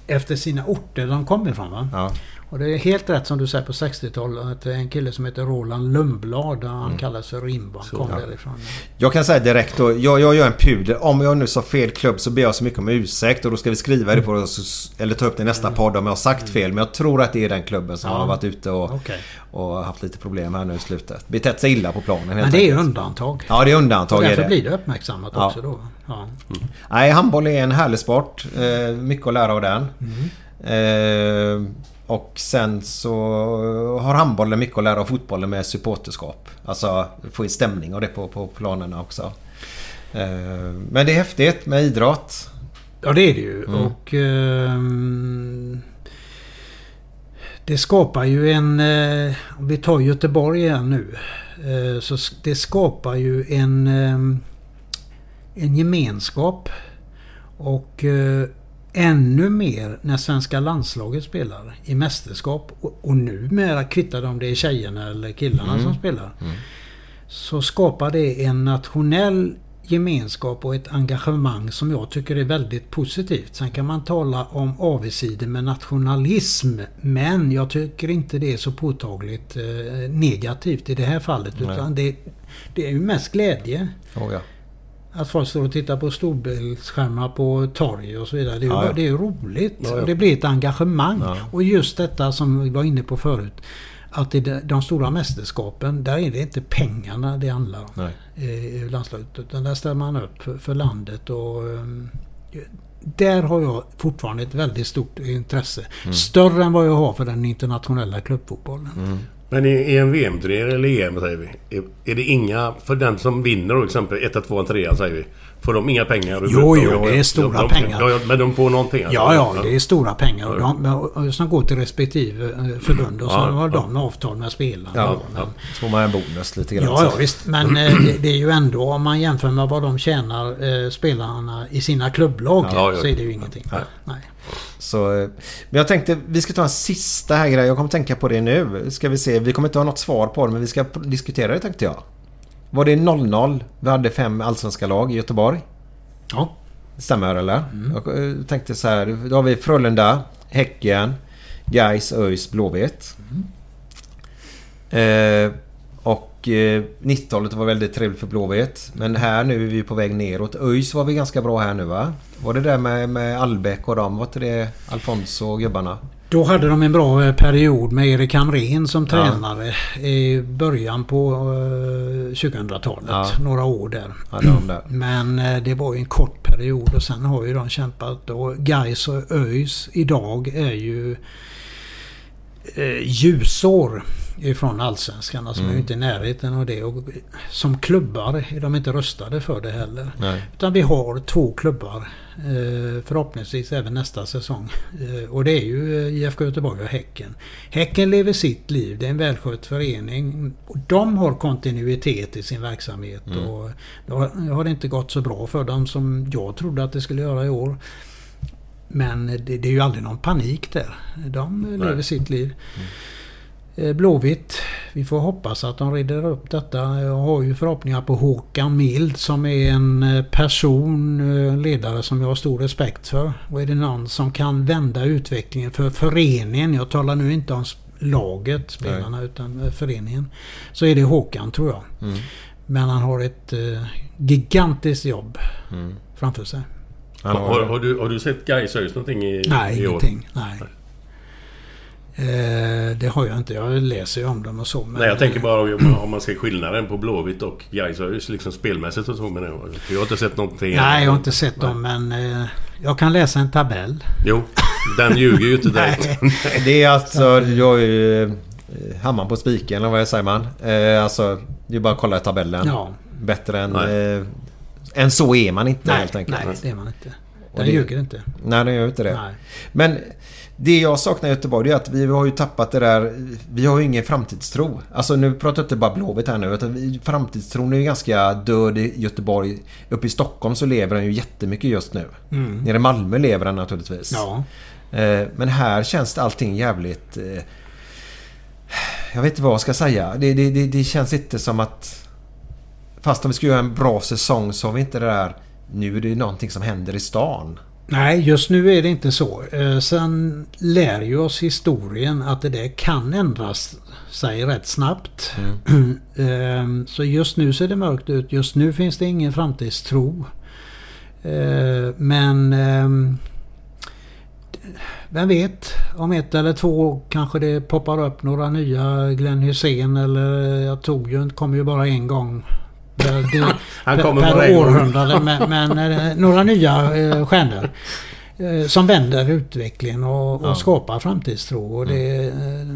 efter sina orter de kom ifrån. Va? Ja. Och det är helt rätt som du säger på 60-talet. En kille som heter Roland Lundblad. Han Mm. kallas för Rimbo. Han kom därifrån. Jag kan säga direkt då, jag, jag gör en pudel. Om jag nu sa fel klubb så ber jag så mycket om ursäkt och då ska vi skriva det på oss, eller ta upp det i nästa podd om jag har sagt fel. Men jag tror att det är den klubben som Ja. har varit ute och, Okej. och haft lite problem här nu i slutet. Betett sig illa på planen helt Men det är enkelt. undantag. Ja, det är Och undantag är därför det. blir det uppmärksammat Ja. också då. Ja. Nej, handboll är en härlig sport. Eh, mycket att lära av den. Mm. Eh, och sen så har handbollen mycket att lära av fotbollen med supporterskap. Alltså få in stämning och det på, på planerna också. Eh, men det är häftigt med idrott. Ja det är det ju. Mm. Och ehm, Det skapar ju en... Eh, om vi tar Göteborg igen nu. Eh, så det skapar ju en... ehm, en gemenskap. Och eh, ännu mer när svenska landslaget spelar i mästerskap. Och, och numera kvittar de det är tjejerna eller killarna Mm. som spelar. Så skapar det en nationell gemenskap och ett engagemang som jag tycker är väldigt positivt. Sen kan man tala om avigsidor med nationalism. Men jag tycker inte det är så påtagligt eh, negativt i det här fallet. Utan det, det är ju mest glädje. Oh, ja. Att folk står och tittar på storbildsskärmar på torg och så vidare. Det är ju, Ja, det är roligt. Ja, ja. Det blir ett engagemang. Och just detta som vi var inne på förut. Att i de, stora mästerskapen, där är det inte pengarna det handlar om. Nej. I i landslaget. Utan där ställer man upp för, för landet och... ehm, där har jag fortfarande ett väldigt stort intresse. Mm. Större än vad jag har för den internationella klubbfotbollen. Mm. Men i, i en VM-turnering eller EM säger vi. Är, är det inga... För den som vinner då exempel 1, 2, 3 säger vi. Får de inga pengar? Jo, jo, det är stora de, pengar. Ja, ja, men de får någonting alltså. Ja, ja, det är stora pengar och de, som går till respektive eh, förbund och så Ja, har ja. de avtal med spelarna. Ja, Men- ja. Så får man en bonus lite grann. Ja, ja visst. Men eh, det, det är ju ändå om man jämför med vad de tjänar eh, spelarna i sina klubblag Ja, ja. så är det ju ingenting. Nej. Nej. Så, eh, men jag tänkte vi ska ta en sista här grej. Jag kommer tänka på det nu. Ska vi se. Vi kommer inte ha något svar på det men vi ska diskutera det tänkte jag. Var det 0-0? Vi hade fem allsvenska lag i Göteborg. Ja. Stämmer eller? Jag eh, tänkte så här. Då har vi Frölunda, Häcken, Gais, ÖIS, Blåvitt. Eh, och Och eh, 90-talet var väldigt trevligt för Blåvitt. Men här nu är vi på väg neråt. ÖIS var vi ganska bra här nu va? Var det där med, med Albeck och dem? Var inte det Alfonso och gubbarna? Då hade de en bra eh, period med Erik Hamrén som Ja. tränare i början på eh, 2000-talet. Ja. Några år där. Hade de där. Men eh, det var ju en kort period och sen har ju de kämpat. Och Gais och ÖIS idag är ju eh, ljusår ifrån Allsvenskan. Alltså de är ju Mm. inte i närheten av det. Och som klubbar är de inte röstade för det heller. Nej. Utan vi har två klubbar. eh, Förhoppningsvis även nästa säsong. Eh, Och det är ju eh, IFK Göteborg och Häcken. Häcken lever sitt liv. Det är en välskött förening. De har kontinuitet i sin verksamhet. Mm. Och då har- det inte gått så bra för dem som jag trodde att det skulle göra i år. Men det, det är ju aldrig någon panik där. De eh, lever sitt liv. Eh, Blåvitt. Vi får hoppas att de reder upp detta. Jag har ju förhoppningar på Håkan Mild som är en eh, person, eh, ledare som jag har stor respekt för. Och är det någon som kan vända utvecklingen för föreningen. Jag talar nu inte om laget, spelarna, utan eh, föreningen. Så är det Håkan tror jag. Mm. Men han har ett eh, gigantiskt jobb Mm. framför sig. Har, har, har, du, har du sett Gais någonting i, Nej, i år? ingenting. Nej. Eh, det har jag inte. Jag läser ju om dem och så. Men Nej, jag tänker bara om, om man ser skillnaden på Blåvitt och Gais liksom spelmässigt och så. Men jag, jag har inte sett någonting. Nej, jag har inte sett dem men eh, jag kan läsa en tabell. Jo, den ljuger ju inte direkt. det är alltså... Jag är ju eh, hammaren på spiken eller vad säger man? Eh, alltså, det är bara att kolla i tabellen. Ja. Bättre än... Nej. Eh, än så är man inte Nej, helt enkelt. nej det är man inte. Den det- ljuger inte. Nej, den gör inte det. Nej. Men det jag saknar i Göteborg är att vi har ju tappat det där... Vi har ju ingen framtidstro. Alltså nu pratar jag inte bara Blåvitt här nu. Utan framtidstron är ju ganska död i Göteborg. Uppe i Stockholm så lever den ju jättemycket just nu. Mm. Nere i Malmö lever den naturligtvis. Ja. Eh, Men här känns allting jävligt... eh, Jag vet inte vad jag ska säga. Det, det, det, det känns inte som att... Fast om vi ska göra en bra säsong så har vi inte det där... Nu är det någonting som händer i stan. Nej, just nu är det inte så. Eh, Sen lär ju oss historien att det där kan ändras sig rätt snabbt. Eh, Så just nu ser det mörkt ut. Just nu finns det ingen framtidstro. Eh, Men ehm, vem vet? Om ett eller två kanske det poppar upp några nya Glenn Hussein eller jag tog ju, kom ju bara en gång. Det- Han per- kommer per århundrade. Men, men eh, några nya eh, stjärnor. eh, Som vänder utvecklingen och, och skapar framtidstro. Och det, eh,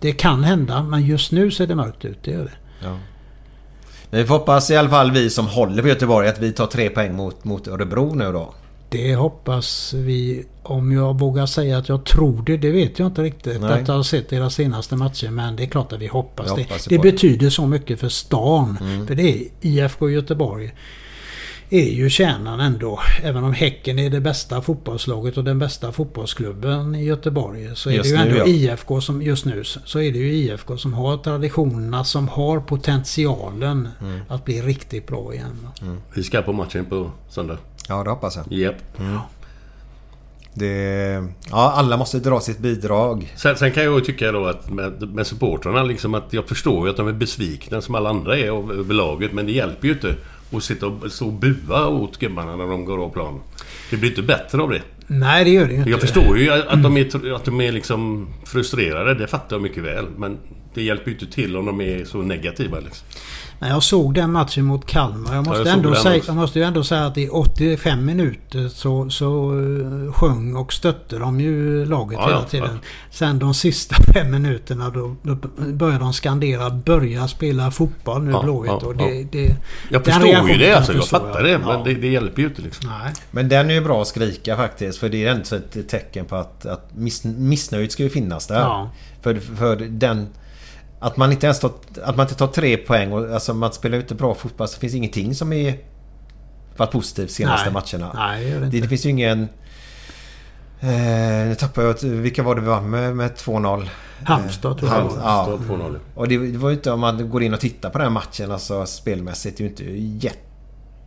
det kan hända men just nu ser det mörkt ut. Det gör det. Ja. Vi får hoppas i alla fall vi som håller på Göteborg att vi tar tre poäng mot, mot Örebro nu då. Det hoppas vi. Om jag vågar säga att jag tror det, det vet jag inte riktigt. Nej. Att jag har sett deras senaste matcher. Men det är klart att vi hoppas Vi det. hoppas det betyder så mycket för stan. Mm. För det är IFK Göteborg. Är ju kärnan ändå. Även om Häcken är det bästa fotbollslaget och den bästa fotbollsklubben i Göteborg. Så är Just det ju nu, ändå ja. IFK som just nu. Så är det ju IFK som har traditionerna. Som har potentialen Mm. att bli riktigt bra igen. va. Vi ska på matchen på söndag. Ja, det hoppas jag. Japp. Det, ja, alla måste dra sitt bidrag. Sen, sen kan jag ju tycka då att med, med supportrarna liksom att jag förstår ju att de är besvikna som alla andra är över laget. Men det hjälper ju inte att sitta och stå och bua åt gubbarna när de går av plan. Det blir inte bättre av det. Nej, det gör det ju inte. Jag förstår ju att de är, att de är liksom frustrerade. Det fattar jag mycket väl. Men det hjälper ju inte till om de är så negativa liksom. När jag såg den matchen mot Kalmar. Jag måste, jag såg ändå säga, jag måste ju ändå säga att i 85 minuter så, så eh, sjöng och stötte de ju laget Ja, hela ja, tiden. ja. Sen de sista fem minuterna då, då började de skandera börja spela fotboll nu Ja, Blåvitt. ja, och det, ja. det, Jag förstår ju det alltså. Jag fattar ja. det. Men Ja. det, det hjälper ju inte liksom. Nej. Men den är ju bra att skrika faktiskt. För det är ändå ett tecken på att, att miss, missnöjet ska ju finnas där. Ja. För, för den... Att man inte ens tar, att man inte tar tre poäng och alltså man spelar inte bra fotboll så finns ingenting som är varit positivt senaste Nej. matcherna. Nej, det gör det det, inte. det finns ju ingen... Eh, nu tappar jag... Vilka var det vi vann med, med 2-0? Halmstad tror jag. Halm- ja. Står 2-0. Och det, det var ju inte om man går in och tittar på den här matchen alltså spelmässigt. Det är ju inte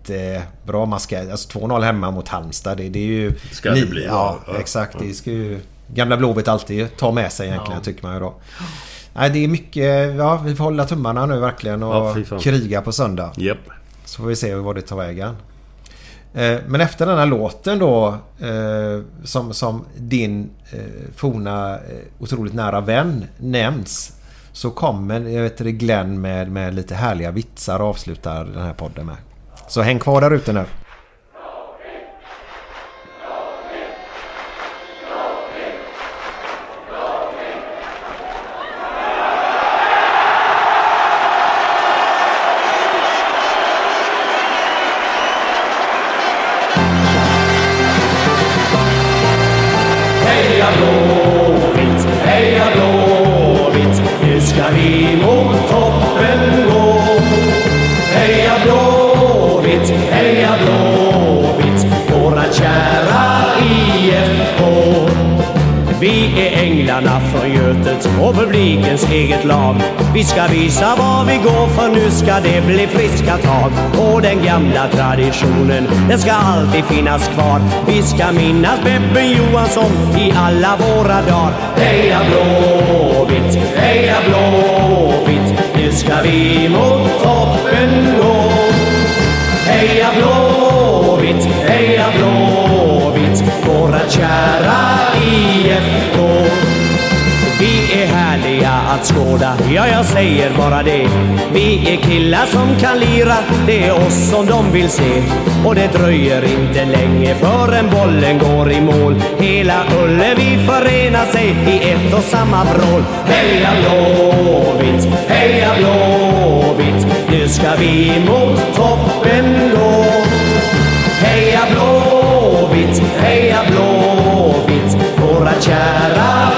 jättebra. Man ska, alltså 2-0 hemma mot Halmstad. Det, det är ju... Ska det bli, Ja, ja. Ja. exakt. Det ska ju... Gamla Blåvitt alltid ta med sig egentligen Ja. tycker man ju då. Nej, det är mycket... Ja, vi får hålla tummarna nu verkligen och Ja, kriga på söndag. Japp. Så får vi se vad det tar vägen. Eh, Men efter den här låten då eh, som, som din eh, forna otroligt nära vän nämns så kommer jag vet det, Glenn med, med lite härliga vitsar och avslutar den här podden med. Så häng kvar där ute nu. Traditionen, den ska alltid finnas kvar. Vi ska minnas Beppe Johansson i alla våra dagar. Heja Blåvitt, heja Blåvitt, nu ska vi mot toppen gå. Heja Blåvitt, att skåda, ja jag säger bara det. Vi är killar som kan lira, det är oss som de vill se. Och det dröjer inte länge förrän bollen går i mål. Hela Ullevi förenar sig i ett och samma vrål. Heja Blåvitt, heja Blåvitt, nu ska vi mot toppen gå. Heja Blåvitt, heja Blåvitt, våra kära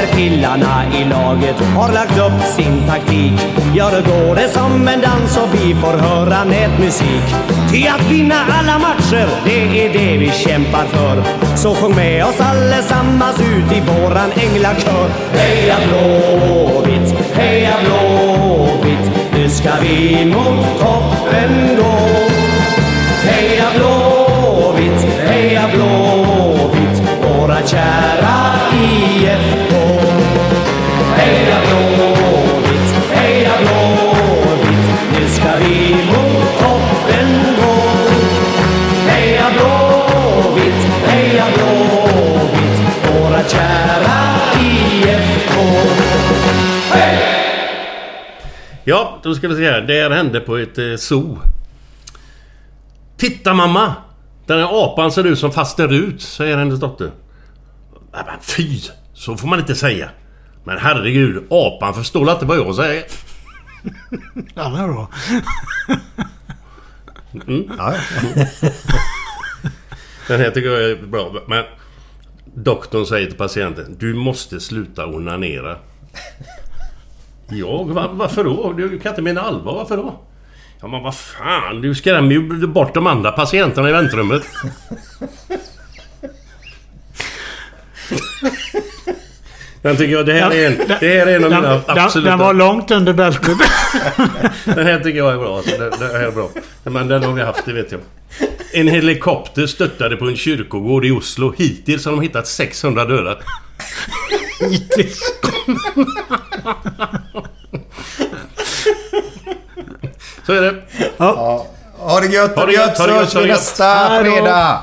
när killarna i laget har lagt upp sin taktik. Ja, då går det som en dans och vi får höra nätmusik. Ty att vinna alla matcher, det är det vi kämpar för. Så sjung med oss allesammans ut i våran änglakör. Heja Blåvitt, heja Blåvitt Nu ska vi mot toppen gå Heja Blåvitt, heja Blåvitt våra kära IFK Heja Blåvitt, heja Blåvitt Nu ska vi mot toppen gå Heja Blåvitt, heja Blåvitt Våra kära IFK Ja, då ska vi se här. Det här hände på ett eh, zoo. Titta mamma! Den här apan ser ut som faster Rut, säger hennes dotter. Nej, men fy! Så får man inte säga. Men herregud, apan förstår inte vad jag säger. Ja, det är bra. Mm. Ja, Den här tycker jag är bra. Men doktorn säger till patienten. Du måste sluta onanera. Jag? Va, varför då? Du kan inte mena allvar. Varför då? Ja men vad fan, du skrämmer ju bort de andra patienterna i väntrummet. Den tycker jag, det här är en, det här är en av mina Den, den, absoluta... den var långt under bältet. Den här tycker jag är bra. Alltså. Den, den här är bra. Men den har vi haft, det vet jag. En helikopter störtade på en kyrkogård i Oslo. Hittills har de hittat 600 döda. Hittills. Så är det. ja. Ha det gött, Ha det gött, ha det så gött, hörs ha det vi gött. nästa Hej då. fredag.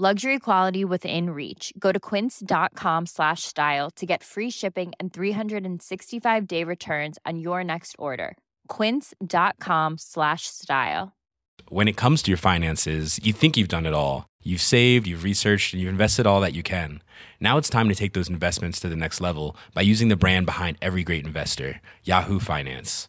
Luxury quality within reach. Go to quince.com slash style to get free shipping and 365 day returns on your next order. Quince.com slash style. When it comes to your finances, you think you've done it all. You've saved, you've researched, and you've invested all that you can. Now it's time to take those investments to the next level by using the brand behind every great investor, Yahoo Finance.